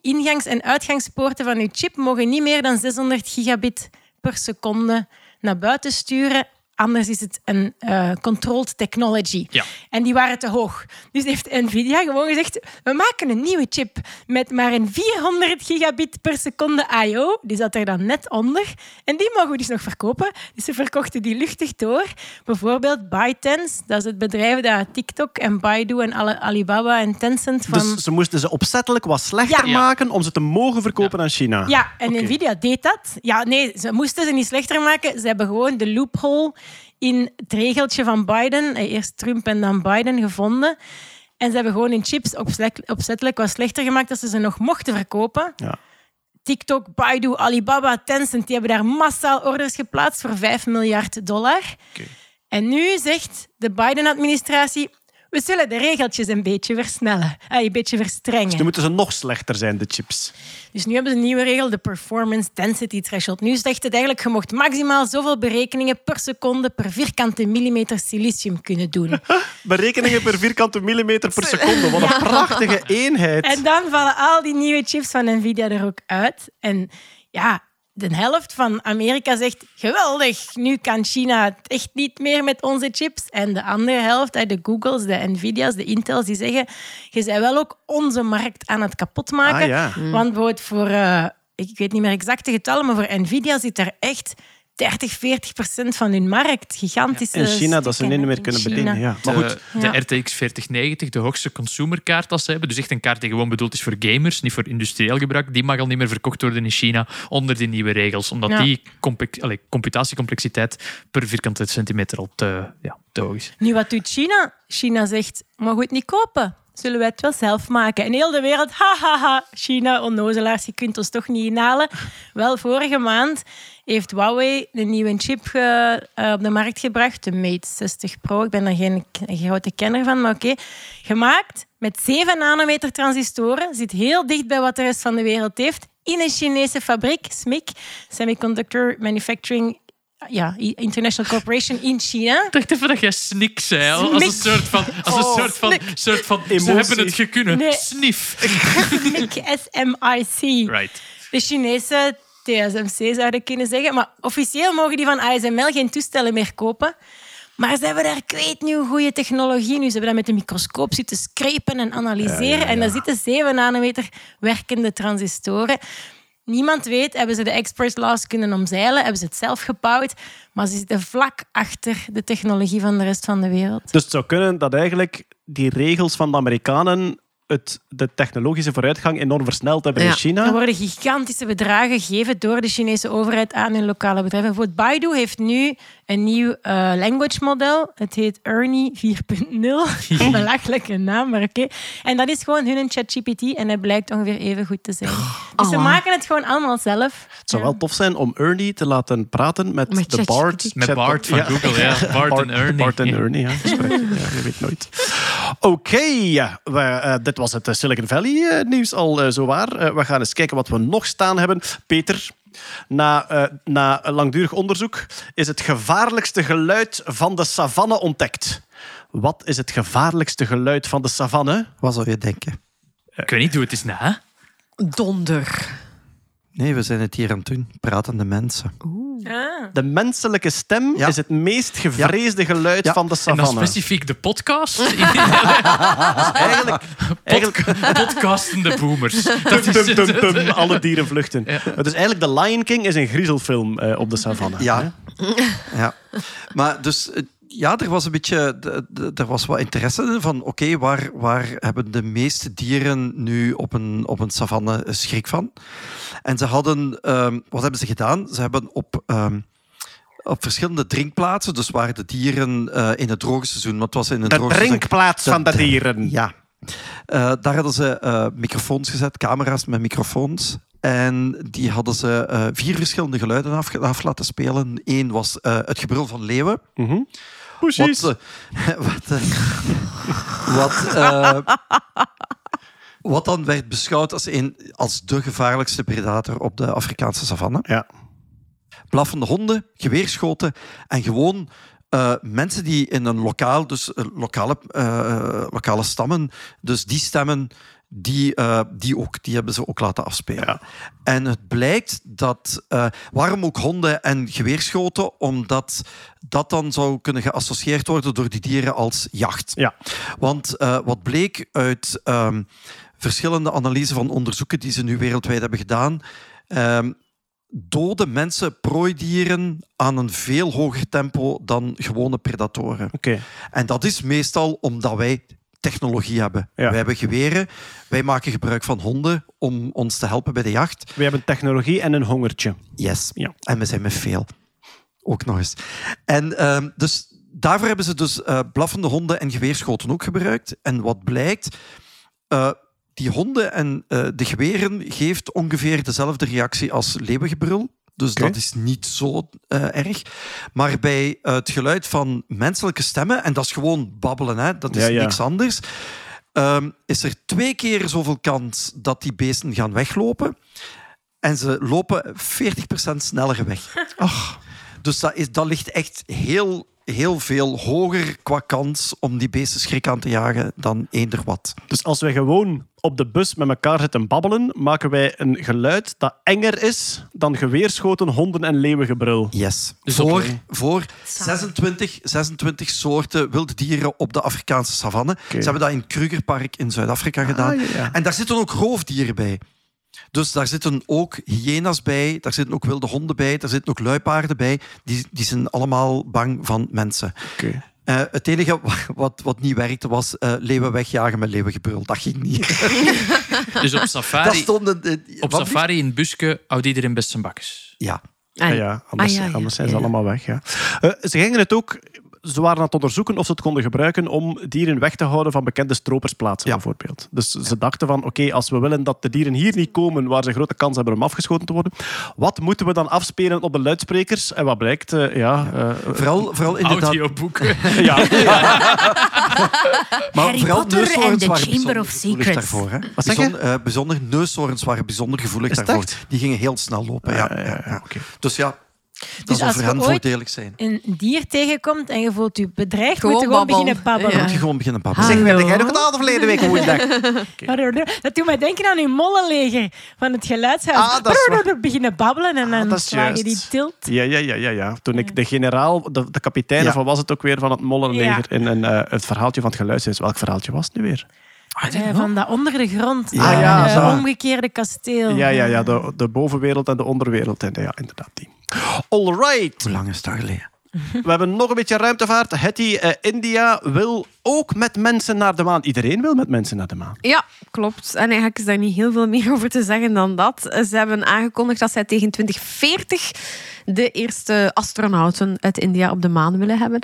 ingangs- en uitgangspoorten van uw chip mogen niet meer dan 600 gigabit per seconde naar buiten sturen. Anders is het een eh, controlled technology. Ja. En die waren te hoog. Dus heeft Nvidia gewoon gezegd: we maken een nieuwe chip met maar een 400 gigabit per seconde I/O. Die zat er dan net onder. En die mogen we dus nog verkopen. Dus ze verkochten die luchtig door. Bijvoorbeeld ByteDance, dat is het bedrijf dat TikTok en Baidu en Alibaba en Tencent van. Dus ze moesten ze opzettelijk wat slechter Ja. maken om ze te mogen verkopen aan China. Ja, en. Nvidia deed dat. Ja, nee, ze moesten ze niet slechter maken. Ze hebben gewoon de loophole in het regeltje van Biden, eh, eerst Trump en dan Biden, gevonden. En ze hebben gewoon hun chips opzet- opzettelijk wat slechter gemaakt dat ze ze nog mochten verkopen. Ja. TikTok, Baidu, Alibaba, Tencent, die hebben daar massaal orders geplaatst voor 5 miljard dollar. En nu zegt de Biden-administratie, we zullen de regeltjes een beetje versnellen, eh, een beetje verstrengen. Dus nu moeten ze nog slechter zijn, de chips. Dus nu hebben ze een nieuwe regel, de Performance Density Threshold. Nu zegt het eigenlijk, je mocht maximaal zoveel berekeningen per seconde per vierkante millimeter silicium kunnen doen. Berekeningen per vierkante millimeter per seconde. Wat een prachtige eenheid. En dan vallen al die nieuwe chips van Nvidia er ook uit. En ja, de helft van Amerika zegt, geweldig, nu kan China het echt niet meer met onze chips. En de andere helft, de Googles, de Nvidia's, de Intels, die zeggen, je bent wel ook onze markt aan het kapotmaken. Ah, ja. Want bijvoorbeeld voor, eh, ik weet niet meer exacte getallen, maar voor Nvidia zit er echt 30, 40 procent van hun markt. Gigantische In China, dat ze niet meer kunnen China. bedienen. Ja. Maar goed, de, Ja. de RTX 4090, de hoogste consumerkaart dat ze hebben, dus echt een kaart die gewoon bedoeld is voor gamers, niet voor industrieel gebruik, die mag al niet meer verkocht worden in China onder die nieuwe regels, omdat Ja. die allee, computatiecomplexiteit per vierkante centimeter al te, ja, te hoog is. Nu, wat doet China? China zegt, mag het niet kopen. Zullen wij het wel zelf maken? En heel de wereld, hahaha, China, onnozelaars, je kunt ons toch niet inhalen. Wel, vorige maand heeft Huawei een nieuwe chip ge- eh, op de markt gebracht, de Mate 60 Pro. Ik ben daar geen, geen grote kenner van, maar oké. Gemaakt met 7 nanometer transistoren, zit heel dicht bij wat de rest van de wereld heeft. In een Chinese fabriek, SMIC, Semiconductor Manufacturing ja, International Corporation in China. Ik dacht even dat jij snik zei, als een soort van, als een Oh, soort van, soort van ze hebben het gekunnen. Nee. Snif. SMIC, S-M-I-C. Right. De Chinese TSMC zou je kunnen zeggen. Maar officieel mogen die van ASML geen toestellen meer kopen. Maar ze hebben daar, ik weet niet hoe goede technologie nu. Ze hebben dat met een microscoop zitten scrapen en analyseren. En daar zitten 7 nanometer werkende transistoren. Niemand weet, hebben ze de expert laws kunnen omzeilen? Hebben ze het zelf gebouwd? Maar ze zitten vlak achter de technologie van de rest van de wereld. Dus het zou kunnen dat eigenlijk die regels van de Amerikanen het, de technologische vooruitgang enorm versneld hebben Ja. in China. Er worden gigantische bedragen gegeven door de Chinese overheid aan hun lokale bedrijven. Bijvoorbeeld Baidu heeft nu een nieuw eh, language model. Het heet Ernie 4.0. Een belachelijke naam, maar oké. En dat is gewoon hun ChatGPT en hij blijkt ongeveer even goed te zijn. Dus ze Oh. maken het gewoon allemaal zelf. Het zou wel tof zijn om Ernie te laten praten met, Met de. Bard. Met. Bart van Google, ja. Bart en Ernie. Bart en. Ernie, ja. je weet nooit. Oké, eh, dit was het eh, Silicon Valley eh, nieuws al eh, zowaar. Eh, we gaan eens kijken wat we nog staan hebben. Peter, na, eh, na een langdurig onderzoek is het gevaarlijkste geluid van de savanne ontdekt. Wat is het gevaarlijkste geluid van de savanne? Wat zou je denken? Ik weet niet, doe het eens na. Donder. Nee, we zijn het hier aan het doen. Pratende mensen. Ah. De menselijke stem Ja. is het meest gevreesde geluid Ja. van de En dan savanne. specifiek de podcast. Eigenlijk, eigenlijk Podcastende boomers. Dat is tum, tum, tum, alle dieren vluchten. Ja. Dus eigenlijk The Lion King is een griezelfilm eh, op de savanne. Ja. ja. Maar dus, eh, ja, er was een beetje, er was wat interesse in van, oké, waar, waar hebben de meeste dieren nu op een, op een savanne schrik van? En ze hadden, ehm, wat hebben ze gedaan? Ze hebben op, ehm, op verschillende drinkplaatsen, dus waar de dieren eh, in het droge seizoen, wat was in het De droge seizoen- drinkplaats De van de dieren. Ja. Eh, daar hadden ze eh, microfoons gezet, camera's met microfoons. En die hadden ze vier verschillende geluiden af, af laten spelen. Eén was het gebrul van leeuwen. Mhm. Precies. Wat, eh, wat, eh, wat, eh, wat dan werd beschouwd als, een, als de gevaarlijkste predator op de Afrikaanse savanne. Ja. Blaffende honden, geweerschoten en gewoon mensen die in een lokaal, dus lokale, lokale stammen, dus die stemmen, die, eh, die, ook, die hebben ze ook laten afspelen. Ja. En het blijkt dat, eh, waarom ook honden en geweerschoten? Omdat dat dan zou kunnen geassocieerd worden door die dieren als jacht. Ja. Want eh, wat bleek uit ehm, verschillende analyses van onderzoeken die ze nu wereldwijd hebben gedaan, ehm, doden mensen prooidieren aan een veel hoger tempo dan gewone predatoren. Oké. En dat is meestal omdat wij technologie hebben. Ja. Wij hebben geweren, wij maken gebruik van honden om ons te helpen bij de jacht. We hebben technologie en een hongertje. Yes. Ja. En we zijn met veel. Ook nog eens. En ehm, dus daarvoor hebben ze dus eh, blaffende honden en geweerschoten ook gebruikt. En wat blijkt, eh, die honden en eh, de geweren geeft ongeveer dezelfde reactie als leeuwengebrul. Dus dat is niet zo eh, erg. Maar bij eh, het geluid van menselijke stemmen, en dat is gewoon babbelen, hè, dat is Ja, ja. niks anders, ehm, is er twee keer zoveel kans dat die beesten gaan weglopen. En ze lopen 40% sneller weg. Ach. Dus dat, is, dat ligt echt heel, heel veel hoger qua kans om die beesten schrik aan te jagen dan eender wat. Dus als wij gewoon op de bus met elkaar zitten babbelen, maken wij een geluid dat enger is dan geweerschoten, honden en leeuwengebrul. Yes. Dus voor voor 26, 26 soorten wilde dieren op de Afrikaanse savanne. Ze hebben dat in Krugerpark in Zuid-Afrika gedaan. ja, ja. En daar zitten ook roofdieren bij. Dus daar zitten ook hyena's bij, daar zitten ook wilde honden bij, daar zitten ook luipaarden bij. Die, die zijn allemaal bang van mensen. Oké. Eh, het enige wa- wat, wat niet werkte was eh, leeuwen wegjagen met leeuwengebrul. Dat ging niet. Dus op safari, stond een- een- op safari in Buske houdt iedereen best zijn bakjes. Ja. Ja, Ah, ja, anders, Ah, ja, ja. anders zijn ze allemaal weg. Ja. Eh, ze gingen het ook... Ze waren aan het onderzoeken of ze het konden gebruiken om dieren weg te houden van bekende stropersplaatsen, Ja. bijvoorbeeld. Dus ze dachten van, oké, als we willen dat de dieren hier niet komen waar ze een grote kans hebben om afgeschoten te worden, wat moeten we dan afspelen op de luidsprekers? En wat blijkt? eh, ja, eh, Vooral, vooral inderdaad... Audioboeken. ja, Maar Harry vooral Potter neushoorns waren Chamber bijzonder of gevoelig Secrets. daarvoor. Hè. Wat zeg je? Bijzonder, eh, bijzonder, neushoorns waren bijzonder gevoelig daarvoor. Die gingen heel snel lopen. Ja, ja, ja, ja, ja. oké. Dus ja, dat Dus zal als voor je hen ooit- voordelig zijn. een dier tegenkomt en je voelt je bedreigd, Gewoon moet je gewoon babbelen. beginnen babbelen. Ja. Moet je gewoon beginnen babbelen. Zeg, werd jij nog gedaan of verleden week woensdag? Dat doet mij denken aan uw mollenleger van het geluidshuis. Ah, dat is waar. beginnen babbelen en Ah, dan dat sla je die tilt. Ja, ja, ja, ja, ja. Toen ik de generaal, de, de kapitein, Ja. was het ook weer, van het Mollenleger, Ja. in een, eh, het verhaaltje van het geluidshuis. Welk verhaaltje was het nu weer? Eh, van dat onder de grond. Ja, ja, Eh, omgekeerde kasteel. Ja, ja, ja, de, de bovenwereld en de onderwereld. En, ja, inderdaad, die. All right. Hoe lang is dat geleden? We hebben nog een beetje ruimtevaart. Hetty, eh, India wil ook met mensen naar de maan. Iedereen wil met mensen naar de maan. Ja, klopt. En eigenlijk is daar niet heel veel meer over te zeggen dan dat. Ze hebben aangekondigd dat zij tegen 2040 de eerste astronauten uit India op de maan willen hebben.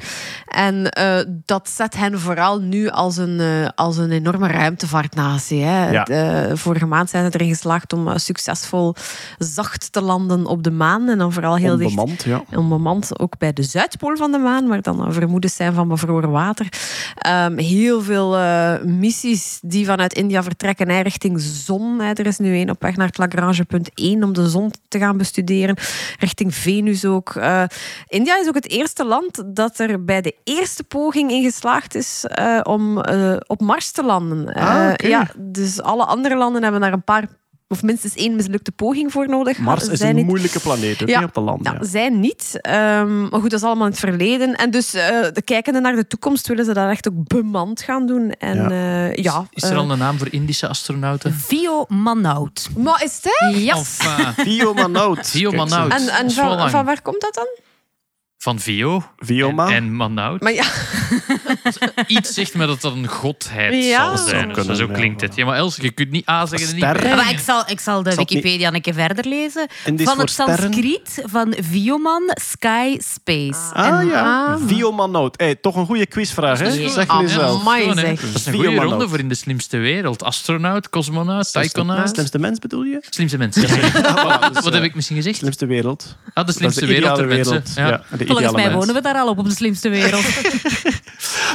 En eh, dat zet hen vooral nu als een, eh, als een enorme ruimtevaartnatie. Hè. Ja. De, vorige maand zijn ze erin geslaagd om eh, succesvol zacht te landen op de maan. En dan vooral heel dicht Onbemand, ja. onbemand ook bij de Zuidpool van de maan, waar dan vermoedens zijn van bevroren water. Ehm, heel veel missies die vanuit India vertrekken richting zon. Hè. Er is nu één op weg naar het Lagrange-punt 1 om de zon te gaan bestuderen. Richting Venus ook. Eh, India is ook het eerste land dat er bij de eerste poging in geslaagd is eh, om eh, op Mars te landen. Ah, ja, dus alle andere landen hebben daar een paar of minstens één mislukte poging voor nodig. Mars is een niet. moeilijke planeet, ook Ja. niet op de land. Ja, Ja. zij niet. Ehm, maar goed, dat is allemaal in het verleden. En dus eh, de kijkende naar de toekomst willen ze dat echt ook bemand gaan doen. En Ja. ja, ja Is er eh, al een naam voor Indische astronauten? Vio Manout. Maar is het? Ja. Viomanout. Viomanout. Kijk En, en van, waar komt dat dan? van Vio. Vioma. en, en Manout. Maar ja, Iets zegt me dat dat een godheid Ja. zal Zou zijn. zo. kunnen, zo klinkt het. Ja, maar Els, je kunt niet A zeggen en niet maar ik, zal, ik zal de Zal het niet- Wikipedia een keer verder lezen. Van het. Sanskriet van Vioman Sky Space. Ah En- ja, Ah. Viomanout. Hey, toch een goede quizvraag, hè? Goed. Zeg Ah, nu zelf. amai, zeg. Dat is een goede ronde voor in de slimste wereld. Astronaut, cosmonaut, taikonaut. Slimste mens bedoel je? Slimste. Ja, sorry. Voilà, dus, Wat eh, heb ik misschien gezegd? Slimste wereld. Ah, de slimste de wereld wereld. Ja. Ja, de Volgens mij mens. wonen we daar al op, op de slimste wereld.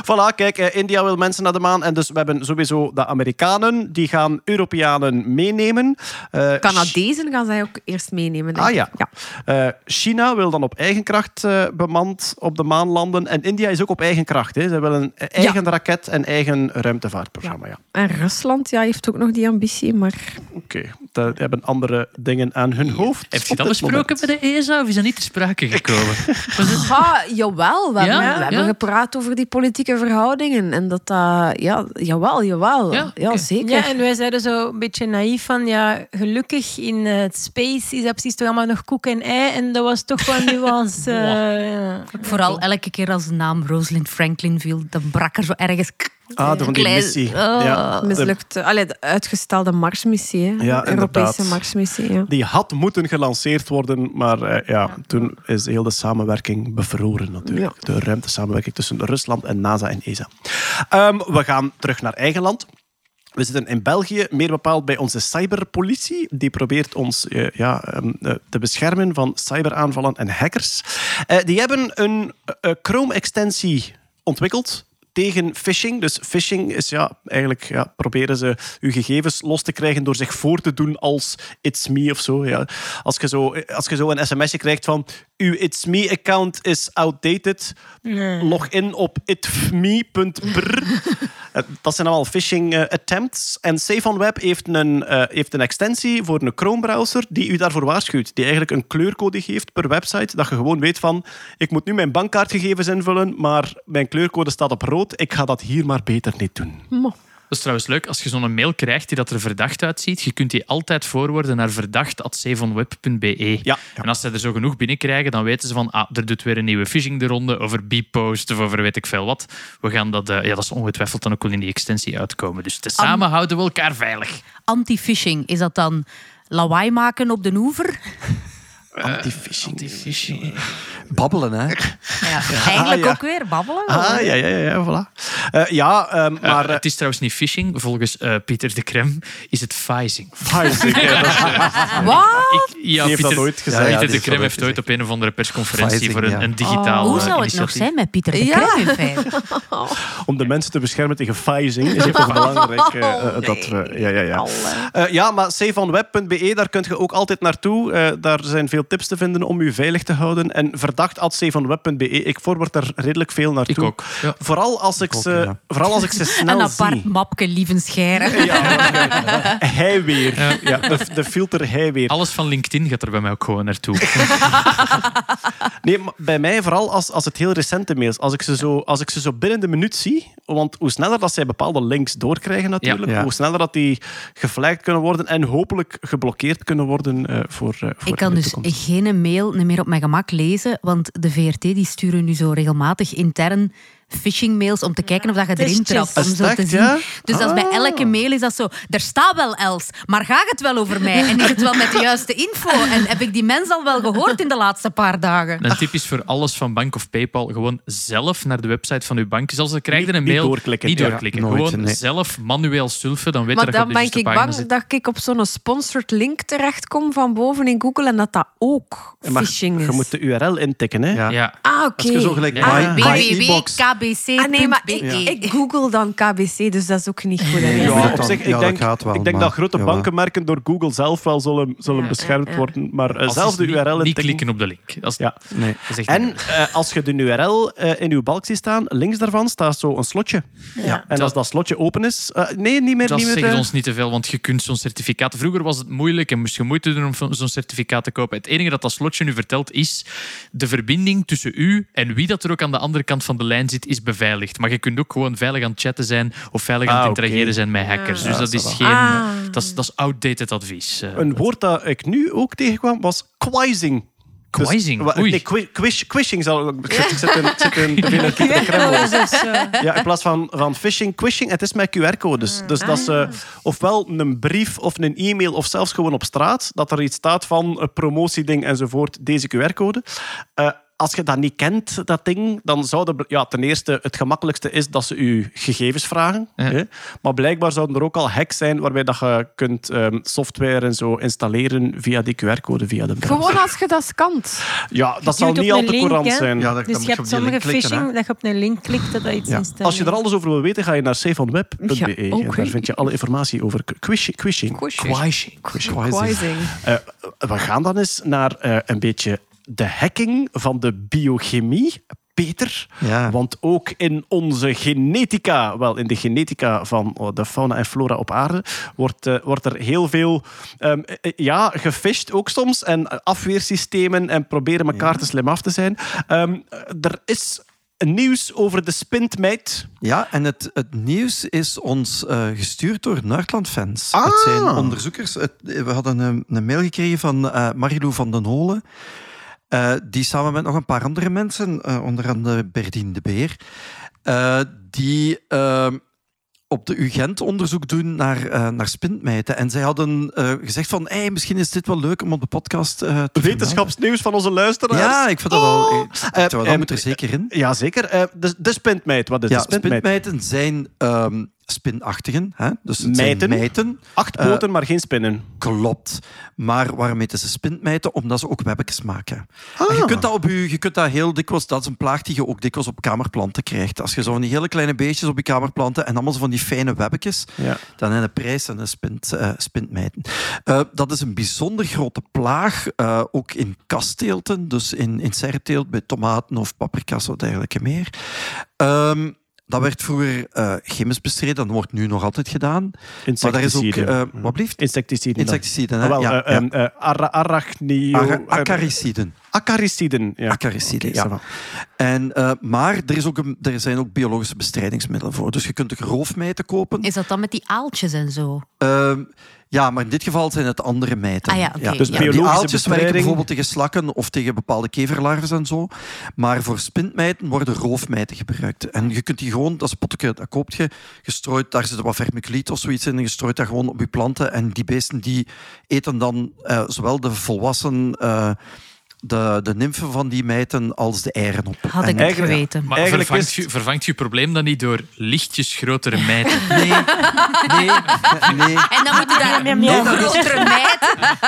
Voilà, kijk, eh, India wil mensen naar de maan. En dus we hebben sowieso de Amerikanen, die gaan Europeanen meenemen. Eh, Canadezen gaan zij ook eerst meenemen. denk Ah ik. ja. Eh, China wil dan op eigen kracht eh, bemand op de maan landen. En India is ook op eigen kracht. Hè. Ze willen een eigen raket en eigen ruimtevaartprogramma. Ja. En Rusland ja, heeft ook nog die ambitie, maar Oké, die hebben andere dingen aan hun hoofd. Heeft je op dat besproken moment. bij de ESA of is dat niet ter sprake gekomen? Het- Ah, jawel, we, Ja, hebben, we ja. hebben gepraat over die politieke verhoudingen. En dat dat, ja, jawel, jawel. Ja, Ja, zeker. Ja, en wij zeiden zo een beetje naïef van, ja, gelukkig in het space is dat precies toch allemaal nog koek en ei. En dat was toch wel nuance. eh, ja. Vooral elke keer als de naam Rosalind Franklin viel, dan brak er zo ergens... Ah, door die Klein- missie. Oh. Ja, de- Mislukt. Allee, de uitgestelde Marsmissie. Hè. Ja, de Europese. Marsmissie. Ja. Die had moeten gelanceerd worden, maar eh, ja, toen is heel de samenwerking bevroren natuurlijk. De ruimtesamenwerking tussen Rusland en NASA en ESA. Ehm, we gaan terug naar eigen land. We zitten in België, meer bepaald bij onze cyberpolitie. Die probeert ons eh, ja, ehm, eh, te beschermen van cyberaanvallen en hackers. Eh, die hebben een Chrome-extensie ontwikkeld tegen phishing. Dus phishing is ja, eigenlijk ja, proberen ze uw gegevens los te krijgen door zich voor te doen als It's Me of zo. Ja. Als, je zo als je zo een sms'je krijgt van uw It's Me-account is outdated, log in op itme.brr. Eh, Dat zijn allemaal phishing eh, attempts. En Safe on Web heeft een, eh, heeft een extensie voor een Chrome-browser die u daarvoor waarschuwt. Die eigenlijk een kleurcode geeft per website, dat je gewoon weet van ik moet nu mijn bankkaartgegevens invullen, maar mijn kleurcode staat op rood. Ik ga dat hier maar beter niet doen. Dat is trouwens leuk, als je zo'n mail krijgt die dat er verdacht uitziet, je kunt die altijd voorwoorden naar verdacht.sevonweb.be. Ja. En als ze er zo genoeg binnenkrijgen, dan weten ze van, ah, er doet weer een nieuwe phishing de ronde over Bpost of over weet ik veel wat. We gaan dat, eh, ja, dat is ongetwijfeld dan ook wel in die extensie uitkomen. Dus tezamen houden we elkaar veilig. Anti-phishing, is dat dan lawaai maken op de oever? Anti-phishing. Babbelen, hè? Ja, eigenlijk ja. ook weer babbelen. Ah, ja, ja, ja, ja, voilà. Eh, ja, ehm, Eh, maar... eh, het is trouwens niet phishing. Volgens eh, Pieter de Krem is het phishing. Phishing, ja, Wat? Ik, ja, Die heeft dat Pieter, ooit gezegd. Pieter Ja, ja, die de Krem heeft ooit ooit op een of andere persconferentie voor een, ja. een digitaal Hoe eh, zou het nog zijn met Pieter de Ja. Krem in feite? om de mensen te beschermen tegen phishing is het toch belangrijk eh, eh, dat we... Ja, ja, ja. Eh, ja, maar saveonweb.be, daar kunt je ook altijd naartoe. Eh, daar zijn veel tips te vinden om je veilig te houden. En verdacht.saveonweb.be, ik forward daar redelijk veel naartoe. Ik ook. Ja. Vooral als ik, ook, ze, ja. vooral als ik ze snel Een apart zie. mapje, lieve scheren. Ja, hij weer. Ja, de, de filter hij weer. Alles van LinkedIn gaat er bij mij ook gewoon naartoe. Nee, maar bij mij vooral als, als het heel recente mails. Als ik, ze zo, als ik ze zo binnen de minuut zie. Want hoe sneller dat zij bepaalde links doorkrijgen natuurlijk. Ja. Hoe sneller dat die geflagged kunnen worden. En hopelijk geblokkeerd kunnen worden eh, voor, eh, voor Ik kan dus. Geen mail meer op mijn gemak lezen, want de VRT die sturen nu zo regelmatig intern phishing-mails om te kijken of dat je erin trapt. Om zo te zien. ja? Dus is bij Ah. elke mail is dat zo. Er staat wel Els, maar gaat het wel over mij? En is het wel met de juiste info? En heb ik die mens al wel gehoord in de laatste paar dagen? Een tip is voor alles van bank of PayPal gewoon zelf naar de website van uw bank. Zelfs al krijg je Niet- een niet mail. doorklikken. Niet Ja, doorklikken. nooit, gewoon nee. zelf manueel sulfen. Dan weet je Maar dat je dan ben ik bang zit. dat ik op zo'n sponsored link terechtkom van boven in Google en dat dat ook phishing is. je moet de URL intikken. Hè? Ja. Ja. Ah, oké. Als je zo gelijk Ja. my, my e-box... Ah, nee, maar ik, ik google dan KBC, dus dat is ook niet goed. hè. Nee, Ja, dat op zich, ik ja, dat denk, wel, ik denk maar- dat grote jawel. bankenmerken door Google zelf wel zullen, zullen Ja, beschermd ja, ja. worden. Maar eh, zelf de niet- URL Niet intikken. klikken op de link. Als, Ja. Nee. dat niet En eh, als je de URL eh, in uw balk ziet staan, links daarvan staat zo een slotje. Ja. En als dat slotje open is... eh, nee, niet meer. Dat niet meer zegt ons niet te veel, want je kunt zo'n certificaat... Vroeger was het moeilijk en moest je moeite doen om zo'n certificaat te kopen. Het enige dat dat slotje nu vertelt is de verbinding tussen u en wie dat er ook aan de andere kant van de lijn zit, is beveiligd. Maar je kunt ook gewoon veilig aan het chatten zijn of veilig aan het Ah, interageren zijn met hackers. Ja, dus dat is geen... Ah. Dat is, dat is outdated advies. eh. Een woord dat ik nu ook tegenkwam was quizing. Dus- Quizing? Oei. nee, qui- quiz, quishing zal ik zit, in, zit in de Kreml. Ja, in plaats van, van phishing, quishing, het is met QR-codes. Dus dat is eh, ofwel een brief of een e-mail of zelfs gewoon op straat, dat er iets staat van een promotieding enzovoort, deze QR-code. Eh, als je dat niet kent, dat ding, dan zou de, ja, ten eerste het gemakkelijkste is dat ze je gegevens vragen. Ja. Hè? Maar blijkbaar zouden er ook al hacks zijn waarbij dat je kunt ehm, software en zo installeren via die QR-code, via de browser. Gewoon als je dat scant. Ja, dat zal niet al te courant zijn. Ja, dat, Dus je hebt op die sommige klikken. phishing dat je op een link klikt dat dat iets Ja. installeert. Als je er alles over wil weten, ga je naar en oké. daar vind je alle informatie over quishing. quishing. Quishing. Quishing. Eh, we gaan dan eens naar eh, een beetje de hacking van de biochemie. Peter, Ja. want ook in onze genetica, wel in de genetica van oh, de fauna en flora op aarde, wordt, eh, wordt er heel veel eh, ja, gefisht ook soms. En afweersystemen en proberen elkaar te slim af te zijn. Ehm, er is nieuws over de spintmijt. Ja, en het, het nieuws is ons gestuurd door Nerdland-fans. Ah. Het zijn onderzoekers. Het- we hadden een, een mail gekregen van eh Marilou van den Holen. Eh, die samen met nog een paar andere mensen, eh, onder andere Berdien de Beer, eh, die eh, op de UGent onderzoek doen naar, naar spintmijten. En zij hadden gezegd van, hey, misschien is dit wel leuk om op de podcast te vermelden." Wetenschapsnieuws van onze luisteraars. Ja, ik vind dat wel... Oh. eh, dat moet er zeker in. Ja, zeker. De, de spintmijt, wat is Ja, de spintmijt? spintmijten zijn ehm, spinachtigen. Hè? Dus het zijn Mijten? mijten. Acht Eh, poten, maar geen spinnen. Klopt. Maar waarom heten ze spintmijten? Omdat ze ook webbetjes maken. Ah. Je, kunt dat op je, je kunt dat heel dikwijls... Dat is een plaag die je ook dikwijls op kamerplanten krijgt. Als je zo van die hele kleine beestjes op je kamerplanten en allemaal zo van die fijne webbetjes, Ja. dan zijn de prijs en de spint, eh, spintmijten. Eh, dat is een bijzonder grote plaag, ook in kasteelten, dus in, in serteelt, bij tomaten of paprika's of dergelijke meer. Ehm, dat werd vroeger eh, chemisch bestreden, dat wordt nu nog altijd gedaan. Maar daar is ook... Insecticiden. eh wat blieft? Insecticiden. Insecticiden, hè? Ah, wel, ja, eh, ja. eh, acariciden. Acariciden. Ja. Acariciden, ja. En, eh, maar er, is ook een, er zijn ook biologische bestrijdingsmiddelen voor. Dus je kunt ook roofmijten kopen. Is dat dan met die aaltjes en zo? Ehm, ja, maar in dit geval zijn het andere mijten. Ah ja, oké, Dus ja. Die biologische aaltjes werken bijvoorbeeld tegen slakken of tegen bepaalde keverlarven en zo. Maar voor spintmijten worden roofmijten gebruikt. En je kunt die gewoon, dat is een potje, dat koopt je, gestrooid, daar zit wat vermiculiet of zoiets in, en je strooit dat gewoon op je planten. En die beesten die eten dan eh, zowel de volwassen, eh, de, de nymfen van die mijten, als de eieren op. Had ik En- het eigenlijk- geweten. Maar Eigenlijk vervangt, is je, vervangt je probleem dan niet door lichtjes grotere mijten? Nee, nee, nee. En dan moet je daar Miam, nog miam. grotere meid,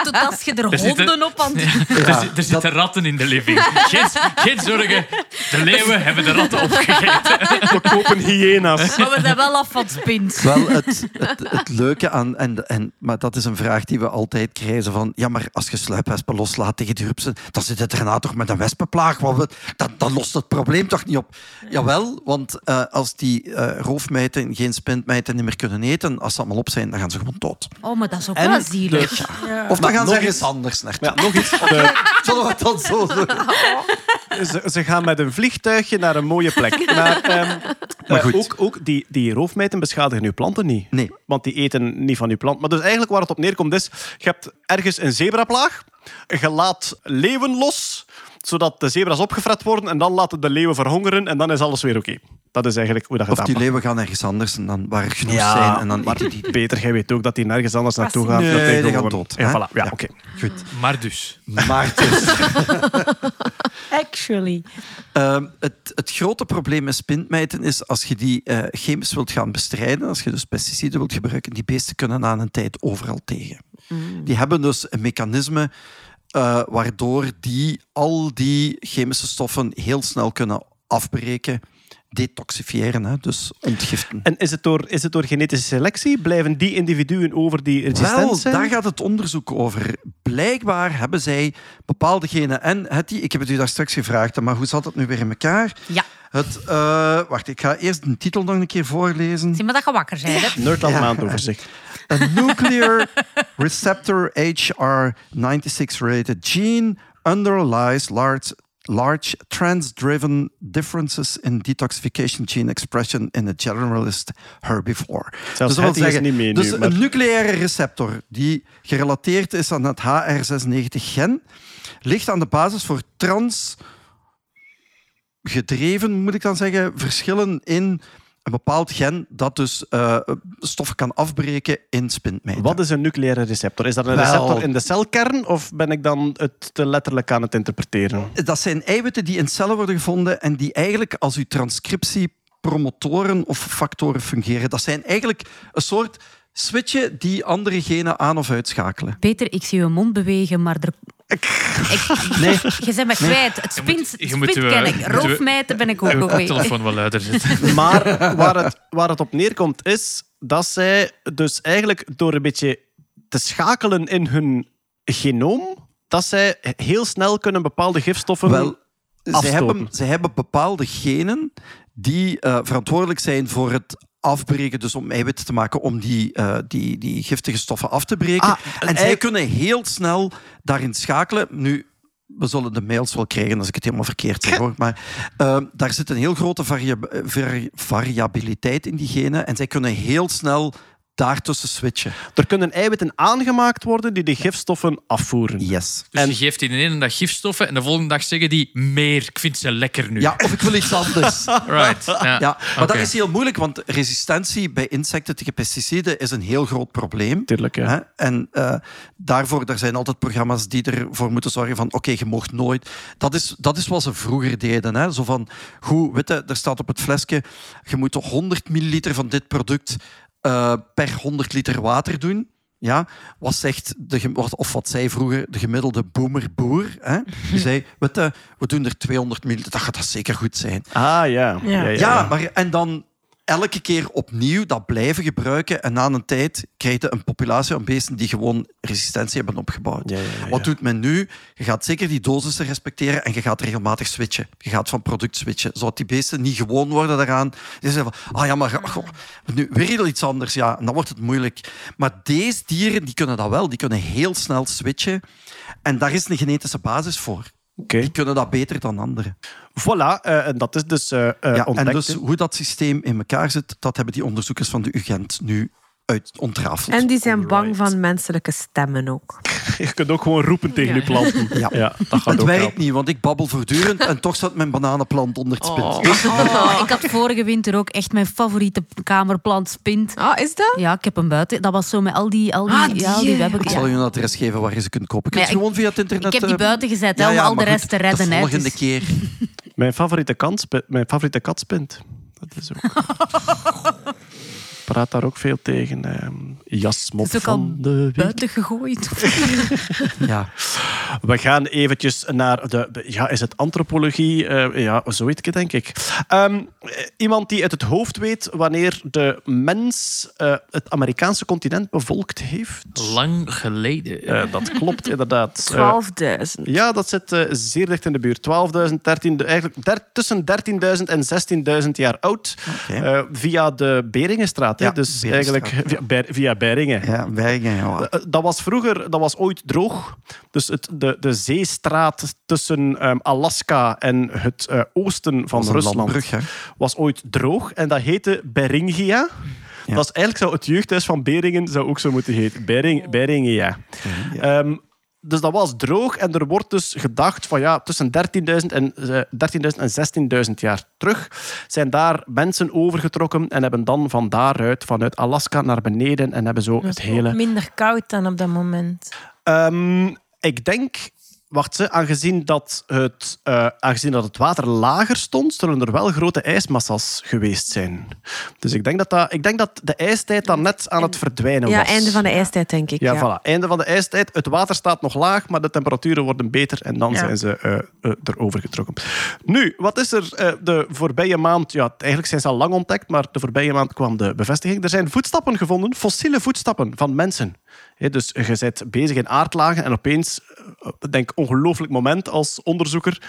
tot als je er Er zitten- honden op aan er, zit- er zitten ratten in de living. Geen, geen zorgen, de leeuwen hebben de ratten opgegeten. We kopen hyena's. Maar we zijn wel af van het spint. Wel, het, het, het leuke aan... En, en, maar dat is een vraag die we altijd krijgen. Van, ja, maar als je sluipwespen loslaat tegen die rupsen, dan zit het daarna toch met een wespenplaag. Want we- dan, dan lost het probleem toch niet op. Jawel, want eh, als die eh, roofmijten geen spintmijten niet meer kunnen eten, als ze allemaal op zijn, dan gaan ze gewoon dood. Oh, maar dat is ook En wel zielig. Of dan Maar gaan ze nog ergens iets- anders naartoe. Ja, nog iets. De- Zullen we het dan zo doen? ze, ze gaan met een vliegtuigje naar een mooie plek. Maar, ehm, Maar eh, goed. ook, ook die, die roofmijten beschadigen uw planten niet. Nee. Want die eten niet van uw plant. Maar dus eigenlijk waar het op neerkomt is... Je hebt ergens een zebraplaag. Je laat leeuwen los zodat de zebra's opgefret worden en dan laten de leeuwen verhongeren en dan is alles weer oké. Dat is eigenlijk hoe dat Of gedaan die leeuwen gaan ergens anders en dan waar genoeg Ja, zijn en dan maar die. Peter, jij weet ook dat die nergens anders naartoe gaan. Nee, Dat die gaan gewoon- dood, Ja, voilà. ja, Ja. oké. Goed. Maar dus, Maar dus, Actually. Ehm, het, het grote probleem met spintmijten is als je die eh, chemisch wilt gaan bestrijden, als je dus pesticiden wilt gebruiken, die beesten kunnen na een tijd overal tegen. Die hebben dus een mechanisme eh, waardoor die al die chemische stoffen heel snel kunnen afbreken, detoxifiëren, hè, dus ontgiften. En is het, door, is het door genetische selectie? Blijven die individuen over die resistent Wel, zijn? daar gaat het onderzoek over. Blijkbaar hebben zij bepaalde genen. En Hetty, ik heb het u daar straks gevraagd, maar hoe zat het nu weer in elkaar? Ja. Het, eh, wacht, ik ga eerst de titel nog een keer voorlezen. Zie maar dat je wakker bent. hè. Nerdland Ja. maandoverzicht. A nuclear receptor HR96 rated gene underlies large, large trans-driven differences in detoxification gene expression in a generalist herbivore. Zelfs dat wil is zeggen, niet mee nu, dus maar- een nucleaire receptor die gerelateerd is aan het HR96-gen ligt aan de basis voor trans gedreven, moet ik dan zeggen, verschillen in een bepaald gen dat dus eh, stoffen kan afbreken in spintmijten. Wat is een nucleaire receptor? Is dat een Wel- receptor in de celkern of ben ik dan het te letterlijk aan het interpreteren? Dat zijn eiwitten die in cellen worden gevonden en die eigenlijk als uw transcriptie promotoren of factoren fungeren. Dat zijn eigenlijk een soort switchen die andere genen aan of uitschakelen. Peter, ik zie je mond bewegen, maar er... Ik, Nee. Je bent me kwijt. Het Je moet- spint, je spint ken ik. Roofmijten ben ik ook uw nog mee. telefoon wel luider zitten. Maar waar het, waar het op neerkomt is dat zij dus eigenlijk door een beetje te schakelen in hun genoom, dat zij heel snel kunnen bepaalde gifstoffen Wel, afstoten. hebben, zij hebben bepaalde genen die eh, verantwoordelijk zijn voor het afbreken, dus om eiwitten te maken om die, eh, die, die giftige stoffen af te breken. Ah, en zij kunnen heel snel daarin schakelen. Nu, we zullen de mails wel krijgen als ik het helemaal verkeerd zeg, hoor. Maar eh, daar zit een heel grote vari- variabiliteit in die genen. En zij kunnen heel snel daartussen switchen. Er kunnen eiwitten aangemaakt worden die de gifstoffen afvoeren. Yes. Dus En- je geeft die de ene dag gifstoffen en de volgende dag zeggen die meer. Ik vind ze lekker nu. Ja, of ik wil iets anders. Right. Ja, Ja, maar dat is heel moeilijk, want resistentie bij insecten tegen pesticiden is een heel groot probleem. Tuurlijk, ja. Hè? En eh, daarvoor er zijn altijd programma's die ervoor moeten zorgen van oké, je mocht nooit... Dat is, dat is wat ze vroeger deden. Hè? Zo van, goed, weet je, er staat op het flesje, je moet 100 milliliter van dit product eh, per 100 liter water doen. Ja, wat zegt de, wat- of wat zei vroeger de gemiddelde boomer-boer? Hè? Die zei, weet je, we doen er 200 milliliter, dat gaat dat zeker goed zijn. Ah ja. Ja, ja, Ja, maar en dan elke keer opnieuw dat blijven gebruiken. En na een tijd krijg je een populatie aan beesten die gewoon resistentie hebben opgebouwd. Ja, ja, ja, Wat doet men nu? Je gaat zeker die dosissen respecteren en je gaat regelmatig switchen. Je gaat van product switchen, zodat die beesten niet gewoon worden daaraan. Die zeggen van, ah ja, maar goh, nu weer iets anders. Ja, en dan wordt het moeilijk. Maar deze dieren die kunnen dat wel. Die kunnen heel snel switchen. En daar is een genetische basis voor. Oké. Die kunnen dat beter dan anderen. Voilà, eh, en dat is dus eh, Ja, en dus hoe dat systeem in elkaar zit, dat hebben die onderzoekers van de UGent nu uit ontrafeld. En die zijn bang van menselijke stemmen ook. Je kunt ook gewoon roepen tegen je planten. Ja. Ja, dat gaat het ook werkt helpen. niet, want ik babbel voortdurend en toch staat mijn bananenplant onder het spint. Oh, ik had vorige winter ook echt mijn favoriete kamerplant spint. Ah, is dat? Ja, ik heb hem buiten. Dat was zo met al die, al die, Ah, die, ja, al die webben. Ik Ja. zal je een adres geven waar je ze kunt kopen. Maar ja, gewoon via het internet... Ik heb die eh, buiten gezet hè, om al de rest goed, te redden. De volgende Dus- keer. Mijn favoriete, kant, mijn favoriete kat spint. Dat is ook... praat daar ook veel tegen. ehm Jasmop is ook al van de week. buiten gegooid. Ja. We gaan eventjes naar de... Ja, is het antropologie? Eh, ja, zoiets denk ik. Ehm, eh, iemand die uit het hoofd weet wanneer de mens eh, het Amerikaanse continent bevolkt heeft? Lang geleden. Eh, dat klopt, inderdaad. Eh, 12.000. Ja, dat zit eh, zeer dicht in de buurt. 12.000, 13, eigenlijk der- tussen 13.000 en 16.000 jaar oud. Eh, via de Beringenstraat. Ja, dus eigenlijk via, via Beringen. Ja, Bergen, ja. Eh, Dat was vroeger, dat was ooit droog. Dus het, de, de zeestraat tussen ehm, Alaska en het eh, oosten van Rusland landbrug, was ooit droog. En dat heette Beringia. Ja. Dat is eigenlijk zou het jeugdhuis van Beringen zou ook zo moeten heten. Bering, Beringia. Ehm, dus dat was droog en er wordt dus gedacht van ja, tussen 13.000 en, eh, 13.000 en 16.000 jaar terug zijn daar mensen overgetrokken en hebben dan van daaruit, vanuit Alaska naar beneden en hebben zo het hele... minder koud dan op dat moment. Ehm, ik denk, wacht ze, aangezien dat, het, eh, aangezien dat het water lager stond, zullen er wel grote ijsmassa's geweest zijn. Dus ik denk dat, dat, ik denk dat de ijstijd dan net aan het verdwijnen Ja, was. einde van de ijstijd, denk ik. Ja, Ja, voilà. Einde van de ijstijd. Het water staat nog laag, maar de temperaturen worden beter en dan Ja. zijn ze eh, erover getrokken. Nu, wat is er de voorbije maand? Ja, eigenlijk zijn ze al lang ontdekt, maar de voorbije maand kwam de bevestiging. Er zijn voetstappen gevonden, fossiele voetstappen van mensen. Dus je bent bezig in aardlagen en opeens, denk ongelooflijk moment als onderzoeker,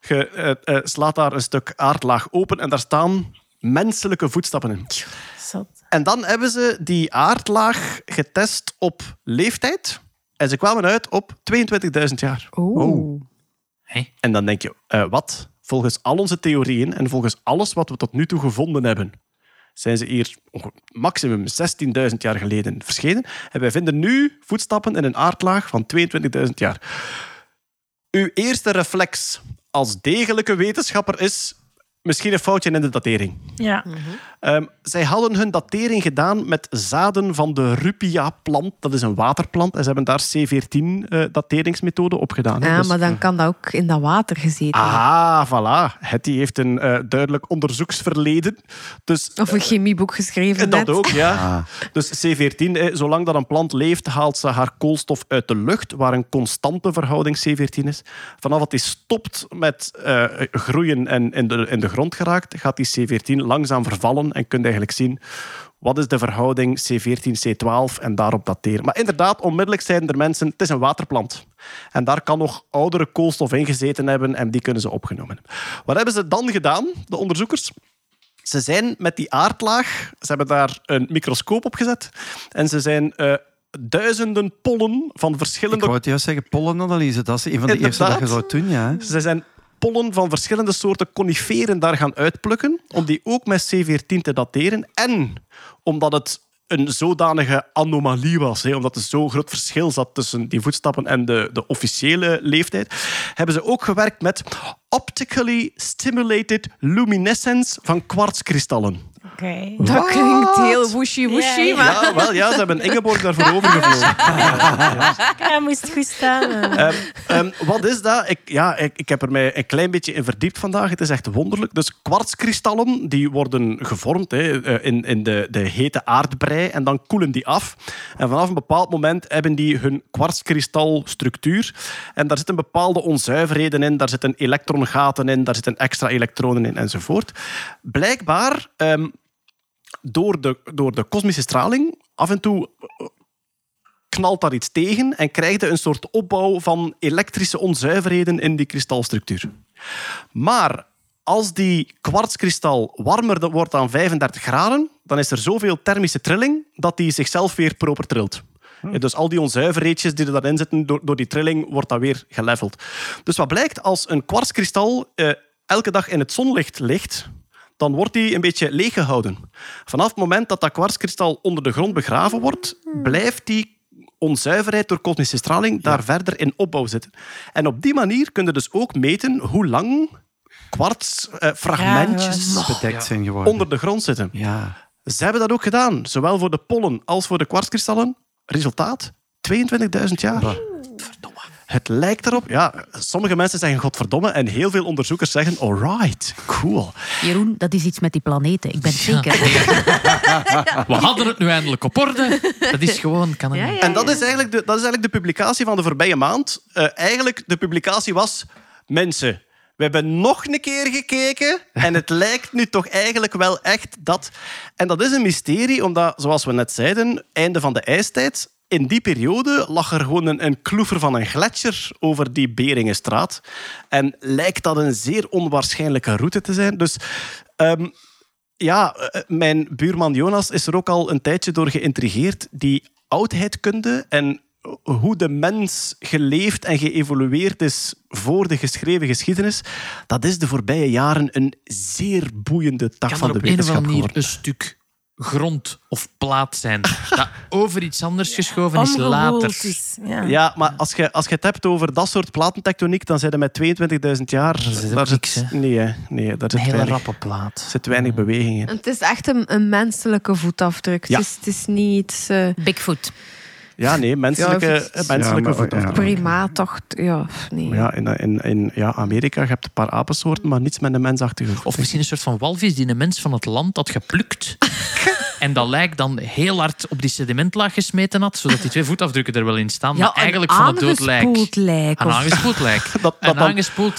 je eh, eh, slaat daar een stuk aardlaag open en daar staan menselijke voetstappen in. Zot. En dan hebben ze die aardlaag getest op leeftijd. En ze kwamen uit op 22.000 jaar. Oeh. En dan denk je, eh, wat? Volgens al onze theorieën en volgens alles wat we tot nu toe gevonden hebben, zijn ze hier maximum 16.000 jaar geleden verschenen. En wij vinden nu voetstappen in een aardlaag van 22.000 jaar. Uw eerste reflex als degelijke wetenschapper is misschien een foutje in de datering. Ja. Ehm, zij hadden hun datering gedaan met zaden van de Rupia-plant. Dat is een waterplant. En ze hebben daar C14-dateringsmethode op gedaan. hè. Ja, Dus- maar dan kan dat ook in dat water gezeten. Ah, voilà. Hetty heeft een eh, duidelijk onderzoeksverleden. Dus, Of een chemieboek geschreven en dat net. ook, ja. Dus C14, eh, zolang dat een plant leeft, haalt ze haar koolstof uit de lucht, waar een constante verhouding C14 is. Vanaf dat die stopt met eh, groeien en in de, in de grond geraakt, gaat die C14 langzaam vervallen en kun je eigenlijk zien wat is de verhouding C14, C12 en daarop dateren. Maar inderdaad, onmiddellijk zeiden er mensen, het is een waterplant. En daar kan nog oudere koolstof in gezeten hebben en die kunnen ze opgenomen. Wat hebben ze dan gedaan, de onderzoekers? Ze zijn met die aardlaag, ze hebben daar een microscoop op gezet en ze zijn eh, duizenden pollen van Ik verschillende wou het juist zeggen, pollenanalyse. Dat is een van de eerste dat je zou doen, ja. ze zijn pollen van verschillende soorten coniferen daar gaan uitplukken, om die ook met C14 te dateren. En omdat het een zodanige anomalie was, hè, omdat er zo'n groot verschil zat tussen die voetstappen en de, de officiële leeftijd, hebben ze ook gewerkt met optically stimulated luminescence van kwartskristallen. Oké. Dat klinkt heel woeshy-woeshy, Ja, ja. maar... Ja, wel, ja, ze hebben Ingeborg daarvoor overgevlogen. Ja, moest goed staan. eh. Ehm, ehm, wat is dat? Ik, ja, ik, ik heb er mij een klein beetje in verdiept vandaag. Het is echt wonderlijk. Dus kwartskristallen die worden gevormd hè, eh, in, in de, de hete aardbrei en dan koelen die af. En vanaf een bepaald moment hebben die hun kwartskristalstructuur. En daar zitten bepaalde onzuiverheden in. Daar zitten elektrongaten in, daar zitten extra elektronen in enzovoort. Blijkbaar, ehm, door, de, door de kosmische straling, af en toe knalt daar iets tegen en krijg je een soort opbouw van elektrische onzuiverheden in die kristalstructuur. Maar als die kwartskristal warmer wordt dan 35 graden, dan is er zoveel thermische trilling dat die zichzelf weer proper trilt. Eh, Dus al die onzuiverheidjes die er daarin zitten, door, door die trilling wordt dat weer geleveld. Dus wat blijkt, als een kwartskristal eh, elke dag in het zonlicht ligt, dan wordt die een beetje leeggehouden. Vanaf het moment dat dat kwartskristal onder de grond begraven wordt, blijft die onzuiverheid door kosmische straling daar verder in opbouw zitten. En op die manier kun je dus ook meten hoe lang kwartsfragmentjes Ja, Bedekt zijn geworden. onder de grond zitten. Ja. Ze hebben dat ook gedaan, zowel voor de pollen als voor de kwartskristallen. Resultaat? 22.000 jaar. Het lijkt erop, ja, sommige mensen zeggen godverdomme en heel veel onderzoekers zeggen alright, cool. Jeroen, dat is iets met die planeten. Ik ben zeker. We hadden het nu eindelijk op orde. Dat is gewoon... Kan Ja, niet. ja, En dat is eigenlijk de, dat is eigenlijk de publicatie van de voorbije maand. Eh, eigenlijk, de publicatie was... Mensen, we hebben nog een keer gekeken en het lijkt nu toch eigenlijk wel echt dat... En dat is een mysterie, omdat, zoals we net zeiden, einde van de ijstijd... In die periode lag er gewoon een, een kloever van een gletsjer over die Beringenstraat. En lijkt dat een zeer onwaarschijnlijke route te zijn. Dus ehm, ja, eh, mijn buurman Jonas is er ook al een tijdje door geïntrigeerd. Die oudheidkunde en hoe de mens geleefd en geëvolueerd is voor de geschreven geschiedenis, dat is de voorbije jaren een zeer boeiende tak Kan van er de op een of wetenschap andere manier geworden. een stuk grond of plaat zijn dat over iets anders geschoven is later? Is. Ja. Ja, maar als je, als je het hebt over dat soort platentectoniek, dan zijn er met 22.000 jaar... zit daar niks, zit, nee, nee, daar zit Een hele weinig, rappe plaat. zit weinig beweging in. Het is echt een, een menselijke voetafdruk. Ja. Het, is, het is niet eh, Bigfoot. Ja, nee, menselijke, Ja, het is- menselijke Ja, voetafdruk. ja. Ja, nee. Ja, in, in, in ja, Amerika je hebt een paar apensoorten, maar niets met een mensachtige voet. Of misschien een soort van walvis die een mens van het land had geplukt. en dat lijk dan heel hard op die sedimentlaag gesmeten had, zodat die twee voetafdrukken er wel in staan. maar eigenlijk van het dood lijk. lijk. Een of- aangespoeld lijk. Dat- dat een dan- aangespoeld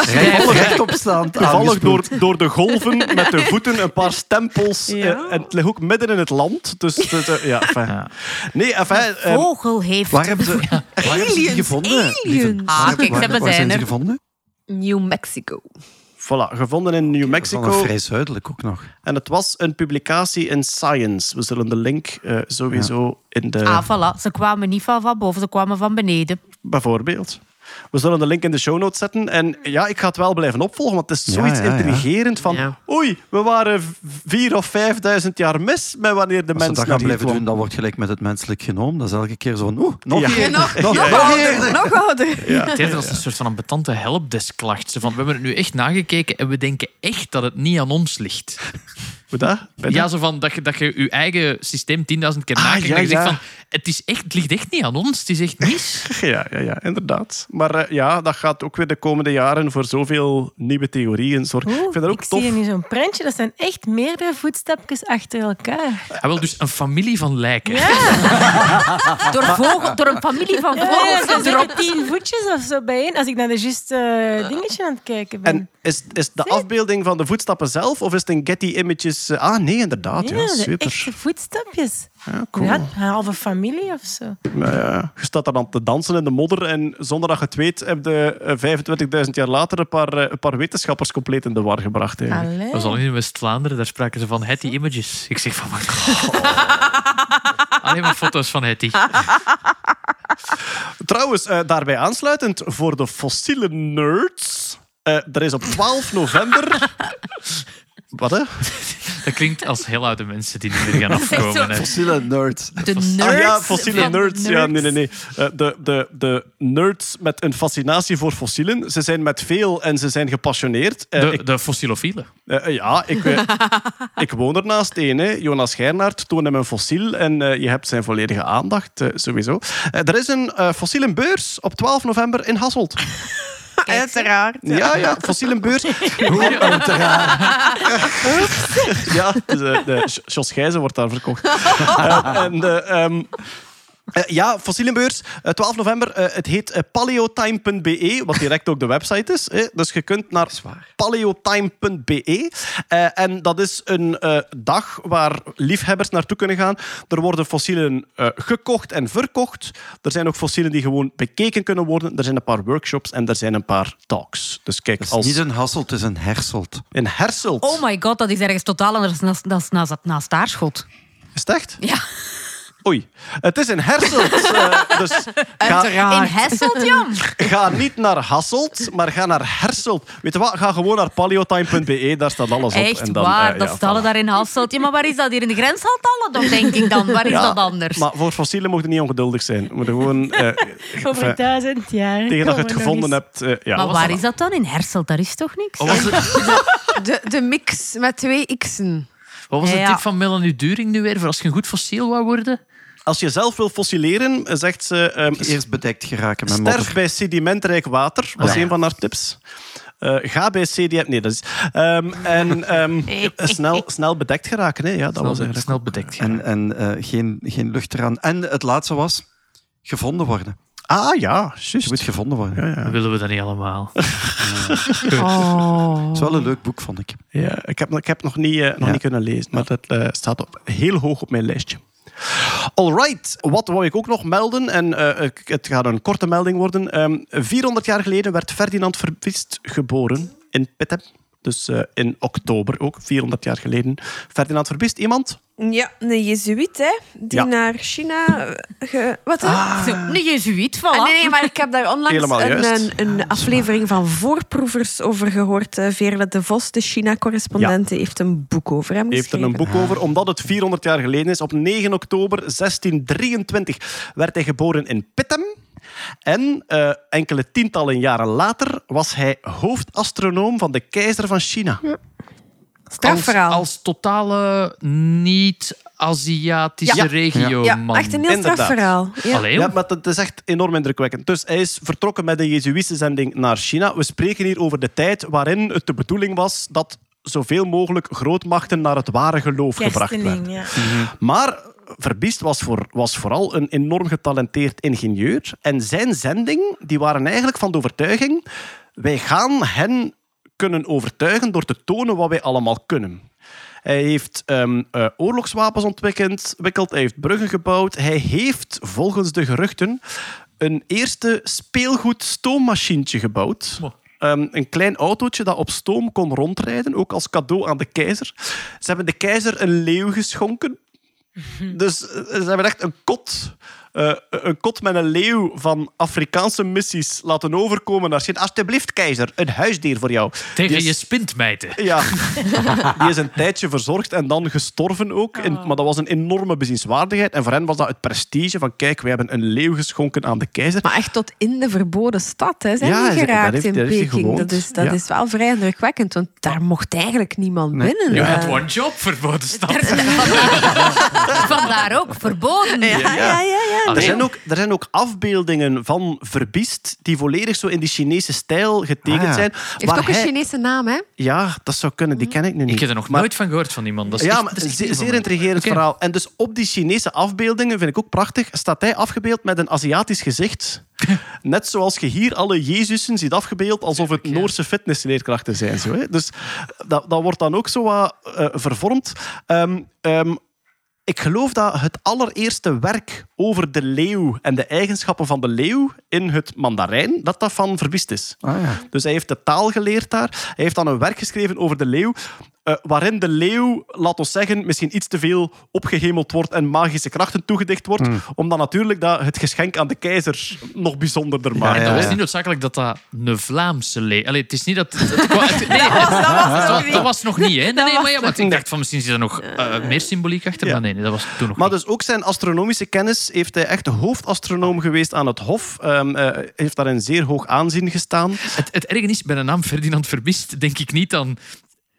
rechtopstaand. Toevallig door, door de golven met de voeten een paar stempels. Ja. eh, en het ligt ook midden in het land. Dus, dus, eh, ja, enfin. Ja. Nee, enfin, eh, Vogel heeft... Waar hebben ze, waar hebben ze die Aliens, gevonden? aliens. lieve? Ah, Waar- kijk, ze waar- hebben waar zijn zijn ze er. gevonden? New Mexico. Voilà, gevonden in New Dat Mexico. wel vrij zuidelijk ook nog. En het was een publicatie in Science. We zullen de link eh, sowieso in de... Ah, voilà. Ze kwamen niet van, van boven, ze kwamen van beneden. Bijvoorbeeld. We zullen de link in de show notes zetten. En ja, ik ga het wel blijven opvolgen, want het is zoiets ja, ja. intrigerend van... Ja. Oei, we waren vier of vijfduizend jaar mis met wanneer de Als ze mens dat gaan blijven doen, dan wordt gelijk met het menselijk genoom. Dat is elke keer zo van, oeh, nog Ja. Nog, nog, nog nog ouder, nog ouder. Ja. Het is als een soort van een betante helpdesk-klacht. Van, we hebben het nu echt nagekeken en we denken echt dat het niet aan ons ligt. Hoe dat? Ja, zo van dat je, dat je je eigen systeem 10.000 keer Ah, nakijkt. ja, en je zegt ja. van, het, is echt, het ligt echt niet aan ons. Het is echt mis. Ja, ja, ja, inderdaad. Maar eh, ja, dat gaat ook weer de komende jaren voor zoveel nieuwe theorieën zorgen. Ik vind dat ook ik tof. zie hier nu zo'n prentje. Dat zijn echt meerdere voetstapjes achter elkaar. Hij wil dus een familie van lijken. Door, vogel, door een familie van Ja, vogels. er erop. zeker tien voetjes of zo bijeen. Als ik naar de juiste eh, dingetje aan het kijken ben. En is, is de afbeelding van de voetstappen zelf of is het een Getty Images? Eh, Ah, nee, inderdaad. Ja, ja, de super. echte voetstapjes. Ja, cool. Ja, een halve familie of zo. Maar ja, je staat daar dan te dansen in de modder en zonder dat je het weet, heb je eh, 25.000 jaar later een paar, eh, een paar wetenschappers compleet in de war gebracht. Dat was al in West-Vlaanderen, daar spraken ze van Hetty Images. Ik zeg van, maar Alleen maar foto's van Hetty. Trouwens, eh, daarbij aansluitend voor de fossiele nerds. eh, er is op 12 november. Wat hè? Dat klinkt als heel oude mensen die niet meer gaan afkomen. hè. Fossiele nerds. De nerds. Ah ja, fossiele nerds. Ja, nee, nee, nee. Eh, de, de, de nerds met een fascinatie voor fossielen. Ze zijn met veel en ze zijn gepassioneerd. Eh, De, ik, de fossilofielen. eh, ja, ik, ik woon er naast één. hè. Jonas Geirnaert toont hem een fossiel en je hebt zijn volledige aandacht, sowieso. Er is een fossielenbeurs op 12 november in Hasselt. Uiteraard. Ja, ja, fossielenbeurs. ja, dus, eh, de Jos Gijzen wordt daar verkocht. Eh, en de, ehm, eh, ja, fossielenbeurs, eh, 12 november. eh, het heet eh, paleotime.be, wat direct ook de website is. hè. Dus je kunt naar paleotime.be. Eh, en dat is een eh, dag waar liefhebbers naartoe kunnen gaan. Er worden fossielen eh, gekocht en verkocht. Er zijn ook fossielen die gewoon bekeken kunnen worden. Er zijn een paar workshops en er zijn een paar talks. Dus kijk, Het is als niet een Hasselt, het is een Herselt. in Herselt. Oh my god, dat is ergens totaal anders naast, naast, naast, naast Aarschot. Is het echt? Ja. Oei. Het is in Herselt. eh, dus ga, In Hasselt, Jan. ga niet naar Hasselt, maar ga naar Herselt. Weet je wat? Ga gewoon naar paleotime.be. Daar staat alles op. Echt En dan, waar, eh, dat ja, stallen voilà. daar in Hasselt. Ja, maar waar is dat hier in de grens? toch denk ik dan. Waar is Ja, dat anders? Maar voor fossielen mogen niet ongeduldig zijn. We moeten gewoon... eh, Over enfin, duizend jaar. tegen dat je het nog gevonden eens. hebt. eh, ja. maar waar is dat dan? In Herselt, daar is toch niks? Wat was, de, De, de mix met twee x'en. wat was de Ja. tip van Melanie During nu weer? Voor als je een goed fossiel wou worden? Als je zelf wil fossileren, zegt ze... ehm, Eerst bedekt geraken met modder. sterf bij sedimentrijk water. was Ja. een van haar tips. Eh, ga bij CDM... Nee, dat is... ehm, en ehm, snel, snel bedekt geraken. Hè. Ja, dat was eigenlijk... snel bedekt. En, en eh, geen, geen lucht eraan. En het laatste was gevonden worden. Ah ja, Je juist. moet gevonden worden. Ja, ja. Willen we dat niet allemaal? Oh. Het is wel een leuk boek, vond ik. Ja, ik heb, ik heb nog, niet, eh, nog Ja. niet kunnen lezen, maar dat eh, staat op, heel hoog op mijn lijstje. Alright, wat wou ik ook nog melden? En eh, het gaat een korte melding worden. Ehm 400 jaar geleden werd Ferdinand Verbiest geboren in Pittem. Dus eh, in oktober ook, 400 jaar geleden. Ferdinand Verbiest, iemand? Ja, een jezuïet, hè, die Ja. naar China... eh, Ge... Wat, hè? Zo, een jezuïet, voilà. Ah, nee, nee, maar ik heb daar onlangs Helemaal een, juist. een, een aflevering van Voorproevers over gehoord. Eh, Veerle de Vos, de China-correspondent, die heeft een boek over hem heeft er een boek over, omdat het 400 jaar geleden is. Op 9 oktober 1623 werd hij geboren in Pittem. En eh, enkele tientallen jaren later was hij hoofdastronoom van de keizer van China. Als, Strafverhaal. als totale niet-Aziatische Ja. regio ja, man. echt een heel Inderdaad. strafverhaal. Ja. Allee, Ja, maar het is echt enorm indrukwekkend. Dus hij is vertrokken met een Jezuïtische zending naar China. We spreken hier over de tijd waarin het de bedoeling was dat zoveel mogelijk grootmachten naar het ware geloof gebracht werden. Ja. Maar Verbiest was, voor, was vooral een enorm getalenteerd ingenieur. En zijn zending, die waren eigenlijk van de overtuiging... Wij gaan hen kunnen overtuigen door te tonen wat wij allemaal kunnen. Hij heeft ehm, eh, oorlogswapens ontwikkeld, hij heeft bruggen gebouwd. Hij heeft, volgens de geruchten, een eerste speelgoed stoommachientje gebouwd. Ehm, een klein autootje dat op stoom kon rondrijden, ook als cadeau aan de keizer. Ze hebben de keizer een leeuw geschonken. Dus eh, ze hebben echt een kot, eh, een kot met een leeuw van Afrikaanse missies laten overkomen naar. Alsjeblieft, keizer, een huisdier voor jou. Tegen is- je spintmijten. ja, die is een tijdje verzorgd en dan gestorven ook. En- maar dat was een enorme bezienswaardigheid. En voor hen was dat het prestige van... Kijk, we hebben een leeuw geschonken aan de keizer. Maar echt tot in de verboden stad hè, zijn Ja, die geraakt heeft- in Peking. Dat, is, dat Ja. is wel vrij indrukwekkend, want daar mocht eigenlijk niemand binnen. Je had one job, verboden stad. Vandaar ook, verboden. ja, ja, ja. ja. Er zijn, ook, er zijn ook afbeeldingen van Verbiest die volledig zo in die Chinese stijl getekend Ah, ja. zijn. Heeft waar ook een hij- Chinese naam, hè? Ja, dat zou kunnen. Die ken ik nu niet. Ik heb er nog Maar- nooit van gehoord van iemand. Dat is ja, echt- maar dat is zeer, zeer intrigerend verhaal. En dus op die Chinese afbeeldingen, vind ik ook prachtig, staat hij afgebeeld met een Aziatisch gezicht. Net zoals je hier alle Jezusen ziet afgebeeld alsof het Noorse fitnessleerkrachten zijn. Zo, hè. Dus dat, dat wordt dan ook zo wat eh, vervormd. Ehm, ehm, ik geloof dat het allereerste werk over de leeuw en de eigenschappen van de leeuw in het Mandarijn, dat dat van Verbiest is. Ah, ja. Dus hij heeft de taal geleerd daar. Hij heeft dan een werk geschreven over de leeuw, eh, waarin de leeuw, laat ons zeggen, misschien iets te veel opgehemeld wordt en magische krachten toegedicht wordt, om dan natuurlijk dat het geschenk aan de keizer nog bijzonderder maakt. Ja, dat was ja. niet noodzakelijk dat dat een Vlaamse leeuw... Allee, het is niet dat... het- het- het- nee, dat, dat was nog niet, hè? Nee, nee, maar ja, want ik dacht van misschien is er nog eh, meer symboliek achter, Ja. maar nee, nee, dat was toen nog Maar niet. dus ook zijn astronomische kennis heeft hij echt de hoofdastronoom geweest aan het Hof. Ehm, eh, heeft daar een zeer hoog aanzien gestaan. Het, het erge is, bij de naam Ferdinand Verbist denk ik niet aan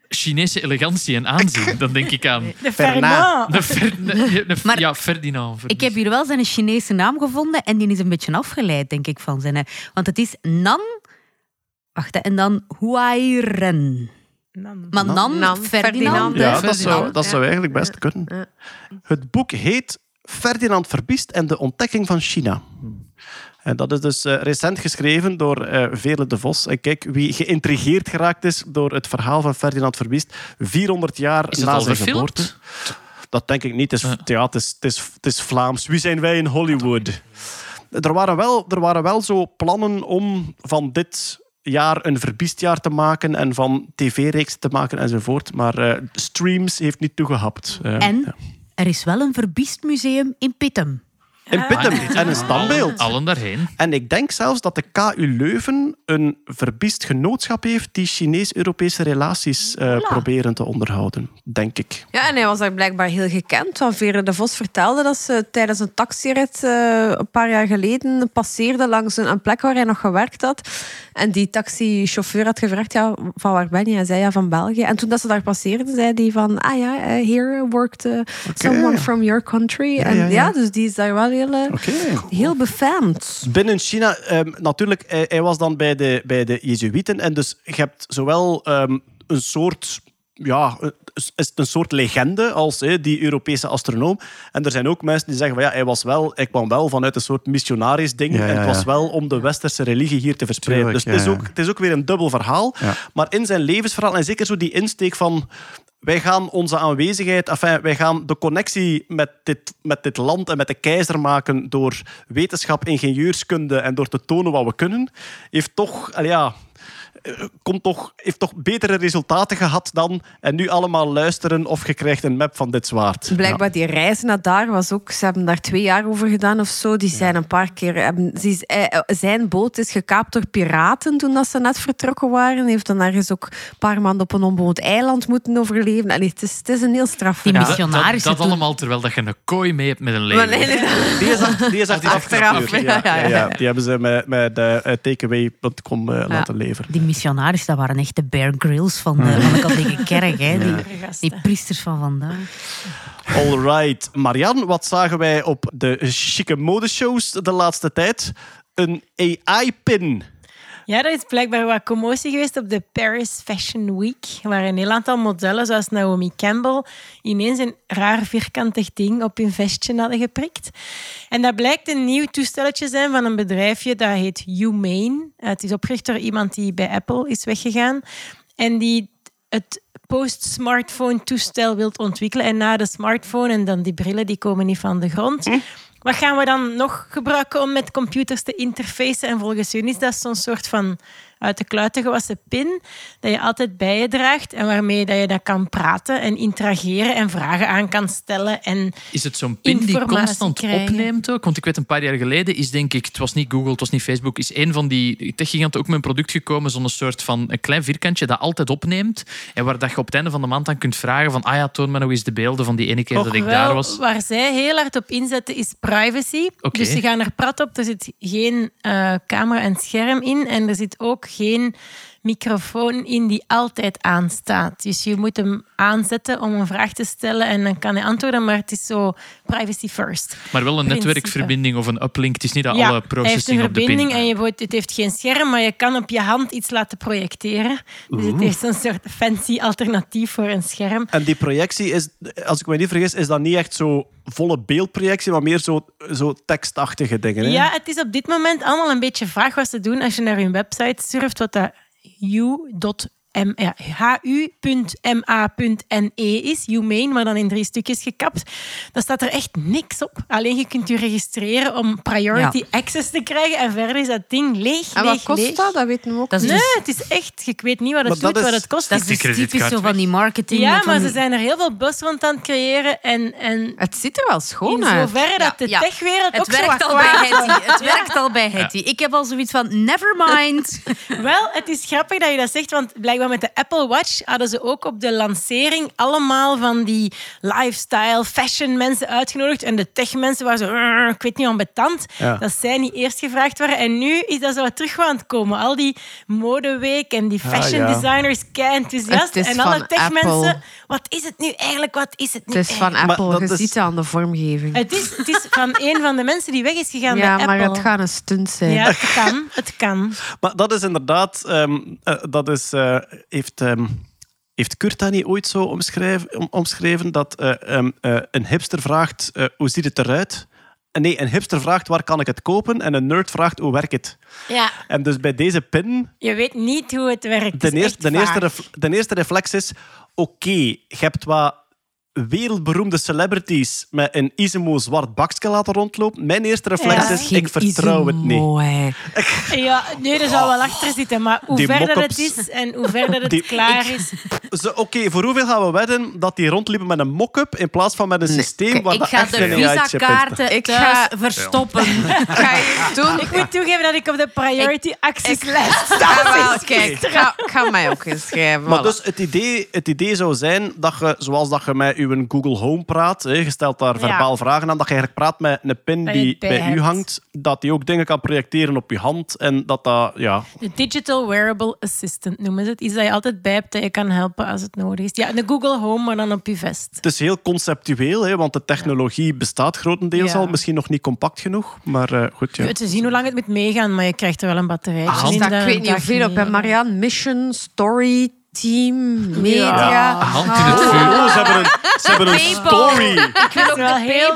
Chinese elegantie en aanzien. Dan denk ik aan... De Fernand. Fernand. Een Fer- een- een- Maar- ja, Ferdinand Verbist. Ik heb hier wel zijn Chinese naam gevonden en die is een beetje afgeleid, denk ik, van zijn. Want het is Nan. Wacht, hè, en dan Huairen. Maar Nan, Nan, Ferdinand. Ferdinand. Ja, dat Ferdinand. zou, dat zou eigenlijk best kunnen. Het boek heet Ferdinand Verbiest en de ontdekking van China. En dat is dus eh, recent geschreven door eh Veerle de Vos. En kijk, wie geïntrigeerd geraakt is door het verhaal van Ferdinand Verbiest, 400 jaar Is na zijn geboorte. Dat denk ik niet. Het is, ja, het, is, het, is, het is Vlaams. Wie zijn wij in Hollywood? Er waren wel, er waren wel zo plannen om van dit jaar een verbiestjaar te maken en van tv-reeks te maken enzovoort. Maar eh, streams heeft niet toegehapt. Eh, En ja. Er is wel een verbiestmuseum in Pittem. In Pittem. En een standbeeld. Allen daarheen. En ik denk zelfs dat de KU Leuven een verbiest genootschap heeft die Chinees-Europese relaties eh, proberen te onderhouden. Denk ik. Ja, en hij was daar blijkbaar heel gekend. Want Vera de Vos vertelde dat ze tijdens een taxirit eh, een paar jaar geleden passeerde langs een, een plek waar hij nog gewerkt had. En die taxichauffeur had gevraagd, ja, van waar ben je? Hij zei, ja, van België. En toen dat ze daar passeerde, zei hij van, ah ja, eh, here worked someone from your country. en ja, ja, ja. dus die is daar wel heel, eh, Oké. heel befaamd. Binnen China, ehm, natuurlijk, hij, hij was dan bij de, bij de Jezuïeten. En dus je hebt zowel ehm, een soort... Ja, is het een soort legende als hè, die Europese astronoom. En er zijn ook mensen die zeggen van ja, hij was wel, hij kwam wel vanuit een soort missionaris ding. Ja, ja, En het was wel om de westerse religie hier te verspreiden. Tuurlijk, dus het is, ook, het is ook weer een dubbel verhaal. Ja. Maar in zijn levensverhaal, en zeker zo die insteek van wij gaan onze aanwezigheid, enfin, wij gaan de connectie met dit, met dit land en met de keizer maken door wetenschap, ingenieurskunde en door te tonen wat we kunnen, heeft toch, ja, komt toch, heeft toch betere resultaten gehad dan en nu allemaal luisteren of je krijgt een map van dit zwaard. Blijkbaar die reis naar daar was ook... Ze hebben daar twee jaar over gedaan of zo. Die zijn een paar keer... Hebben, ze is- eh, zijn boot is gekaapt door piraten toen dat ze net vertrokken waren. Heeft dan ergens ook een paar maanden op een onbewoond eiland moeten overleven. Allee, het, is, het is een heel straf Die verhaal. Dat, missionarissen dat allemaal terwijl dat je een kooi mee hebt met een Maar leeuw. nee, nee, Die is, achter- die is achteraf, ja, ja, ja. Die hebben ze met, met uh, takeaway.com eh, laten leveren. Die missionarissen, dat waren echt de Bear Grylls van de, van de katholieke kerk. Hè. Die priesters van vandaag. Alright. Marian, wat zagen wij op de chique modeshows de laatste tijd? Een AI-pin. Ja, er is blijkbaar wat commotie geweest op de Paris Fashion Week, waar een heel aantal modellen, zoals Naomi Campbell, ineens een raar vierkantig ding op hun vestje hadden geprikt. En dat blijkt een nieuw toestelletje zijn van een bedrijfje dat heet Humane. Eh, Het is opgericht door iemand die bij Apple is weggegaan en die het post-smartphone toestel wilt ontwikkelen. En na de smartphone en dan die brillen, die komen niet van de grond. Wat gaan we dan nog gebruiken om met computers te interfacen? En volgens hun is dat zo'n soort van uit de kluiten gewassen pin dat je altijd bij je draagt en waarmee dat je dat kan praten en interageren en vragen aan kan stellen. En Is het zo'n pin die constant krijgen. opneemt ook? Want ik weet een paar jaar geleden is denk ik, het was niet Google, het was niet Facebook, is een van die techgiganten ook met een product gekomen, zo'n soort van een klein vierkantje dat altijd opneemt en waar dat je op het einde van de maand dan kunt vragen van ah ja, toon me nog eens de beelden van die ene keer dat ik Wel, daar was. Waar zij heel hard op inzetten is privacy. Dus ze gaan er prat op. Er zit geen eh, camera en scherm in. En er zit ook geen microfoon in die altijd aanstaat. Dus je moet hem aanzetten om een vraag te stellen en dan kan hij antwoorden. Maar het is zo privacy first. Maar wel een Principe. netwerkverbinding of een uplink. Het is niet dat Ja, alle processing op de verbinding pin. en je, wordt- het heeft geen scherm, maar je kan op je hand iets laten projecteren. Dus het heeft een soort fancy alternatief voor een scherm. En die projectie is, als ik me niet vergis, is dat niet echt zo volle beeldprojectie, maar meer zo, zo tekstachtige dingen. Hè? Ja, het is op dit moment allemaal een beetje vraag wat ze doen als je naar hun website surft, wat dat u.m ja, hu.ma.ne is, humane, maar dan in drie stukjes gekapt. Dan staat er echt niks op. Alleen je kunt je registreren om priority access te krijgen en verder is dat ding leeg, En leeg, wat kost leeg. dat? Dat weten we ook niet. Nee, het is echt... Ik weet niet wat het doet, wat het kost. Dat is die dus typisch zo van die marketing. ja, maar ze zijn er heel veel buzz rond aan het creëren en... en Het ziet er wel schoon in uit. zoverre dat de Ja, techwereld Het ook werkt al bij. Hetty. Het werkt al bij Hetty. Ik heb al zoiets van, never mind. Wel, het is grappig dat je dat zegt, want blijkbaar met de Apple Watch hadden ze ook op de lancering allemaal van die lifestyle, fashion mensen uitgenodigd. En de tech mensen waren zo, "Rrr, ik weet niet, ambetant. Ja. Dat zij niet eerst gevraagd waren. En nu is dat zo wat terug aan het komen. Al die modeweek en die fashion ja. designers, kei enthousiast. En alle tech mensen, Apple. wat is het nu eigenlijk? Wat is het nu Het is van? Apple. dat Je is- ziet het aan de vormgeving. Het is, het is van een van de mensen die weg is gegaan Ja, bij maar Apple. het gaat een stunt zijn. Ja, het kan. Het kan. Maar dat is inderdaad... ehm, eh, dat is, eh, heeft, ehm, heeft Kurt dat niet ooit zo omschrijf, om, omschreven? Dat eh, ehm, eh, een hipster vraagt, eh, hoe ziet het eruit? En Nee, een hipster vraagt, waar kan ik het kopen? En een nerd vraagt, hoe werkt het? Ja, En dus bij deze pin je weet niet hoe het werkt. De, eerste, de, eerste de eerste reflex is: oké, je hebt wat wereldberoemde celebrities met een Isimo zwart bakje laten rondlopen, mijn eerste reflex Ja. is, ik vertrouw het niet. Ja, nee, er zal wel achter zitten. Maar hoe Die verder het is en hoe verder het Die- klaar is... Zo, Oké, voor hoeveel gaan we wedden dat die rondliepen met een mock-up in plaats van met een systeem waar Ik dat ga echt de visa-kaarten Ik thuis ga- verstoppen. Ga je doen? Ik moet toegeven dat ik op de priority accesslijst sta. Ah, kijk, ik ga, ik ga mij ook inschrijven. Maar voilà. dus het idee, het idee zou zijn dat je, zoals dat je met je Google Home praat, hè, je stelt daar Ja. verbaal vragen aan, dat je eigenlijk praat met een pin Dat je die bij bij u hangt, dat die ook dingen kan projecteren op je hand en dat dat, ja... De Digital Wearable Assistant noemen ze het. Iets dat je altijd bij hebt dat je kan helpen als het nodig is. Ja, de Google Home, maar dan op je vest. Het is heel conceptueel, hè, want de technologie bestaat grotendeels Ja. al, misschien nog niet compact genoeg, maar eh, goed, ja. Te zien hoe lang het moet meegaan, maar je krijgt er wel een batterij. Ah, ik weet niet hoeveel op. hè. Marianne, Mission, Story, Team, Media. Ja. Hand in het vuur. Oh, ze hebben een, ze hebben een Paypal. story. Ik wil ook wel de heel.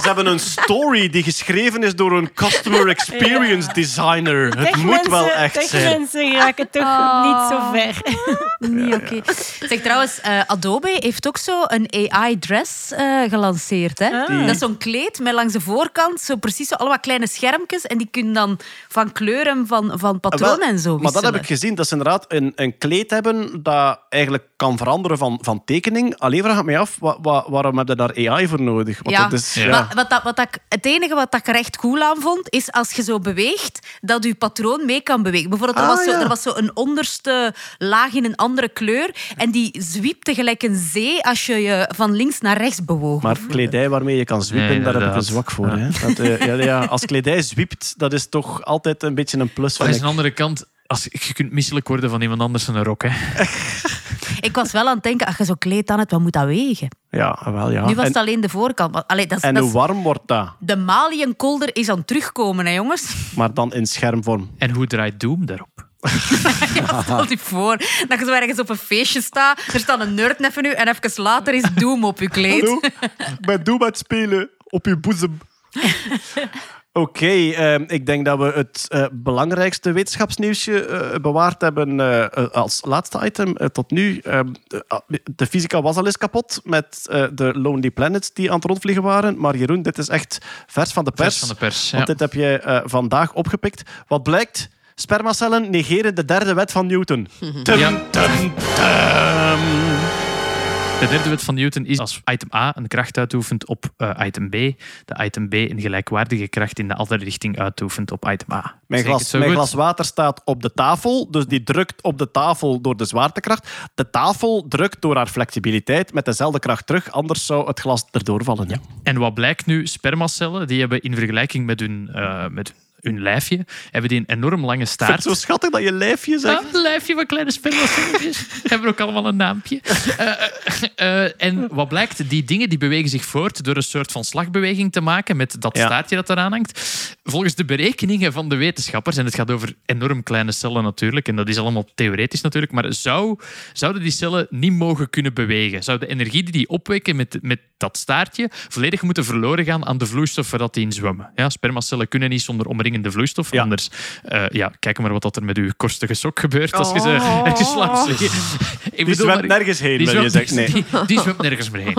Ze hebben een story die geschreven is door een customer experience designer. Het moet wel echt zijn. mensen raken toch Oh. niet zo ver. Niet oké. Zeg trouwens, eh, Adobe heeft ook zo een AI-dress eh, gelanceerd. Hè? Ah. Dat is zo'n kleed met langs de voorkant zo precies zo allemaal kleine schermpjes. En die kunnen dan van kleuren van, van patronen en zo Maar dat heb wisselen. ik gezien. Dat ze inderdaad een, een kleed hebben dat eigenlijk kan veranderen van, van tekening. Alleen vraag ik me af, wa- wa- waarom heb je daar AI voor nodig? Want Ja, dat is, Ja. wat dat, wat dat, het enige wat ik er echt cool aan vond, is als je zo beweegt, dat je patroon mee kan bewegen. Bijvoorbeeld, er, Ah, was, zo, ja. er was zo een onderste laag in een andere kleur en die zwiepte gelijk een zee als je je van links naar rechts bewoog. Maar kledij waarmee je kan zwiepen, Nee, daar heb ik een zwak voor. Hè? Dat, eh, ja, ja, als kledij zwiept, dat is toch altijd een beetje een plus. Maar aan de andere kant, als, je kunt misselijk worden van iemand anders een rok. Hè. Ik was wel aan het denken, als je zo kleed aan hebt, wat moet dat wegen? Ja, wel ja. Nu was en, het alleen de voorkant. maar- Allee, dat is, en dat hoe warm wordt dat? de maliënkolder is aan het terugkomen, hè, jongens. Maar dan in schermvorm. En hoe draait Doom daarop? Stel je voor dat je zo ergens op een feestje staat, er staat een nerd neffen u en even later is Doom op je kleed. Hallo, ik ben Doom aan het spelen op je boezem. Oké, ehm, ik denk dat we het eh, belangrijkste wetenschapsnieuwsje eh, bewaard hebben eh, als laatste item tot nu. Ehm, de, fysica was al eens kapot met de Lonely Planets die aan het rondvliegen waren. Maar Jeroen, dit is echt vers van de pers. Vers van de pers. Want Ja. dit heb je vandaag opgepikt. Wat blijkt? Spermacellen negeren de derde wet van Newton. Tum, tum, tum. De derde wet van Newton is als item A een kracht uitoefent op eh, item B, de item B een gelijkwaardige kracht in de andere richting uitoefent op item A. Mijn, glas, mijn glas water staat op de tafel, dus die drukt op de tafel door de zwaartekracht. De tafel drukt door haar flexibiliteit met dezelfde kracht terug, anders zou het glas erdoor vallen. Ja. En wat blijkt nu? Spermacellen die hebben in vergelijking met hun, eh, met hun lijfje, hebben die een enorm lange staart. het zo schattig dat je lijfje zegt. Ah, een lijfje van kleine spermacelletjes. hebben ook allemaal een naampje. Eh, eh, en wat blijkt? Die dingen die bewegen zich voort door een soort van slagbeweging te maken met dat Ja. staartje dat eraan hangt. Volgens de berekeningen van de wetenschappers, en het gaat over enorm kleine cellen natuurlijk, en dat is allemaal theoretisch natuurlijk, maar zou, zouden die cellen niet mogen kunnen bewegen? Zou de energie die die opwekken met, met dat staartje volledig moeten verloren gaan aan de vloeistof waar dat die in zwemmen? Ja, spermacellen kunnen niet zonder omringende vloeistof, Ja. anders eh, ja, kijk maar wat dat er met uw korstige sok gebeurt als je ze Oh. langs liggen. Ik Die zwemt nergens heen, wil je zeggen. Nee. Die, die zwemt nergens meer heen.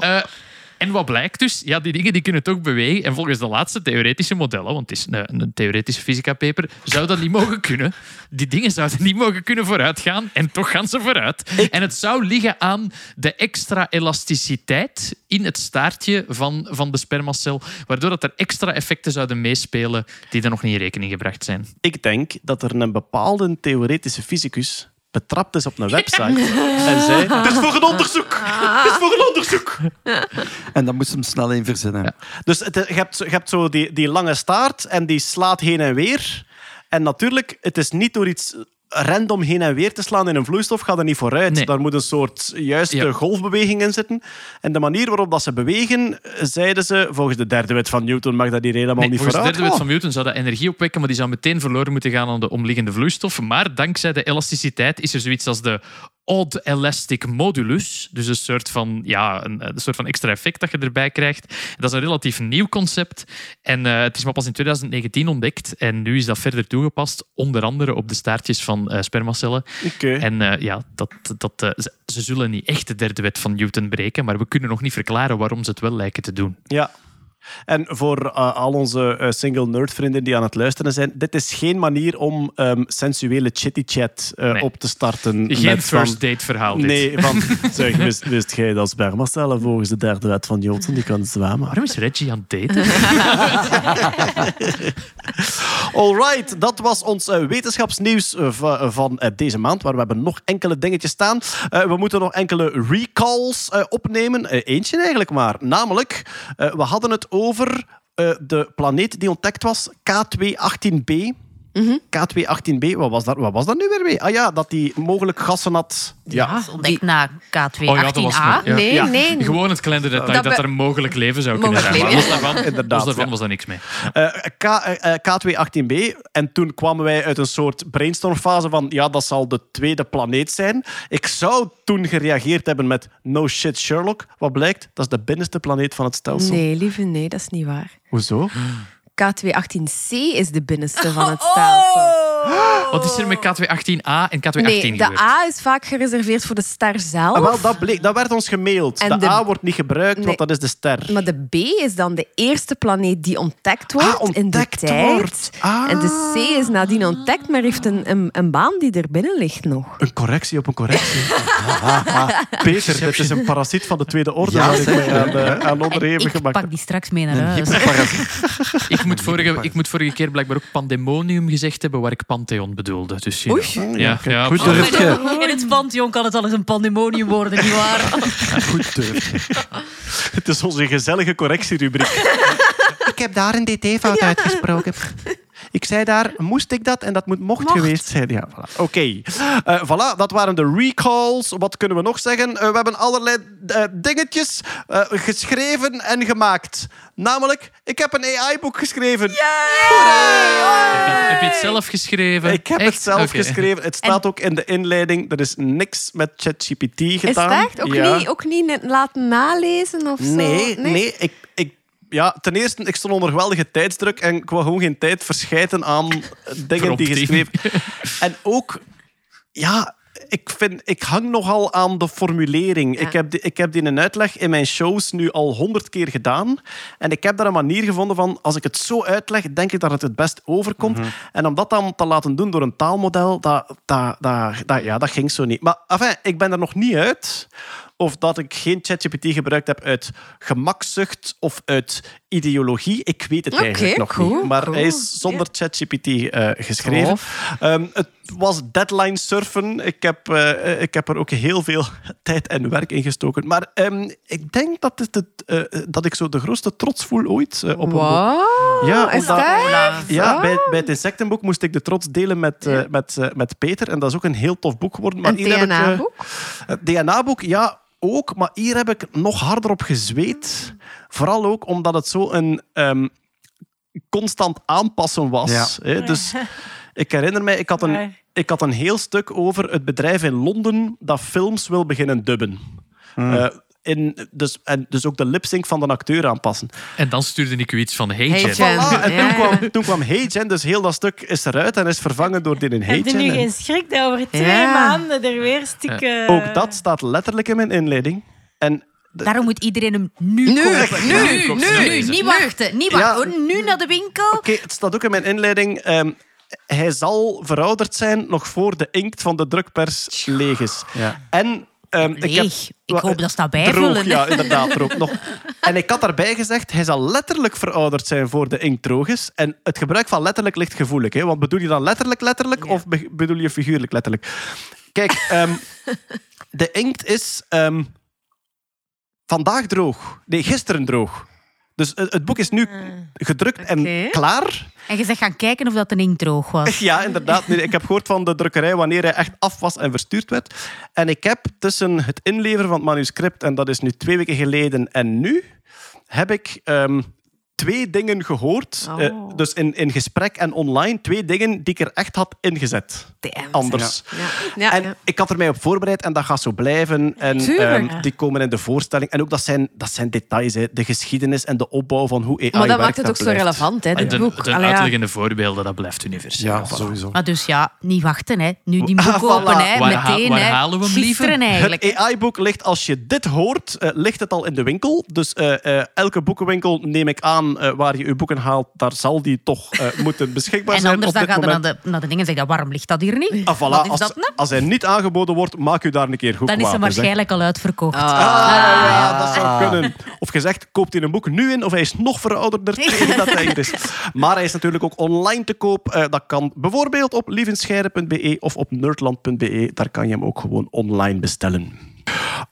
Eh, en wat blijkt dus? Ja, die dingen die kunnen toch bewegen. En volgens de laatste theoretische modellen, want het is een, een theoretische fysica-paper, zou dat niet mogen kunnen. Die dingen zouden niet mogen kunnen vooruitgaan. En toch gaan ze vooruit. En het zou liggen aan de extra elasticiteit in het staartje van, van de spermacel, waardoor dat er extra effecten zouden meespelen die er nog niet in rekening gebracht zijn. Ik denk dat er een bepaalde theoretische fysicus betrapt is op een website en zei... Het is voor een onderzoek! Het is voor een onderzoek! En dan moest hem snel in verzinnen. Dus het, je, hebt, zo- je hebt zo die, die lange staart en die slaat heen en weer. En natuurlijk, het is niet door iets random heen en weer te slaan in een vloeistof, gaat er niet vooruit. Nee. Daar moet een soort juiste Ja. golfbeweging in zitten. En de manier waarop dat ze bewegen, zeiden ze, volgens de derde wet van Newton mag dat hier helemaal Nee, niet volgens de vooruit derde wet van Newton zou dat energie opwekken, maar die zou meteen verloren moeten gaan aan de omliggende vloeistof. Maar dankzij de elasticiteit is er zoiets als de odd elastic modulus. Dus een soort van, ja, een, een soort van extra effect dat je erbij krijgt. Dat is een relatief nieuw concept. En eh, het is maar pas in 2019 ontdekt. En nu is dat verder toegepast, onder andere op de staartjes van eh, spermacellen. Oké. En eh, ja, dat, dat, ze, ze zullen niet echt de derde wet van Newton breken, maar we kunnen nog niet verklaren waarom ze het wel lijken te doen. Ja. En voor eh, al onze eh, single nerd-vrienden die aan het luisteren zijn, dit is geen manier om ehm, sensuele chitty-chat eh, Nee. op te starten. Geen met van- first date verhaal. dit. Nee, van, zeg, wist, wist jij dat spermacellen volgens de derde wet van Newton die kan zwemmen? Waarom is Reggie aan het daten? Alright, dat was ons eh, wetenschapsnieuws eh, va- van eh, deze maand, waar we hebben nog enkele dingetjes staan. Eh, we moeten nog enkele recalls eh, opnemen. Eh, eentje eigenlijk maar. Namelijk, eh, we hadden het over eh, de planeet die ontdekt was, K218b. K218b, wat was, dat, wat was dat nu weer mee? Ah ja, dat die mogelijk gassen had. Ja, Dat is ontdekt na K218A. Oh ja, ja. Nee, Ja. nee. Gewoon het kleine detail Dat dat, er mogelijk leven zou kunnen Mogelijk zijn. Maar los daarvan, Inderdaad, los daarvan ja. was daar niks mee. Eh, K, eh, eh, K218b. En toen kwamen wij uit een soort brainstormfase van ja, dat zal de tweede planeet zijn. Ik zou toen gereageerd hebben met no shit Sherlock. Wat blijkt? Dat is de binnenste planeet van het stelsel. Nee, lieve, nee, dat is niet waar. Hoezo? K218c is de binnenste van het stelsel. Wat is er met K218A en K218 Nee, de gebeurd? A is vaak gereserveerd voor de ster zelf. Ah, wel, dat, bleek, dat werd ons gemaild. En de, de- A wordt niet gebruikt, Nee. want dat is de ster. Maar de B is dan de eerste planeet die ontdekt wordt Ah, in de ontdekt tijd. wordt. Ah. En de C is nadien ontdekt, maar heeft een, een, een baan die er binnen ligt nog. Een correctie op een correctie. Peter, dit is een parasiet van de tweede orde Ja, waar ik aan, eh, aan onderhevig Ik gemaakt pak die straks mee naar Een huis. hyperparasiet. Ik moet, vorige, ik moet vorige keer blijkbaar ook pandemonium gezegd hebben, waar ik pantheon bedoelde. Dus, you know. Ja, ja, Goed Oh, durf in je. het- In het pantheon kan het al eens een pandemonium worden, nietwaar? Goed durf. Het is onze gezellige correctierubriek. ik heb daar een dt-fout uitgesproken. Ik zei daar, moest ik dat? En dat moet mocht, Mocht. geweest zijn. Ja, voilà. Oké. Eh, voilà, dat waren de recalls. Wat kunnen we nog zeggen? Eh, we hebben allerlei eh, dingetjes eh, geschreven en gemaakt. Namelijk, ik heb een AI-boek geschreven. Heb je het zelf geschreven? Ik heb Echt? het zelf geschreven. Het staat ook in de inleiding. Er is niks met ChatGPT Is gedaan. het echt? Ook, Ja. niet, ook niet laten nalezen of zo? Nee, nee. ik, ja, ten eerste, ik stond onder geweldige tijdsdruk en ik wou gewoon geen tijd verschijten aan dingen die geschreven... En ook, ja, ik, vind, ik hang nogal aan de formulering. Ja. Ik, heb die, ik heb die in een uitleg in mijn shows nu al honderd keer gedaan. En ik heb daar een manier gevonden van, als ik het zo uitleg, denk ik dat het het best overkomt. En om dat dan te laten doen door een taalmodel, dat, dat, dat, dat, ja, dat ging zo niet. Maar enfin, ik ben er nog niet uit of dat ik geen ChatGPT gebruikt heb uit gemakzucht of uit ideologie. Ik weet het eigenlijk nog cool, niet. Maar cool. hij is zonder ChatGPT eh, geschreven. Ehm, het was deadline surfen. Ik heb, eh, ik heb er ook heel veel tijd en werk in gestoken. Maar ehm, ik denk dat, het, het, eh, dat ik zo de grootste trots voel ooit op een boek. Ja, is dat? Ja, bij, bij het insectenboek moest ik de trots delen met, met, met Peter. En dat is ook een heel tof boek geworden. Maar Een DNA-boek? het DNA-boek, ja, ook. Maar hier heb ik nog harder op gezweet. Vooral ook omdat het zo een ehm, constant aanpassen was. Ja. Hè? Dus ik herinner mij, ik had, een, ik had een heel stuk over het bedrijf in Londen dat films wil beginnen dubben. Eh, in, dus, en dus ook de lipsync van de acteur aanpassen. En dan stuurde ik u iets van Hey, Hey, Jen. Jen. Voilà, en Ja, toen, kwam, toen kwam Hey Jen, dus heel dat stuk is eruit en is vervangen door dit in Hey Heb je nu geen schrik dat over twee Ja. maanden er weer stikken... Ook dat staat letterlijk in mijn inleiding. En Daarom moet iedereen hem nu, Nu, kopen. nu, nu, nu, nu, nu. Niet wachten, niet wachten. Ja. hoor. Nu naar de winkel. Oké, het staat ook in mijn inleiding. ehm, hij zal verouderd zijn nog voor de inkt van de drukpers leeg is. Ja. En ehm, ik, heb, Leeg. Ik hoop dat ze dat droog, bijvullen. ja, inderdaad, droog nog. En ik had daarbij gezegd, hij zal letterlijk verouderd zijn voor de inkt droog is. En het gebruik van letterlijk ligt gevoelig. Hè? Want bedoel je dan letterlijk letterlijk of be- bedoel je figuurlijk letterlijk? Kijk, ehm, de inkt is ehm, vandaag droog. Nee, gisteren droog. Dus het, boek is nu gedrukt Oké. en klaar. En je zegt gaan kijken of dat een inkt droog was. Ja, inderdaad. Nee, ik heb gehoord van de drukkerij wanneer hij echt af was en verstuurd werd. En ik heb tussen het inleveren van het manuscript, en dat is nu twee weken geleden, en nu, heb ik ehm, twee dingen gehoord. Oh. eh, dus in, in gesprek en online. Twee dingen die ik er echt had ingezet. Damn. Anders. Ja, ja, en ja. ik had er mij op voorbereid en dat gaat zo blijven. En ehm, die komen in de voorstelling. En ook dat zijn, dat zijn details, hè. de geschiedenis en de opbouw van hoe AI Maar dat werkt, maakt het ook zo relevant, hè, dit de, boek. de Allee, ja. uitleggende voorbeelden, dat blijft universeel. Ja, Voilà. sowieso. Maar dus ja, niet wachten, hè. Nu die boek Ah, voilà. open, hè. Waar Meteen, waar hè. halen we hem, lieve? Gisteren eigenlijk. Het AI-boek ligt, als je dit hoort, eh, ligt het al in de winkel. Dus eh, eh, elke boekenwinkel, neem ik aan, eh, waar je je boeken haalt, daar zal die toch eh, moeten beschikbaar En zijn anders op dan dit gaat er naar de, naar de dingen en zegt, ja, waarom ligt dat hier niet? Ah, voilà. Als, dat nou? als hij niet aangeboden wordt, maak u daar een keer goed Dan is ze waarschijnlijk al uitverkocht. Ah, ja, dat zou kunnen. Of gezegd, koopt hij een boek nu in, of hij is nog verouderder tegen dat hij is. Maar hij is natuurlijk ook online te koop. Eh, dat kan bijvoorbeeld op lievenscheire.be of op nerdland.be. Daar kan je hem ook gewoon online bestellen.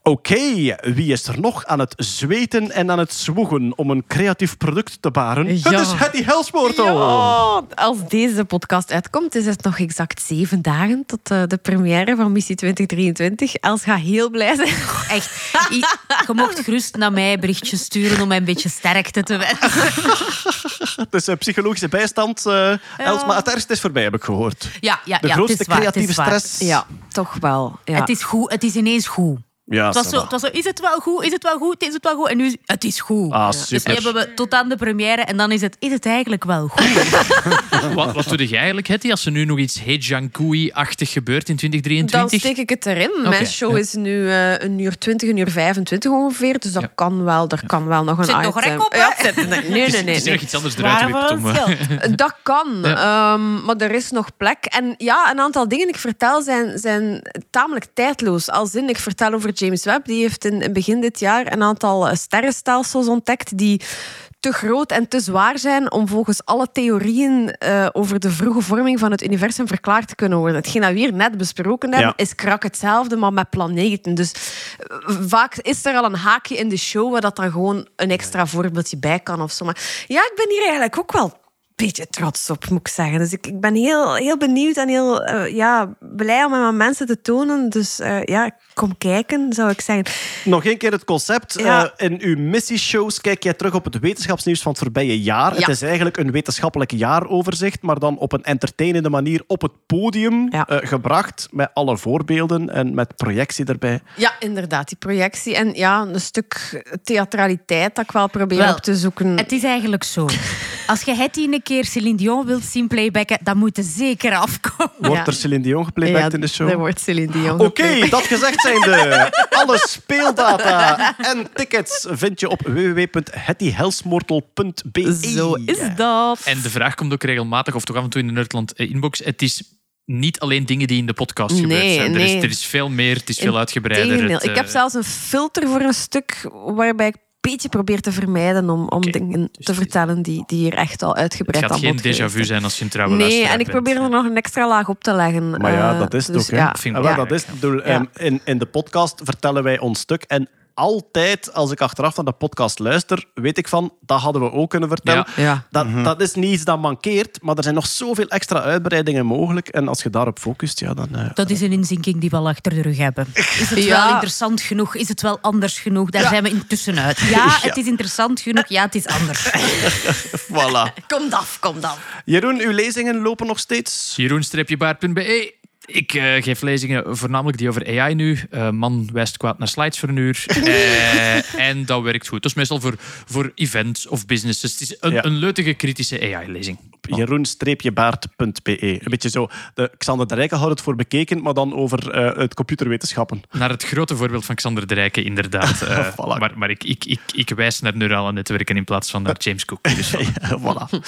Oké, wie is er nog aan het zweten en aan het zwoegen om een creatief product te baren? Het Ja. is Hetty Helspoortel. Ja, als deze podcast uitkomt, is het nog exact zeven dagen tot eh, de première van Missie 2023. Els gaat heel blij zijn. Echt. Je mocht gerust naar mij berichtjes sturen om mij een beetje sterkte te wensen. Het is psychologische bijstand, eh, Els, maar het ergste is voorbij, heb ik gehoord. Ja, ja, De ja, grootste het is waar, het creatieve waar. stress. Ja, toch wel. Ja. Het is goed. Het is ineens goed. Ja, Het was, zo, het was zo, is het wel goed? Is het wel goed? Is het wel goed? En nu is het is goed. Ah, Dus nu hebben we tot aan de première en dan is het, is het eigenlijk wel goed. Wat, wat doe jij eigenlijk, Hetty, als er nu nog iets Heijangui-achtig gebeurt in Dan 2023? steek ik het erin. Mijn show ja. is nu eh, een uur 20, een uur 25 ongeveer. Dus dat kan wel. Er kan wel nog een Zit nog item. rek op, hè? Ja, het zit- nee, nee, Het is- nee. is nee. nog iets anders eruit om... het Dat kan, Ja. ehm, maar er is nog plek. En ja, een aantal dingen die ik vertel zijn, zijn tamelijk tijdloos. Als in, ik vertel over James Webb. Die heeft in, in begin dit jaar een aantal eh, sterrenstelsels ontdekt die te groot en te zwaar zijn om volgens alle theorieën eh, over de vroege vorming van het universum verklaard te kunnen worden. Hetgeen dat we hier net besproken hebben, Ja. is krak hetzelfde, maar met planeten. Dus eh, vaak is er al een haakje in de show waar dat dan gewoon een extra voorbeeldje bij kan of zo. Maar ja, ik ben hier eigenlijk ook wel beetje trots op, moet ik zeggen. Dus ik, ik ben heel, heel benieuwd en heel eh, ja, blij om het aan mensen te tonen. Dus eh, ja, kom kijken, zou ik zeggen. Nog één keer het concept. Ja. Eh, in uw missieshows kijk jij terug op het wetenschapsnieuws van het voorbije jaar. Ja. Het is eigenlijk een wetenschappelijk jaaroverzicht, maar dan op een entertainende manier op het podium Ja. eh, gebracht. Met alle voorbeelden en met projectie erbij. Ja, inderdaad, die projectie. En ja, een stuk theatraliteit dat ik wel probeer Wel, op te zoeken. Het is eigenlijk zo. Als je het een keer Celine Dion wilt zien playbacken, dan moet je zeker afkomen. Wordt Ja. er Celine Dion geplaybacked in de show? Er wordt Celine Dion Oké, dat gezegd zijnde. Alle speeldata en tickets vind je op www.hettyhelsmortel.be. Zo is dat. En de vraag komt ook regelmatig, of toch af en toe in de Nerdland eh, inbox. Het is niet alleen dingen die in de podcast gebeurd Nee, zijn. Er, is, er is veel meer, het is veel uitgebreider. Het, Ik heb eh, zelfs een filter voor een stuk waarbij ik beetje probeer te vermijden om, om dingen Dus te vertellen die, die hier echt al Het uitgebreid gaat aan geen bod geweest déjà vu zijn. als je een trouwe Nee, en ik bent. probeer er nog een extra laag op te leggen. Maar ja, Eh, dat is het dus ook. Hè. ja. Vind Ah, dat is, bedoel, Ja. ehm, in, in de podcast vertellen wij ons stuk. En altijd, als ik achteraf naar de podcast luister, weet ik van, dat hadden we ook kunnen vertellen. Ja. Ja. Dat, dat is niet iets dat mankeert, maar er zijn nog zoveel extra uitbreidingen mogelijk. En als je daarop focust, ja, dan... eh, Dat is een inzinking die we al achter de rug hebben. Is het Ja. wel interessant genoeg? Is het wel anders genoeg? Daar zijn we intussen uit. Ja, het is interessant genoeg. Ja, het is anders. voilà. Komt af, komt af. Jeroen, uw lezingen lopen nog steeds? Jeroen-baard.be. Ik eh, geef lezingen voornamelijk die over AI nu. Eh, man wijst kwaad naar slides voor een uur. Eh, en dat werkt goed. Dat is meestal voor, voor events of businesses. Het is een, Ja. een leutige kritische AI-lezing. Jeroen-baard.be. Een beetje zo. De, Xander de Rijken had het voor bekeken, maar dan over eh, het computerwetenschappen. Naar het grote voorbeeld van Xander de Rijke, inderdaad. Voilà. Maar, maar ik, ik, ik, ik wijs naar neurale netwerken in plaats van naar James Cook. Dus voilà. Ja, voilà.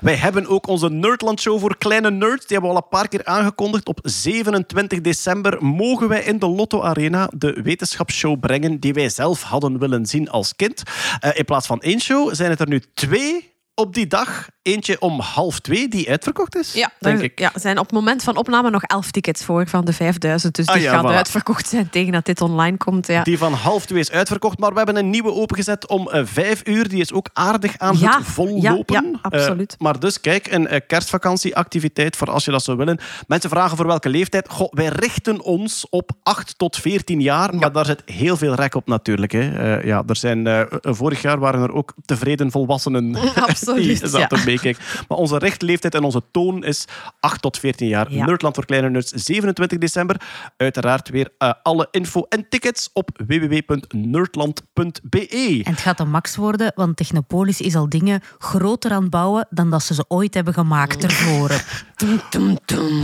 Wij hebben ook onze Nerdland Show voor kleine nerds. Die hebben we al een paar keer aangekondigd. Op 27 december mogen wij in de Lotto Arena de wetenschapsshow brengen die wij zelf hadden willen zien als kind. Eh, in plaats van één show zijn het er nu twee op die dag eentje om half twee die uitverkocht is. Ja, denk ik. ja, er zijn op het moment van opname nog 11 tickets voor van de 5000. Dus Ah, die ja, voilà. uitverkocht zijn tegen dat dit online komt. Ja. Die van half twee is uitverkocht, maar we hebben een nieuwe opengezet om eh, vijf uur. Die is ook aardig aan Ja, het vollopen. ja, ja, absoluut. Eh, maar dus kijk, een eh, kerstvakantieactiviteit voor als je dat zou willen. Mensen vragen voor welke leeftijd. Goh, wij richten ons op 8 tot 14 jaar, maar daar zit heel veel rek op natuurlijk. Hè. Ja, er zijn, vorig jaar waren er ook tevreden volwassenen Absoluut, die zaten ja. meekijken. Maar onze richtleeftijd en onze toon is 8 tot 14 jaar. Ja. Nerdland voor Kleine Nerds, 27 december. Uiteraard weer eh, alle info en tickets op www.nerdland.be. En het gaat een max worden, want Technopolis is al dingen groter aan het bouwen dan dat ze ze ooit hebben gemaakt ervoor.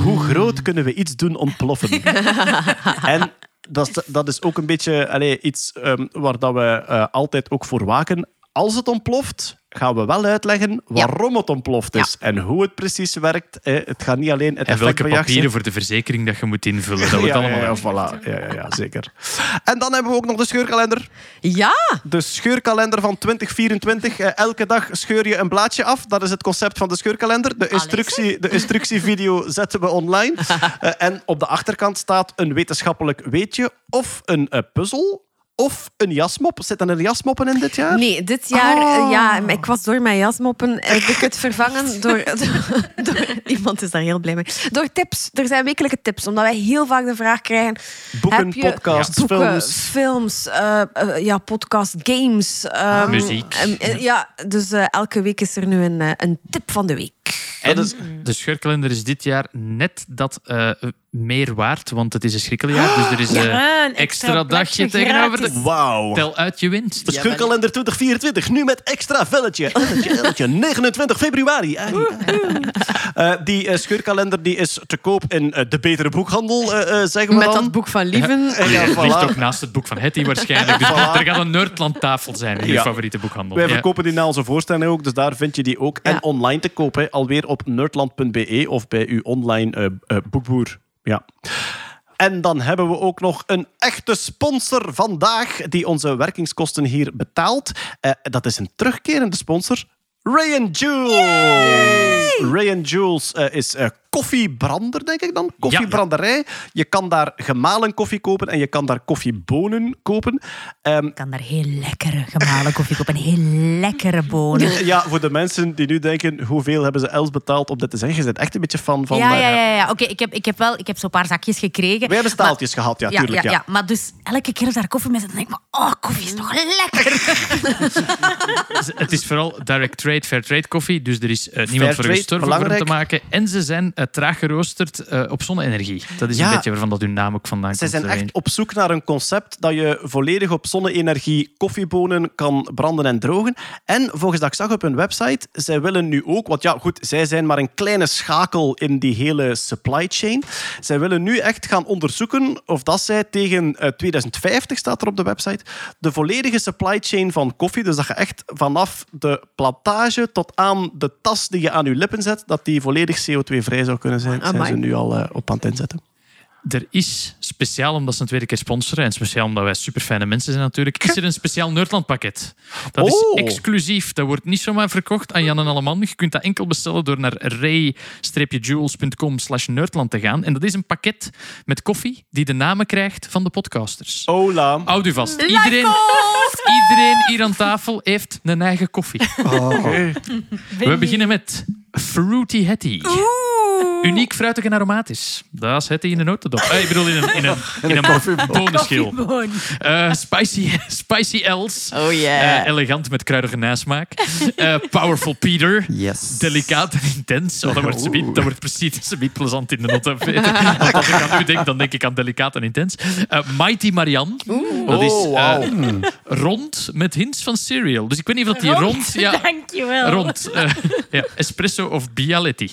Hoe groot kunnen we iets doen ontploffen? en dat is, dat is ook een beetje allee, iets ehm, waar dat we eh, altijd ook voor waken. Als het ontploft, gaan we wel uitleggen waarom het ontploft is en hoe het precies werkt. Eh, het gaat niet alleen het En welke papieren voor de verzekering dat je moet invullen. Dat wordt ja, allemaal ja, voilà. ja, ja, ja, zeker. En dan hebben we ook nog de scheurkalender. Ja! De scheurkalender van 2024. Eh, elke dag scheur je een blaadje af. Dat is het concept van de scheurkalender. De, instructie, de instructievideo zetten we online. Eh, en op de achterkant staat een wetenschappelijk weetje of een eh, puzzel. Of een jasmop. Zitten er jasmoppen in dit jaar? Nee, dit jaar, Oh. eh, ja, maar ik was door mijn jasmoppen, heb ik het vervangen door, door, Iemand is daar heel blij mee. Door tips. Er zijn wekelijke tips, omdat wij heel vaak de vraag krijgen... Boeken, heb je podcasts, boeken, films. films, eh, eh, ja, podcast, games. ehm, Muziek. ehm, eh, ja, dus eh, elke week is er nu een, eh, een tip van de week. En de scheurkalender is dit jaar net dat eh, meer waard, want het is een schrikkeljaar. Dus er is eh, Ja, een extra, extra dagje tegenover de... Wauw. Tel uit je winst. De scheurkalender 2024, nu met extra velletje. Elletje, elletje, 29 februari. Eh, die eh, scheurkalender die is te koop in de betere boekhandel, zeggen we Met dan. dat boek van Lieven. Ja, Het ligt voilà. ook naast het boek van Hetty waarschijnlijk. Dus er gaat een Nerdland-tafel zijn in je Ja. favoriete boekhandel. Wij Ja. verkopen die na onze voorstelling ook, dus daar vind je die ook. En online te kopen, alweer op nerdland.be of bij uw online boekboer. Ja. En dan hebben we ook nog een echte sponsor vandaag die onze werkingskosten hier betaalt. Eh, dat is een terugkerende sponsor. Ray and Jules. Ray and Jules eh, is eh, koffiebrander, denk ik dan. Koffiebranderij. Je kan daar gemalen koffie kopen en je kan daar koffiebonen kopen. Ehm, Je kan daar heel lekkere gemalen koffie kopen en heel lekkere bonen. Ja, voor de mensen die nu denken, hoeveel hebben ze Els betaald om dit te zeggen? Je bent echt een beetje fan van... ja, eh, ja, ja. ja. Oké, ik heb, ik heb wel ik heb zo'n paar zakjes gekregen. Wij hebben staaltjes gehad, ja, ja, tuurlijk. ja, Ja, ja. Maar dus elke keer als daar koffie mee zit, dan denk ik, maar, oh, koffie is toch lekker. Het is vooral direct trade, fair trade koffie. Dus er is eh, niemand voor trade, gestorven voor te maken. En ze zijn eh, traag geroosterd eh, op zonne-energie. Dat is Ja. een beetje waarvan dat hun naam ook vandaan Zij komt. zijn echt op zoek naar een concept dat je volledig op zonne-energie koffiebonen kan branden en drogen. En volgens dat ik zag op hun website, zij willen nu ook... Want ja, goed, zij zijn maar een kleine schakel in die hele supply chain. Zij willen nu echt gaan onderzoeken of dat zij tegen eh, 2050, staat er op de website, de volledige supply chain van koffie, dus dat je echt vanaf de plantage tot aan de tas die je aan je lippen zet, dat die volledig CO2-vrij zou kunnen zijn, zijn ze nu al eh, op aan het inzetten. Er is, speciaal omdat ze een tweede keer sponsoren en speciaal omdat wij super fijne mensen zijn natuurlijk, is er een speciaal Nerdland pakket. Dat is Oh. exclusief. Dat wordt niet zomaar verkocht aan Jan en Alleman. Je kunt dat enkel bestellen door naar ray-jules.com slash nerdland te gaan. En dat is een pakket met koffie die de namen krijgt van de podcasters. Hola. Houd u vast. Iedereen, iedereen hier aan tafel heeft een eigen koffie. We beginnen met Fruity Hetty. Uniek, fruitig en aromatisch. Dat is Hetty in een notendop. Eh, ik bedoel in een, in een, in een bonenschil. Eh, spicy, spicy Els. Oh yeah. Eh, elegant met kruidige nasmaak. Eh, powerful Peter. Yes. Delicaat en intens. Oh, dat, wordt dat wordt precies subiet plezant in de nota. Want als ik aan u denk, dan denk ik aan delicaat en intens. Eh, Mighty Marianne. Dat is Oh, eh, wauw. rond met hints van cereal. Dus ik weet niet of dat die rond... Ja, Dankjewel. rond. eh, ja, espresso of Bialetti.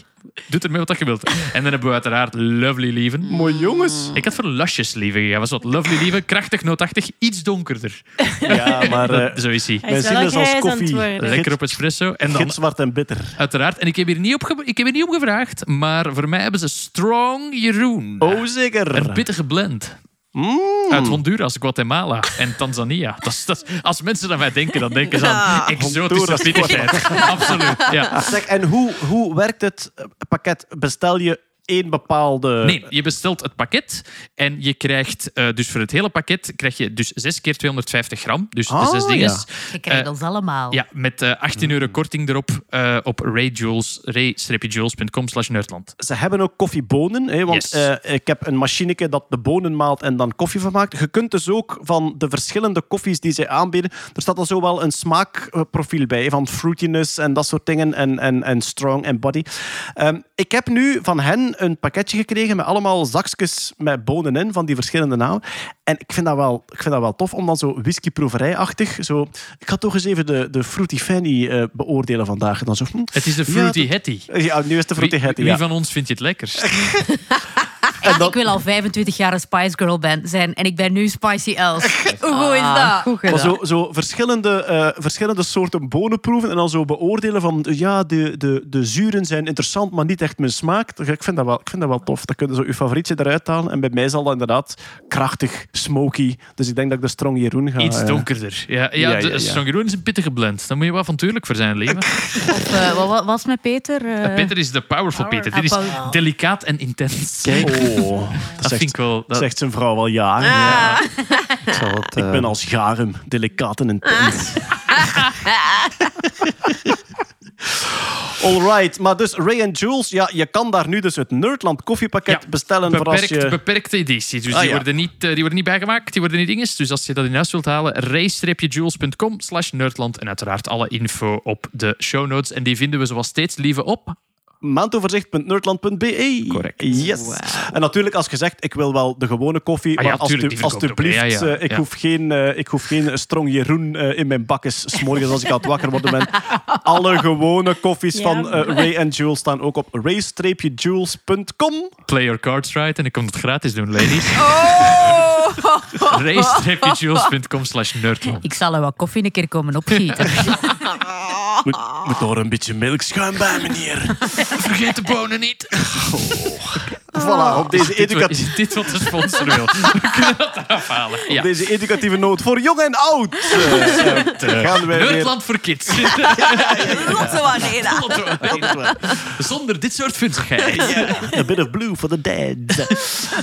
Doe ermee wat je wilt. En dan hebben we uiteraard Lovely Lieven. Mooi jongens. Ik had voor Luscious Lieven gegaan. Was wat Lovely Lieven. Krachtig, nootachtig, iets donkerder. Ja, maar eh, Dat, zo is hij. Hij wij is zien wel dus als grijs aan het koffie. worden. Lekker op espresso. En dan Gitzwart en bitter. uiteraard, en ik heb hier niet, opge ik heb hier niet om gevraagd, maar voor mij hebben ze Strong Jeroen. Oh, zeker. Een pittige blend. Mm. Uit Honduras, Guatemala en Tanzania. Dat is, dat is- als mensen aan mij denken, dan denken ze aan exotische vinnigheid. Absoluut, ja. Zeg, en hoe, hoe werkt het pakket? Bestel je één bepaalde... Nee, je bestelt het pakket en je krijgt eh, dus voor het hele pakket krijg je dus 6 keer 250 gram. Dus de Ah, zes dingen. ja. Je krijgt Eh, ons allemaal. Ja, met eh 18 euro korting erop eh, op rayjules, ray-jules.com slash nerdland. Ze hebben ook koffiebonen, hè, want Yes. eh, ik heb een machineke dat de bonen maalt en dan koffie van maakt. Je kunt dus ook van de verschillende koffies die zij aanbieden, er staat al zo wel een smaakprofiel bij, van fruitiness en dat soort dingen, en, en, en strong en body. Ehm, ik heb nu van hen een pakketje gekregen met allemaal zakjes met bonen in, van die verschillende namen. En ik vind dat wel, ik vind dat wel tof, om dan zo whiskyproeverijachtig, zo... Ik ga toch eens even de, de Fruity Fanny eh, beoordelen vandaag. En dan zo, hm, Het is de Ja, Fruity dat- Hetty. ja, nu is de Fruity Wie, Hattie, wie ja. van ons vindt je het lekkerst? Ja, Ik wil al 25 jaar een Spice Girl ben zijn en ik ben nu Spicy Els. Hoe goed is Ah, dat? goed Maar gedaan. zo, zo verschillende, eh, verschillende soorten bonen proeven en dan zo beoordelen van ja, de, de, de zuren zijn interessant, maar niet echt mijn smaak. Ik vind dat wel, ik vind dat wel tof. Dan kun je zo je favorietje eruit halen. En bij mij zal dat inderdaad krachtig, smoky. Dus ik denk dat ik de Strong Jeroen ga... Iets eh, donkerder. Ja, ja, Ja, ja, de ja. Strong Jeroen is een pittige blend. Daar moet je wel avontuurlijk voor zijn leven. Of, eh, wat wat was met Peter? Eh, Peter is de powerful Power- Peter. Dit is Ah, delicaat en intens. Oh, dat zegt, vind ik wel... Dat, zegt zijn vrouw al ja. Ah. Ik zal het, Ik ben als garum, delicaat en intens. Alright, maar dus Ray and Jules, ja, je kan daar nu dus het Nerdland koffiepakket Ja, bestellen voor als je... beperkte editie. Dus Ah, die, ja. worden niet, eh, die worden niet bijgemaakt, die worden niet dinges. Dus als je dat in huis wilt halen, ray-jules.com slash nerdland. En uiteraard alle info op de show notes. En die vinden we zoals steeds lieve op. maandoverzicht.nerdland.be. Correct. Yes. En natuurlijk, als je zegt, ik wil wel de gewone koffie, Ah ja, maar als alsjeblieft. Ja, ja. eh, ik, Ja. hoef geen, eh, ik hoef geen strong Jeroen eh, in mijn bakjes s'morgens als ik aan het wakker worden ben. Alle gewone koffies Ja. van eh, Ray and Jules staan ook op ray-jules.com. Play your cards right. En ik kom het gratis doen, ladies. Oh! ray-jules.com slash nerdland. Ik zal er wat koffie een keer komen opgieten. Moet, moet er een beetje melkschuim bij, meneer. Vergeet de bonen niet. Voilà, op deze, educatieve, is dit wat de sponsor wil? We kunnen dat eraf halen. Ja. op deze educatieve noot voor jong en oud. gaan wij weer... Nerdland voor kids. Zonder dit soort funzigheid. A bit of blue for the dead.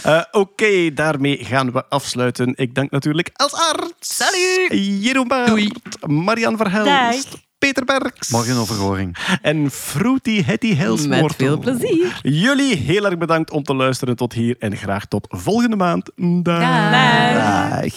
Eh, Oké, daarmee gaan we afsluiten. Ik dank natuurlijk als arts. Salut. Jeroen Baert. Marian Verhelst, Dag. Peter Berks Morgen overhoring. en Fruity Hetty Helsmoortel. Met veel plezier. Jullie heel erg bedankt om te luisteren tot hier en graag tot volgende maand. Dag. Dag. Dag.